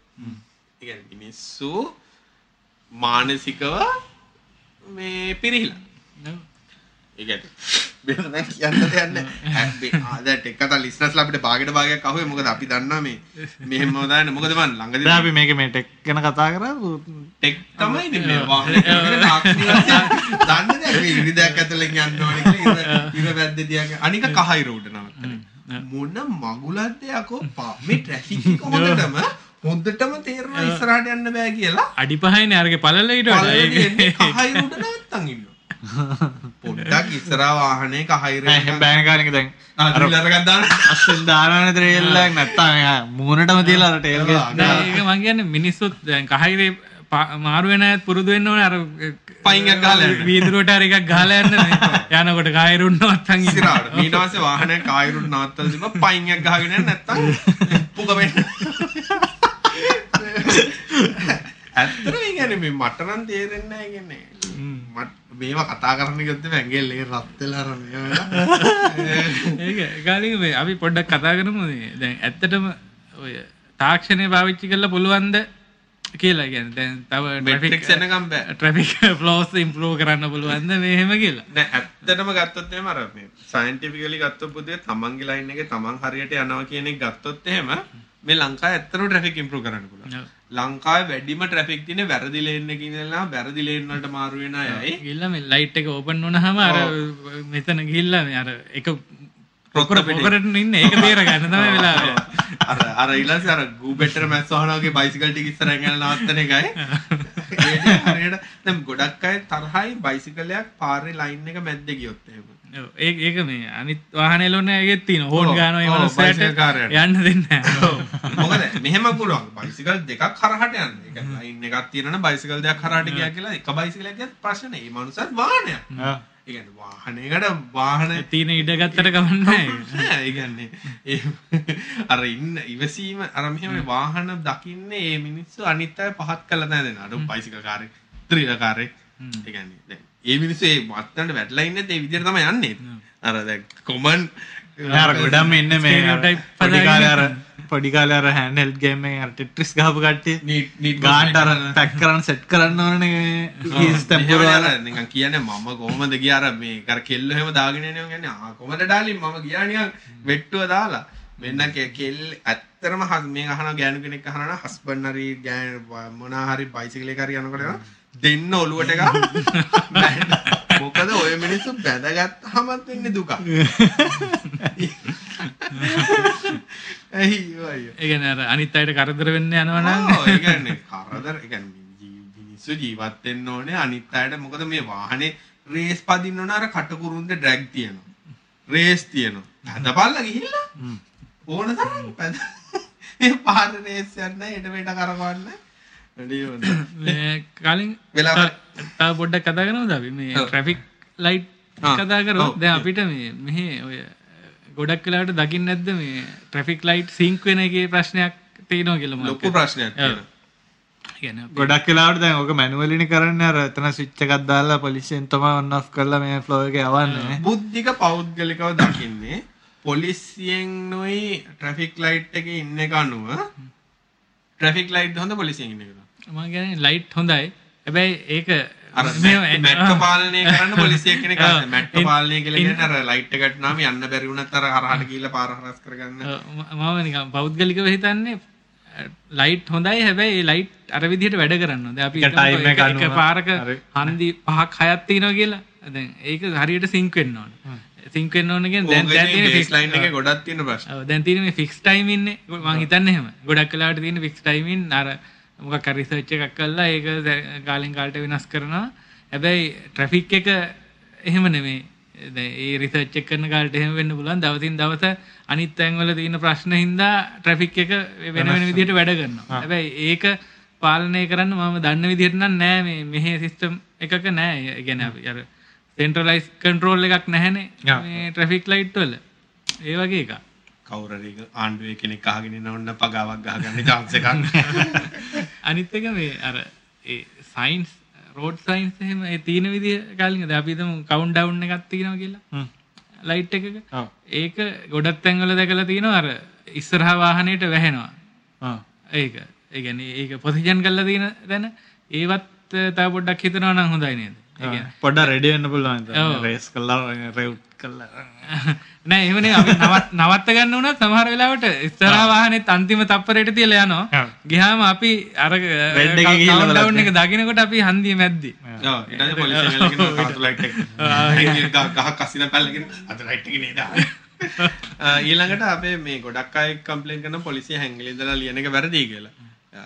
ඒ කියන්නේ මිනිස්සු මානසිකව මේ පිරිහිලා. ඒ කියන්නේ දැන් කියන්න දෙයක් නැහැ. ආදට එක කතා ලිස්නස්ලා අපිට භාගයට භාගයක් අහුවේ. මොකද අපි දන්නවා මේ මෙහෙම දාන්න මොකද මන් ළඟදී අපි මේක මේ ටෙක් ගැන කතා කරා ටෙක් තමයි දන්නේ ඉරිදයක් ඇතුලෙන් යන්න ඉර වැද්ද තියන්නේ අනික කහයිර උඩ නවත්තන මොන මගුලක්ද යකෝ? පා මේ ට්‍රැෆික් එක හොඳටම හොඳටම තේරෙනවා ඉස්සරහට යන්න බෑ කියලා. අඩි පහයිනේ අරගේ පළල ඊට වඩා. පළවෙනි කහයිර පොඩ්ඩක් ඉස්සරහා වාහනේ කහයිර එහෙම බෑන කාලෙක දැන් අර දාන්න. අස්සෙන් දානවනේ ට්‍රේල් එකක් නැත්තම් මූණටම තියලා අර ටේල් මං කියන්නේ මිනිස්සුත් දැන් කහිරේ පා- මාරු වෙන අයත් පුරුදු වෙන්න ඕනේ. අර පයින් යන්න. වීදුරුවට හරි එකක් ගහලා යන්න. යනකොට කහිරුන් නවත්තන්. ඉස්සරහට. ඊට පස්සේ වාහනේ කායරුත් නවත්තලා තිබ්බා. පයින් එකක් ගහගෙන යන්න නැත්තම් පුග වෙන්න ඇත්තටම ඒ කියන්නේ මේ මට නම් තේරෙන්නේ නැහැ කියන්නේ. මට මේවා කතා කරන්න ගත්තම ඇඟෙල් ඒ රත් වෙලා අර මේවා ඒක ගාලික මේ අපි පොඩ්ඩක් කතා කරමු මේ. දැන් ඇත්තටම ඔය තාක්ෂණය පාවිච්චි කරලා පුළුවන්ද කියලා කියන්නේ. දැන් තව බෑ. ට්‍රැෆික් ෆ්ලෝස් ඉම්ප්‍රූව් කරන්න පුළුවන්ද මේ එහෙම කියලා. නෑ ඇත්තටම ගත්තොත් එහෙම අර මේ සයන්ටිෆිකලි ගත්තොත් පුදුවේ තමන්ගේ ලයින් එකේ තමන් හරියට යනවා කියන එක ගත්තොත් එහෙම මේ ලංකාවේ ඇත්තටම ට්‍රැෆික් ඉම්ප්‍රූව් කරන්න පුළුවන්. ලංකාවේ වැඩිම ට්‍රැෆික් තියෙන්නේ වැරදි ලේන් එකේ ඉඳලා වැරදි ලේන් වලට මාරු වෙන අයයි. ගිහිල්ලා මේ ලයිට් එක ඕපන් වුණාම අර මෙතන ගිහිල්ලා මේ අර එක පොකර පොකරට ඉන්න ඒක තේර ගන්න තමයි වෙලාව. අර අර ඊළඟට අර ගූබෙටර් මැස් වහනවාගේ බයිසිකල් ටික ඉස්සරහින් යන නවත්තන එකයි. ඒ ටික හරියට දැන් ගොඩක් අය තරහයි බයිසිකලයක් පාරේ ලයින් එක මැද්දේ ගියොත් එහෙම. ඔව්, ඒක මේ අනිත් වාහනේලොන්න ඒගෙත් තියෙන හෝන් ඒ බයිසිකල් කාරයාට. යන්න දෙන්නේ නැහැ. මොකද මෙහෙම පුළුවන් බයිසිකල් දෙකක් හරහට යන්න. ඒ කියන්නේ ලයින් එකක් තියෙනවනේ බයිසිකල් දෙකක් හරහට ගියා කියලා එක බයිසිකලයක් ගියත් ප්‍රශ්න නෑ. මේ මනුස්සයත් වාහනයක්. ඒ කියන්නේ වාහනයකට වාහන තියෙන ඉඩ ගත්තට කමන්නේ නැහැ. නෑ ඒ කියන්නේ ඒ අර ඉන්න ඉවසීම අර මෙහෙම වාහන දකින්නේ මේ මිනිස්සු අනිත් අය පහත් කළා නෑ දෙන. අර බයිසිකල් කාරේ, ත්‍රිල කාරේ. ඒ මිනිස්සු මත්තන්ට වැටලා ඉන්නේ ඒ විදිහට තමයි යන්නේ. අර දැන් කොමන් අර ගොඩම් ඉන්න මේ අර Stereotype පොඩි හදාගෙන කාලේ අර පොඩි කාලේ අර හෑන්ඩ් හෙල්ඩ් ගේම් ටෙට්‍රිස් ගහපු කට්ටිය නීට් නීට් ගාන්ට අර පැක් කරන්න සෙට් කරන්න ඕනේ කීස් ටෙම්පර් වල. නිකන් කියන්නේ මම කොහමද ගියා? අර මේ අර කෙල්ල එහෙම දාගෙන එනවා කියන්නේ ආ කොහමද ඩාලින් මම ගියා නිකන් වෙට්ටුව දාලා. මෙන්න කෙල් ඇත්තරම හස්- මේ අහන ගෑනු කෙනෙක් අහනවා හස්බන්ඩ් හරි ගෑන මොනා හරි බයිසිකල් එක හරි යනකොට එනවා, දෙන්න ඔලුවට එක මොකද ඔය මිනිස්සු බැඳගත්තාමත් වෙන්නේ දුක. ඇයි අයියෝ ඒ කියන්නේ අර අනිත් අයට කරදර වෙන්න යනවා නම්. ඒ කියන්නේ කරදර ඒ කියන්නේ මිනිස්සු ජීවත් වෙන්න ඕනේ. අනිත් අයට මොකද මේ වාහනේ රේස් පදින්න ඕන අර කටකුරුන්ද ඩ්‍රැග් තියෙනවා. රේස් තියෙනවා. හදපල්ලා ගිහිල්ලා ඕන තරම් පැද මේ පාර රේස් යන්න එඩ මෙඩ කරවන්න කලින් වෙලාව- තා පොඩ්ඩක් කතා කරනවද අපි? මේ. ට්‍රැෆික් ලයිට් කතා. කරොත් දැන් අපිට මේ මෙහි ඔය ගොඩක් වෙලාට දකින්න නැද්ද මේ ට්‍රැෆික් ලයිට් සිංක් වෙන එකේ ප්‍රශ්නයක් තියෙනවා කියලා මම ලොකු ප්‍රශ්නයක් ගොඩක් වෙලාවට දැන් ඕක මැනුවලිනි කරන්නේ අර එතන ස්විච් එකක් දාලා පොලිසියෙන් තමයි ඔන් ඔෆ් කරලා මේ ෆ්ලෝ එක යවන්නේ. බුද්ධික පෞද්ගලිකව දකින්නේ පොලිසියෙන් නොයි ට්‍රැෆික් ලයිට් එක ඉන්න එක අනුව ට්‍රැෆික් ලයිට් හොඳ පොලිසියෙන් ඉන්න එක මම කියන්නේ ලයිට් හොඳයි හැබැයි ඒක අර මේ- මැට්ට පාලනය කරන්න පොලිසිය කෙනෙක් ආ. මැට්ට පාලනය කියලා කියන්නේ අර ලයිට් එකට නාම යන්න බැරි වුණත් අර හරහට ගිහිල්ලා පාර හරස් කරගන්න මම නිකන් පෞද්ගලිකව හිතන්නේ ලයිට් හොඳයි හැබැයි ඒ ලයිට් අර විදිහට වැඩ කරන්න. දැන් අපි එක පාරක. හන්දි පහක් හයක් තියෙනවා කියලා. දැන් ඒක හරියට සිංක් වෙන්න ඕනේ. සිංක් කියන්නේ දැන් දැන් තියෙන fix- ලයින් එකේ ගොඩක් තියෙන ප්‍රශ්න ඔව්, දැන් තියෙන මේ ෆික්ස් ටයිම් ඉන්නේ මම හිතන්නේ එහෙම. ගොඩක් වෙලාවට තියෙන ෆික්ස් ටයිම් ඉන්න අර මොකක් හරි රිසර්ච් එකක් කරලා ඒක කාලෙන් කාලට වෙනස් කරනවා. හැබැයි ට්‍රැෆික් එක එහෙම. දැන් ඒ රිසර්ච් එක කරන කාලට එහෙම වෙන්න පුළුවන්. දවසින් දවස අනිත් තැන්වල තියෙන ප්‍රශ්න හින්දා ට්‍රැෆික් එක වෙන වෙන විදිහට වැඩ කරනවා. හැබැයි ඒක පාලනය කරන්න මම දන්න විදිහට නම් නෑ මේ මෙහි සිස්ටම් එකක නෑ. අපි අර සෙන්ට්‍රලයිස් කන්ට්‍රෝල් එකක් නැහැනේ. මේ ට්‍රැෆික් ලයිට් වල. ඒ වගේ එකක්. කවුරුරි ආණ්ඩුවේ කෙනෙක් අහගෙන ඉන්න ඕන පගාවක් ගහගන්න chance එකක්. අනිත් එක මේ අර ඒ සයින්ස් රෝඩ් සයින්ස් එහෙම ඒ තියෙන විදිහ කලින් දැන් අපි හිතමු කවුන්ට් ඩවුන් එකක් තියෙනවා කියලා. හ්ම්. ලයිට් එකක. ඒක ගොඩක් තැන්වල දැකලා තියෙනවා අර ඉස්සරහා වාහනයට වැහෙනවා. ආ. ඒක. ඒ කියන්නේ ඒක පොසිෂන් කරලා තියෙන තැන ඒවත් තව පොඩ්ඩක් හිතනවා නම් හොඳයි නේද ඒ කියන්නේ. පොඩ්ඩක් රෙඩි වෙන්න පුළුවන්. රේස් කළා රෙවුට් කළා. නෑ එහෙමනේ අපි නවත් නවත්ත ගන්න උනත් සමහර වෙලාවට ඉස්සරහා වාහනේත් අන්තිම තප්පරයට තියලා යනවා. ගියාම අපි අර Red එකේ දකින්නකොට අපි හන්දිය මැද්දි. ඊළඟට අපේ මේ ගොඩක් අය කම්ප්ලේන් කරන පොලිසිය හැංගිලි ඉඳලා ලියන එක වැරදි කියලා.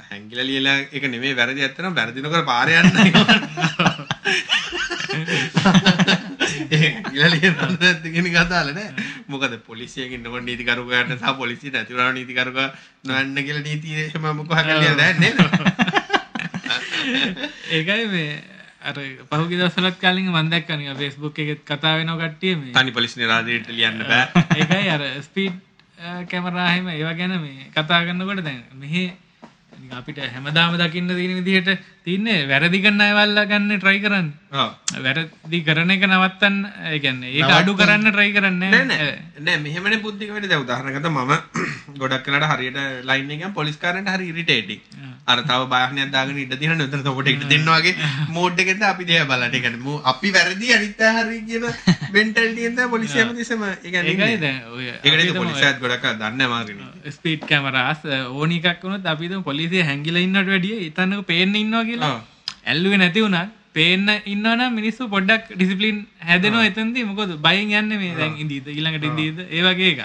හැංගිලා ලියලා එක නෙමෙයි වැරදි ඇත්තටම වැරදි නොකර ලියන නැද්ද කියන එක අදාළ නෑ. මොකද ඉන්නකොට නීතිකරුකයන්ට සහ පොලිසිය නැතිවරන නීතිකරුක නොයන්න කියලා නීතිය එහෙම මොකක් හරි ලියලා දැන් නේද? ඒකයි මේ අර පහුගිය දවස්වලත් කලින් නිකන් Facebook එකෙත් කතා වෙනව කට්ටිය මේ තනි පොලිස් නිරාධිරීට ලියන්න බෑ. ඒකයි අර ස්පීඩ් කැමරා එහෙම ඒවා ගැන මේ කතා කරනකොට දැන් මෙහි අපිට හැමදාම දකින්න තියෙන විදිහට තියන්නේ වැරදි කරන අයවල්ලා ගන්න try කරන්නේ. වැරදි කරන එක නවත්තන්න ඒ කියන්නේ ඒක අඩු කරන්න try කරන්නේ නෑ මෙහෙමනේ වෙන්නේ. දැන් උදාහරණයකට මම ගොඩක් වෙලාට හරියට ලයින් එකෙන් පොලිස් කාරයන්ට හරි ඉරිටේටිං අර තව බාහනයක් දාගෙන ඉඩ දිනන උතන තොපට ඉඩ දෙන්න වගේ. මෝඩ් එකෙන්ද අපි දිහා බලන්න. ඒ කියන්නේ මෝ- අපි වැරදි අනිත් අය හරි කියන මෙන්ටැලිටි එකෙන් තමයි පොලිසිය හැමතිස්සෙම ඒ පොලිසියත් ගොඩක් දන්නේ අමාරුනේ ස්පීඩ් කැමරාස් ඕන එකක් වුණොත් අපි හිතමු පොලිසිය හැංගිලා ඉන්නවට වැඩිය ඉතන්නක පේන්න ඉන්නවා කියලා. ඇල්ලුවේ නැති වුණත් පේන්න ඉන්නවා නම් මිනිස්සු පොඩ්ඩක් ඩිසිප්ලින් හැදෙනවා එතනදී මොකද බයෙන් යන්නේ මේ දැන් ඉඳීද ඊළඟට ඉඳීද ඒ වගේ එක.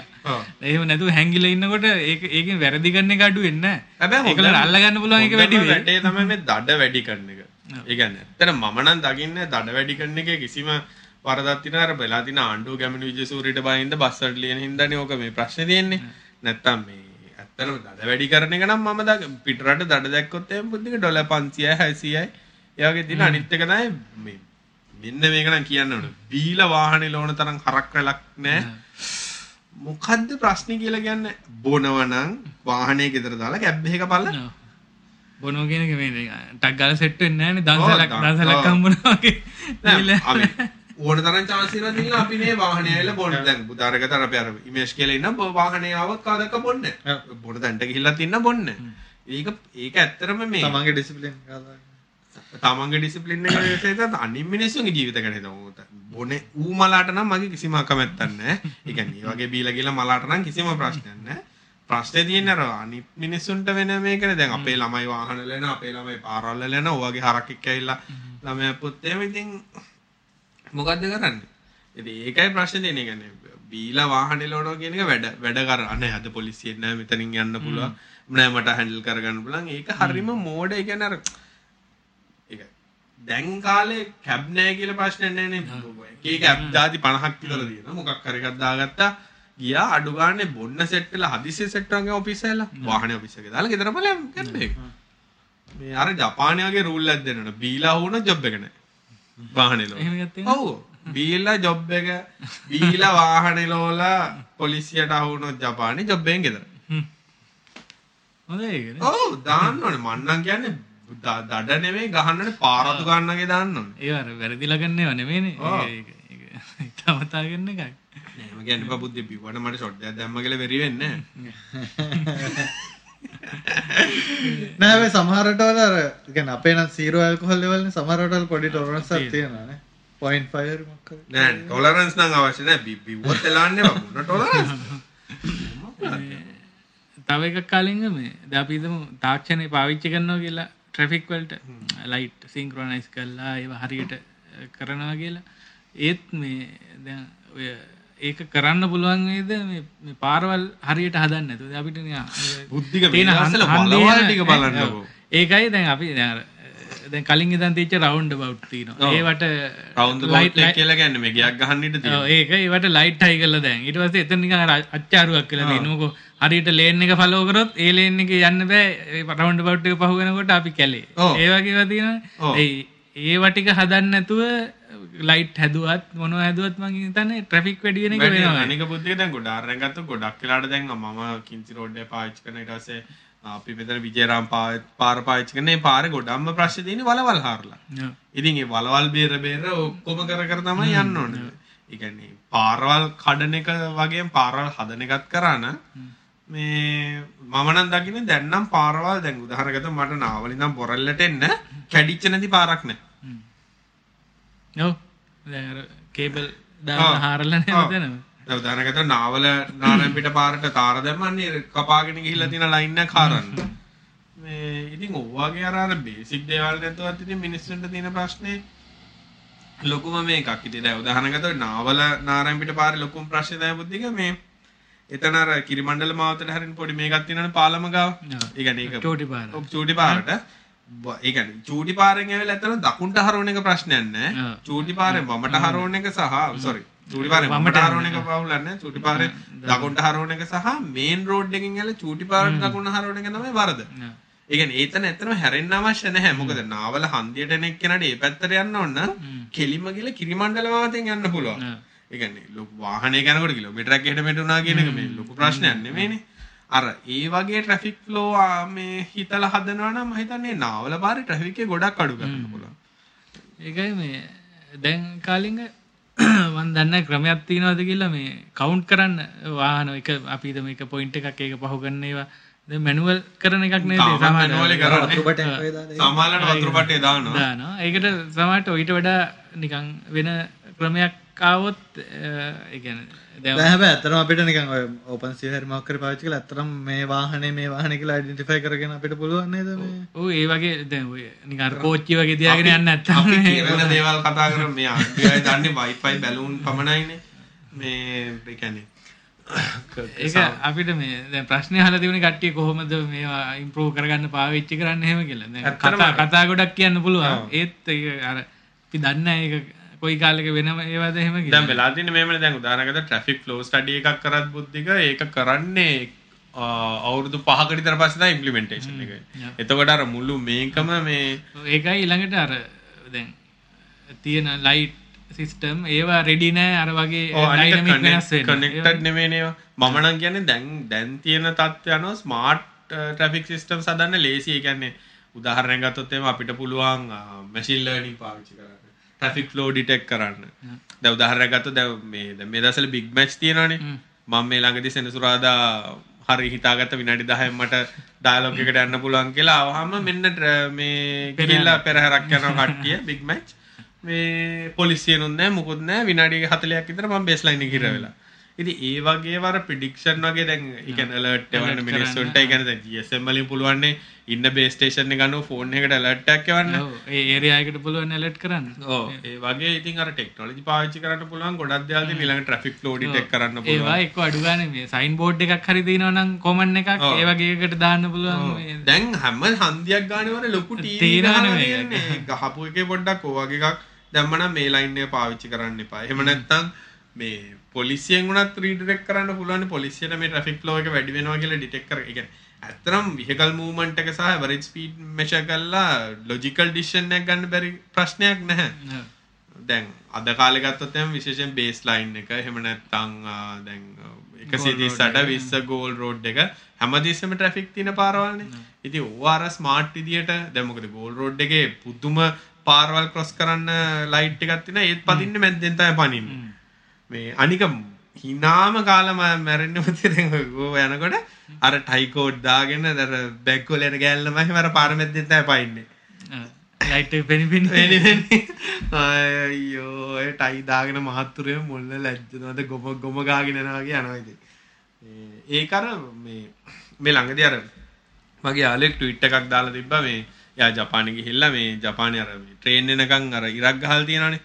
එහෙම නැතුව හැංගිලා ඉන්නකොට ඒක ඒකෙන් වැරදි කරන එක අඩු වෙන්නේ නැහැ. හැබැයි ඒකලට හොඳම- අල්ල ගන්න පුළුවන් එක වැඩි වෙයි. වැඩේ තමයි මේ දඩ වැඩි කරන එක. ඒ කියන්නේ ඇත්තට මම නම් දකින්නේ දඩ වැඩි කරන එකේ කිසිම වරදක් තියන අර වෙලා තින ආණ්ඩුව ගැමිණු විජේසූරියට බයින්ද බස් වලට ලියන හින්දානේ ඕක මේ ප්‍රශ්නේ තියෙන්නේ. නැත්තම් මේ ඇත්තටම දඩ වැඩි කරන එක නම් මම දක පිටරට දඩ දැක්කොත් එහෙම බුද්ධික ඩොලර් 500යි 600යි ඒ වගේ දින අනිත් එක තමයි මේ මෙන්න මේක නම් කියන්න ඕනේ. බීලා වාහනේ ලෝන තරම් හරක් වෙලක් නැහැ. මොකද්ද ප්‍රශ්නේ කියලා කියන්නේ බොනවනම් වාහනේ ගෙදර දාලා කැබ් එක ඔව්. බොනෝ කියන එක මේ ටක් ගාලා සෙට් වෙන්නේ නැහැ නේ දන්සලක් දන්සලක්. හම්බුනා වගේ. ඕන තරම් chance එකක් දීලා අපි මේ වාහනේ ඇවිල්ලා බොන්න. දැන් උදාහරණයකට අපි අර ඉමේජ් කියලා ඉන්න වාහනේ ආවොත් කවදක බොන්නේ බොන තැනට ගිහිල්ලා තින්න බොන්නේ ඒක ඒක ඇත්තරම මේ තමන්ගේ ඩිසිප්ලින් තමන්ගේ ඩිසිප්ලින් එක විශේෂයෙන් අනිත් මිනිස්සුන්ගේ ජීවිත ගැන හිතමු. බොනේ ඌ මලාට නම් මගේ කිසිම කැමැත්තක් නැහැ. ඒ කියන්නේ මේ වගේ බීලා ගිහලා මලාට නම් කිසිම ප්‍රශ්නයක් නැහැ. ප්‍රශ්නේ තියෙන්නේ අර අනිත් මිනිස්සුන්ට වෙන මේකනේ. දැන් අපේ ළමයි වාහන ලෙන අපේ ළමයි පාරවල් ලෙන ඔයගේ හරක් එක්ක ඇවිල්ලා ළමයා පුත් එහෙම ඉතින් මොකද්ද කරන්නේ ඉතින් ඒකයි ප්‍රශ්නේ තියෙන්නේ කියන්නේ බීලා වාහනේ ලෝනවා කියන එක වැඩ වැඩ කර අනේ අද පොලිසියෙන් නෑ මෙතනින් යන්න පුළුවන් නෑ මට හැන්ඩල් කරගන්න පුළුවන් ඒක හරිම මෝඩ ඒ කියන්නේ අර ඒක දැන් කාලේ කැබ් නෑ කියලා ප්‍රශ්නයක් නෑනේ. එක කැබ් දාති 50ක් විතර තියෙනවා. මොකක් හරි එකක් දාගත්තා. ගියා අඩු ගානේ බොන්න සෙට් වෙලා හදිස්සිය සෙට් වුණා ගියා ඔෆිස් එකලා. වාහනේ ඔෆිස් එකේ දාලා ගෙදර බලයන් කැබ් එක. මේ අර ජපානයේ වගේ රූල් එකක් දෙන්නන. බීලා වුණ ජොබ් එක නෑ. වාහනේ ලෝ. එහෙම ගත්තේ ඔව්. බීලා ජොබ් එක බීලා වාහනේ ලෝලා පොලිසියට අහු වුණොත් ජපානයේ ජොබ් එකෙන් ගෙදර. ඔව් දාන්න ඕනේ. මන්නම් කියන්නේ දඩ නෙමෙයි ගහන්න ඕනේ පාරතු ගන්නගේ දාන්න ඕනේ. ඒ අර වැරදිලා ගන්නව නෙමෙයිනේ. ඒක ඒක ඉතමතා ගන්න එකයි. නෑ මම කියන්නේ බා බුද්ධි බිව්වට මට ෂොට් එකක් දැම්ම කියලා වෙරි වෙන්නේ නෑ. නෑ මේ සමහරට වල අර කියන්නේ අපේ නම් 0 ඇල්කොහොල් ලෙවල් නේ සමහරට වල පොඩි ටොලරන්ස් එකක් තියෙනවා. නේ. 0.5 හරි මොකක් හරි. නෑ ටොලරන්ස් නම් අවශ්‍ය නෑ. බිව්වොත් එලාන්නේ බා මොන ටොලරන්ස්. තව එකක් කාලින්ග මේ? ද අපි හිතමු තාක්ෂණය පාවිච්චි කරනවා කියලා ට්‍රැෆික් වලට ලයිට් සිංක්‍රොනයිස් කරලා ඒව හරියට කරනවා කියලා. ඒත් මේ දැන් ඔය ඒක කරන්න පුළුවන් වේද මේ පාරවල් හරියට හදන්න නැතුව අපිට බුද්ධික ටික බලන්නකෝ. ඒකයි දැන් අපි දැන් කලින් ඉඳන් තියච්ච රවුන්ඩ් බවුට් තියෙනවා. ඒවට රවුන්ඩ් එක කියලා කියන්නේ මේ ගියක් ගහන්න ඉන්න ඔව්, තියෙනවා. ඒක ඒවට ලයිට් හයි කරලා දැන් ඊට පස්සේ එතන නිකන් අර අච්චාරුවක් කියලා මොකෝ හරියට ලේන් එක ෆලෝ කරොත් ඒ ලේන් එකේ යන්න බෑ රවුන්ඩ් බවුට් එක පහු වෙනකොට අපි කැලේ. ඒ වගේ ඒවා ඔව්. තියෙනවා ඒ ඒවා ටික හදන්න නැතුව ලයිට් හැදුවත් මොනවා හැදුවත් මං හිතන්නේ ට්‍රැෆික් වැඩි වෙන එක වැඩි වෙනවා අනික බුද්ධික දැන් ගොඩාක් වෙලාට දැන් මම කිංචි රෝඩ් එක පාවිච්චි කරන ඊට පස්සේ අපි මෙතන විජේරාම් පා- පාර පාවිච්චි කරන මේ පාරේ ගොඩක්ම ප්‍රශ්නේ තියෙන්නේ වලවල් හාරලා. ඔව්. ඉතින් ඒ වලවල් බේර බේර ඔක්කොම කර කර තමයි යන්න ඕනේ. කියන්නේ පාරවල් කඩන එක වගේම පාරවල් හදන එකත් කරා නම් මේ මම නම් දකින්නේ දැන් නම් පාරවල් දැන් උදාහරණයකට මට නාවල ඉඳන් බොරැල්ලට එන්න කැඩිච්ච නැති පාරක් අර කේබල් දාන්න හාරලා නේද ඔව්. දැනම දැන් උදාහරණයකට නාවල නාරයන්පිට පාරට තාර දැම්මන්නේ කපාගෙන ගිහිල්ලා තියෙන ලයින් එක හරන්න. මේ ඉතින් ඔයවාගේ අර අර බේසික් දේවල් නැතුවත් ඉතින් මිනිස්සුන්ට තියෙන ප්‍රශ්නේ ලොකුම මේකක්. ඉතින් දැන් උදාහරණයකට නාවල නාරයන්පිට පාරේ ලොකුම ප්‍රශ්නේ තමයි බුද්ධික මේ එතන අර කිරිමණ්ඩල මාවතට හරින පොඩි මේකක් තියෙනවනේ පාලම ගාව. ඒ කියන්නේ ඒක චෝටි පාර. ඔව් චූටි පාරට ව- ඒ කියන්නේ චූටි පාරෙන් ඇවිල්ලා එතන දකුණට හරවන එක ප්‍රශ්නයක් නෑ. චූටි පාරෙන් වමට හරවන එක සහ sorry චූටි පාරෙන් වමට හරවන එක පවුලක් නෑ. චූටි පාරෙන් දකුණට හරවන එක සහ මේන් රෝඩ් එකකින් ඇවිල්ලා චූටි පාරට දකුණ හරවන එක තමයි වරද. ඒ කියන්නේ ඒතන ඇත්තම හැරෙන්න අවශ්‍ය නැහැ. මොකද නාවල හන්දියට එන එක්කෙනාට ඒ පැත්තට යන්න ඕන නම් කෙලිම ගිහලා කිරිමණ්ඩල මාවතෙන් යන්න පුළුවන්. ඒ කියන්නේ ලොකු වාහනයක යනකොට කිලෝමීටරයක් එහෙට මෙහෙට වුණා කියන එක මේ ලොකු ප්‍රශ්නයක් නෙමෙයිනේ. අර ඒ වගේ ට්‍රැෆික් ෆ්ලෝ මේ හිතලා හදනවා නම් මම හිතන්නේ නාවල පාරේ ට්‍රැෆික් එක ගොඩක් අඩු කරන්න පුළුවන්. ඒකයි මේ දැන් කාලිංග මන් දන්න ක්‍රමයක් තියෙනවද කියලා මේ කවුන්් කරන්න වාහන එක අපිද මේක පොයින්ට් එකක් ඒක පහු කරන්න ඒවා. දැන් මැනුවල් කරන එකක් නේද? බටෙන් ඔය දාලා සමහරවිට වතුර පට්ටේ දානවා. දානවා. ඒකට සමහරට ඊට වඩා නිකන් වෙන ක්‍රමයක් ආවොත් ඒ කියන්නේ දැන් දැන් හැබැයි ඇත්තටම අපිට නිකන් ඔය ඕපන් සී හරි මොකක් හරි පාවිච්චි කරලා ඇත්තටම මේ වාහනේ මේ වාහනේ කියලා ඩෙන්ටිෆයි කරගෙන අපිට පුළුවන් නේද මේ ඔව් ඒ වගේ දැන් ඔය නිකන් අර කෝච්චි වගේ තියාගෙන යන්න කියන දේවල් කතා කරමු මේ දන්නේ Wi-Fi බැලූන් පමණයිනේ. මේ ඒ කියන්නේ ඒක අපිට මේ දැන් ප්‍රශ්නේ අහලා තිබුණේ කට්ටිය කොහොමද මේවා ඉම්ප්‍රූව් කරගන්න පාවිච්චි කරන්න එහෙම කියලා. කතා කතා ගොඩක් කියන්න පුළුවන්. ඒත් අර අපි දන්නේ ඒක කොයි කාලෙක වෙනම ඒවද එහෙම. දැන් වෙලා තියෙන්නේ මේමනේ දැන් උදාහරණයකට ට්‍රැෆික් ෆ්ලෝ ස්ටඩි එකක් කරත් බුද්ධික ඒක කරන්නේ අවුරුදු 5කට විතර පස්සේ තමයි ඉම්ප්ලිමන්ටේෂන් එක. එතකොට අර මුළු මේකම මේ ඒකයි ඊළඟට අර දැන් තියෙන ලයිට් සිස්ටම් ඒවා රෙඩි නෑ අර වගේ. කනෙක්ටඩ් නෙමෙයිනේ ඒවා. මම නම් කියන්නේ දැන් දැන් තියෙන තත්ත්වය අනුව ස්මාර්ට් ට්‍රැෆික් සිස්ටම් සදන්න ලේසි. ඒ කියන්නේ උදාහරණයක් ගත්තොත් එහෙම අපිට පුළුවන් මැෂින් ලර්නින් පාවිච්චි කරන්න. ට්‍රැෆික් ෆ්ලෝ ඩිටෙක්ට් කරන්න. උදාහරණයක් ගත්තොත් දැන් මේ මේ දවස්වල බිග් මැච් තියෙනවානේ. මම මේ ළඟදී සෙනසුරාදා හරි හිතාගත්ත විනාඩි 10න් මට ඩයලොග් එකට යන්න පුළුවන් කියලා ආවහම මෙන්න මේ ගිහිල්ලා පෙරහැරක් යනවා කට්ටිය බිග් මැච් මේ පොලිසියනුත් නැහැ මුකුත් නැහැ විනාඩි 40ක් විතර මම බේස් ලයින් එකේ හිර වෙලා ඉතින් ඒ වගේ වර ප්‍රිඩික්ෂන් වගේ දැන් කියන්නේ alert එවන්න මිනිස්සුන්ට. ඒ කියන්නේ දැන් GSM වලින් පුළුවන් ඉන්න බේස් ස්ටේෂන් එක ගන්නව ෆෝන් එකට alert එකක් එවන්න. ඔව් ඒ ඒරියා එකට පුළුවන් ඇලර්ට් කරන්න. ඒ වගේ ඉතින් අර ටෙක්නොලොජි පාවිච්චි කරන්න පුළුවන් ගොඩක් දේවල් තියෙන ඊළඟ ට්‍රැෆික් ෆ්ලෝ ඩිටෙක්ට් කරන්න පුළුවන්. ඒවා එක්ක අඩු ගානේ මේ සයින් බෝඩ් එකක් හරි තියෙනවා නම් කොමන් එකක් ඔව්. ඒ වගේ එකකට දාන්න පුළුවන් දැන් හැම හන්දියක් ගානවර ලොකු ටීවී තේරෙනවනේ ගහලා මේක. තියෙන්නේ. ගහපු එකේ පොඩ්ඩක් ඔය වගේ එකක් දැම්මනම් මේ ලයින් එක පාවිච්චි කරන්න එපා. එහෙම නැත්නම් මේ පොලිසියෙන් උනත් රීඩිරෙක්ට් කරන්න පුළුවන් පොලිසියට මේ ට්‍රැෆික් ෆ්ලෝ එක වැඩි වෙනවා කියලා ඩිටෙක්ට් කර. ඒ කියන්නේ ඇත්තටම vehicle movement එක සහ average speed measure කරලා logical decision එකක් ගන්න බැරි ප්‍රශ්නයක් නැහැ. දැන් අද කාලේ ගත්තොත් එහෙනම් විශේෂයෙන් බේස් ලයින් එක එහෙම නැත්නම් දැන් 138 20 ගෝල් රෝඩ් එක හැමදෙස්සෙම ට්‍රැෆික් තියෙන පාරවල්නේ. ඉතින් ඕවා අර ස්මාර්ට් විදියට දැන් මොකද ගෝල් රෝඩ් එකේ පුදුම පාරවල් ක්‍රොස් කරන්න ලයිට් එකක් තියෙනවා ඒත් පදින්නේ මැද්දෙන් තමයි පනින්නේ. මේ අනික හිනාම කාලම මැරෙන්න මතේ දැන් ඔය යනකොට අර ටයි කෝඩ් දාගෙන අර බැක් වල යන ගෑල්ලම එහෙම අර පාර මැද්දෙන් තමයි පයින්නේ. ලයිට් එක පෙනි පෙනි වෙනි වෙනි අයියෝ ඒ ටයි දාගෙන මහත්තුරේ මුල්ල ලැජ්ජනවද ගොම ගොම ගාගෙන යනවා වගේ යනවා ඉතින්. ඒක අර මේ මේ ළඟදී අර මගේ යාළුවෙක් ට්වීට් එකක් දාලා තිබ්බා මේ එයා ජපානෙ ගිහිල්ලා මේ ජපානේ අර ට්‍රේන් එනකන් අර ඉරක් ගහලා තියෙනවානේ.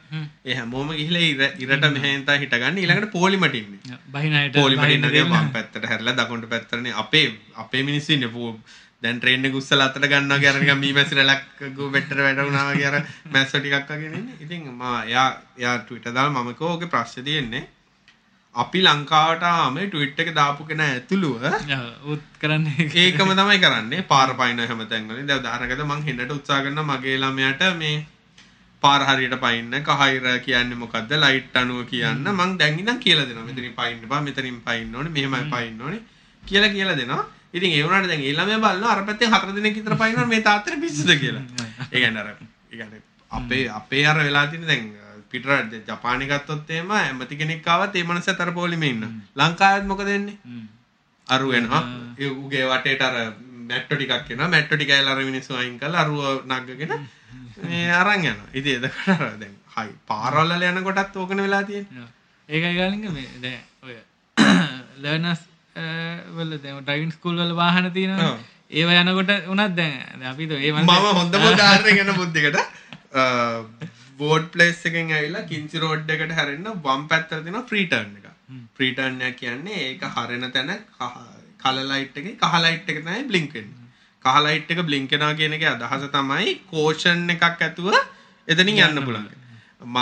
ඒ හැමෝම ගිහිල්ලා ඉර ඉරට මෙහෙන් තමයි හිටගන්නේ. ඊළඟට පොලිමට ඉන්නේ. බහිනයට පොලිමට ඉන්නගේ වම් පැත්තට හැරලා දකුණට පැත්තටනේ. අපේ අපේ මිනිස්සු ඉන්නේ. දැන් ට්‍රේන් එක උස්සලා අතට ගන්නවා කියලා නිකන් මී මැසි රැලක් ගෝ බෙට්ටර වැටුණා වගේ අර මැස්සෝ ටිකක් වගේ ඉන්නේ. ඉතින් මම එයා එයා ට්විටර් දාලා මම කිව්වා ඔගේ ප්‍රශ්නේ තියෙන්නේ අපි ලංකාවට ආම ට්විට් එක දාපු කෙනා ඇතුළුව. උත් කරන්න ඒකම තමයි කරන්නේ. පාර පයින්න හැම තැන්වලින්. දැන් උදාහරණයකට මං හෙන්නට උත්සාහ කරනවා මගේ ළමයාට මේ පාර හරියට පයින්න කහිර කියන්නේ මොකද්ද ලයිට් අණුව කියන්න. මං දැන් ඉඳන් කියලා දෙනවා. මෙතනින් පයින්න බා මෙතනින් පයින්න ඕනේ මෙහෙමයි පයින්න ඕනේ කියලා කියලා දෙනවා. ඉතින් ඒ වුණාට දැන් ඒ ළමයා බලනවා අර පැත්තෙන් හතර දිනක් විතර පයින්නවා මේ තාත්තට පිස්සුද කියලා. ඒ කියන්නේ අර ඒ කියන්නේ අපේ අපේ අර වෙලා තියෙන දැන් පිටරට ජපානි ගත්තොත් එහෙම ඇමති කෙනෙක් ආවත් ඒ මනසත් අර පොලිමේ ඉන්න ලංකාවෙත් මොකද වෙන්නේ? අරු වෙනවා. ඒ උගේ වටේට අර මැට්ටෝ ටිකක් එනවා. මැට්ටෝ ටික ඇවිල්ලා අර මිනිස්සු අයින් කරලා අරුව නග්ගගෙන මේ අරන් යනවා. ඉතින් එතකොට අර දැන් හයි පාරවල් වල යනකොටත් ඕකනේ වෙලා තියෙන්නේ. ඒකයි ගාලින්ග මේ දැ ඔය ලර්නස් වල දැ ටයින් ස්කුල් වල වාහන තියෙනවා. ඒව යනකොට උනත් දැන් අපිත ඒ මම හොඳම උදාහරණය ගැන බුද්ධිකට බෝඩ් ප්ලේස් එකෙන් ඇවිල්ලා කින්සි රෝඩ් එකට හැරෙන්න වම් පැත්තට තියෙන ෆ්‍රී ටර්න් එක. ෆ්‍රී ටර්න් එක කියන්නේ ඒක හරෙන තැන කල ලයිට් එකේ කහ ලයිට් එක තමයි බ්ලින්ක් වෙන්නේ. කහ ලයිට් එක බ්ලින්ක් වෙනවා කියන එකේ අදහස තමයි කෝෂන් එකක් ඇතුව එතනින් යන්න පුළුවන්.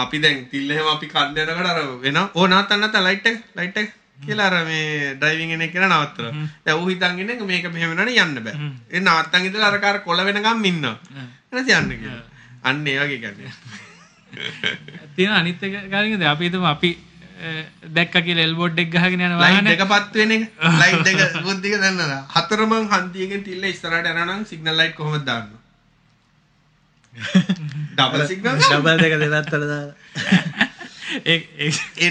අපි දැන් තිල්ල එහෙම අපි කන්න යනකොට අර වෙන ඕ නවත්තන්න නැත්නම් ලයිට් එක ලයිට් එක කියලා අර මේ ඩ්‍රයිවිං එන එක කියලා නවත්තනවා. දැන් ඌ හිතන් ඉන්නේ මේක මෙහෙම වෙනවනේ යන්න බෑ. ඒ නවත්තන් ඉඳලා අර කාර කොළ වෙනකම් ඉන්නවා. ඊට යන්න කියලා. අන්න ඒ වගේ කියන්නේ. තියෙන අනිත් එක දැන් අපි හිතමු අපි දැක්ක කියලා එල්බෝඩ් එක ගහගෙන යන ලයිට් වාහනේ එක පත් වෙන එක. ලයිට් එක බුද්ධික දන්නද? හතරමං හන්දියකින් තිල්ල ඉස්සරහට යනවා නම් සිග්නල් ලයිට් කොහොමද දාන්නේ? ඩබල් සිග්නල් ඩබල් දෙක දෙපැත්තට දාලා ඒ- ඒ- ඒ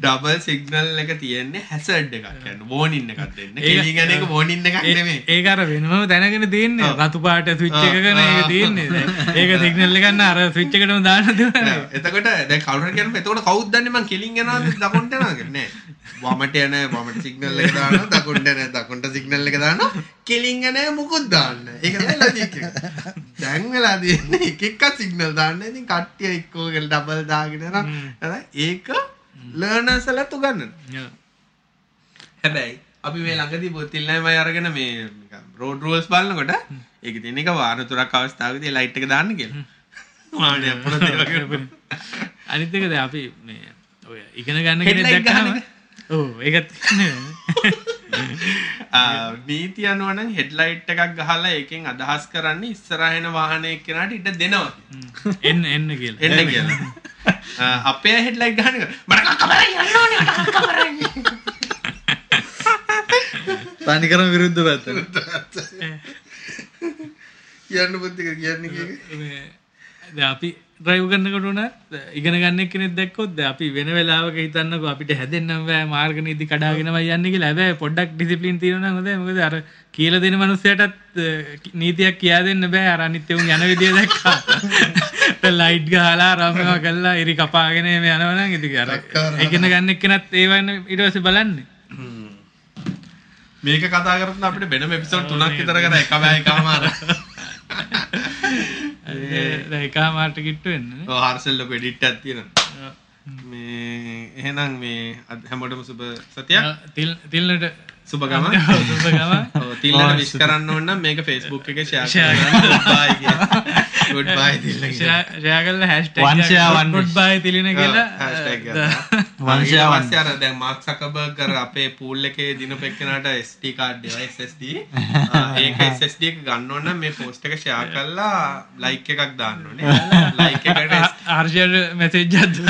ඩබල් සිග්නල් එක තියෙන්නේ හැසඩ් එකක්. කියන්නේ වෝනින් එකක් දෙන්න. ඒක- කෙලි ගැන එක වෝනින් එකක් නෙමෙයි. ඒ- ඒක අර වෙනම දැනගෙන තියෙන්නේ. රතු පාට ස්විච් එකකන ඒක තියෙන්නේ. දැන්. ඒක සිග්නල් එක ගන්න අර ස්විච් එකටම දාන්න දුන්නා නෑ, එතකොට දැන් කවුරු හරි කියනවා එතකොට කවුද දන්නේ මං කෙලින් යනවද? දකුණට යනවද? කියලා නෑ වමට යන වමට සිග්නල් එක දානවා දකුණට යන දකුණට සිග්නල් එක දානවා කෙලින් යන මුකුත් දාන්න නෑ. ඒක තමයි ලොජික් එක. දැන් වෙලා තියෙන්නේ එක එක සිග්නල් දාන්න. ඉතින් කට්ටිය එක්කෝ කියලා ඩබල් දාගෙන යනවා. ඒක ලර්නර්ස්ලත් උගන්වනවා හැබැයි අපි මේ ළඟදී පොතිල්ලම අරගෙන මේ රෝඩ් රූල්ස් බලනකොට ඒක තියෙන එක වාර තුනක් අවස්ථාවකදී ලයිට් එක දාන්න කියලා. වාහනේ අපුණ දේවල් අනිත් එක දැන් අපි මේ ඔය ඉගෙන ගන්න කෙනෙක් දැක්කම ආ, නීති අනුව නම් හෙඩ්ලයිට් එකක් ගහලා ඒකෙන් අදහස් කරන්නේ ඉස්සරහින වාහනයක් කෙනාට ඉඩ දෙනවා. එන්න එන්න කියලා එන්න කියලා. ආ, අපේ හෙඩ්ලයිට් ගහන කකබරයි. තනිකරම විරුද්ධ පැත්තට කියන්න බුද්ධික කියන්නේ කීක. මේ දැන් අපි ඩ්‍රයිව් කරනකොට උනත් ඉගෙන ගන්න කෙනෙක් දැක්කොත් දැන් අපි වෙන වෙලාවක හිතන්නකෝ අපිට හැදෙන්නම් බෑ මාර්ග නීති කඩාගෙනමයි යන්නේ කියලා. හැබැයි පොඩ්ඩක් ඩිසිප්ලින් නම් හොඳයි. මොකද අර කියලා දෙන මනුස්සයටත් නීතියක් කියා දෙන්න බෑ. අර අනිත් උන් යන විදිය දැක්කා. ලයිට් ගහලා රමම කල්ලා ඉරි කපාගෙන මේ යනවන ඉති කර එකන ගන්න එක්කනත් ඒවන්න ඉටවස බලන්නේ මේක කතා කරත් අපිට බෙනම එපිසෝඩ් තුනක් විතර කර එක බෑ එකමාර එකා මාර්ට කිට්ටු වෙන්න හර්සල් ලොක එඩිට් ඇත් තියෙන මේ එහෙනම් මේ අද හැමෝටම සුබ සතියක්. තිල් තිල්නට සුබගම ගම තිල්ලට විශ් කරන්න ඕන්න මේක ෆෙස්බුක් එක ෂයා ගුඩ් බයි තිලින කියලා. වංශයා වන්න. වංශයාර දැන් මාක් සකබර්ග් කර අපේ පූල් එකේ දින පෙක්කනට SD කාඩ් ඒවා SSD ඒක SSD එක ගන්න ඕන නම් මේ පෝස්ට් එක ෂෙයා කරලා ලයික් එකක් දාන්න ඕනේ. ලයික් එකට ආර්ෂයට මෙසේජ් අදන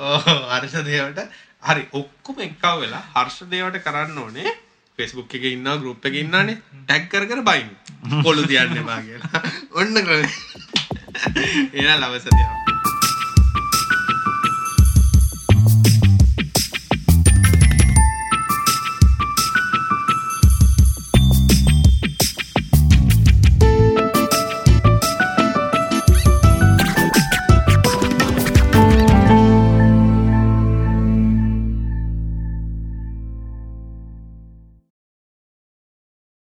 ඕ හර්ෂ දේවට හරි ඔක්කොම එක්කව වෙලා හර්ෂ දේවට කරන්න ඕනේ. ෆෙස්බුක් එක ඉන්න ගරුප් එක ඉන්නනේ ටැක් කර කර බයින් කොළු තියන්න බා කියලා. ඔන්න ක්‍රම. එන ලවසතියක්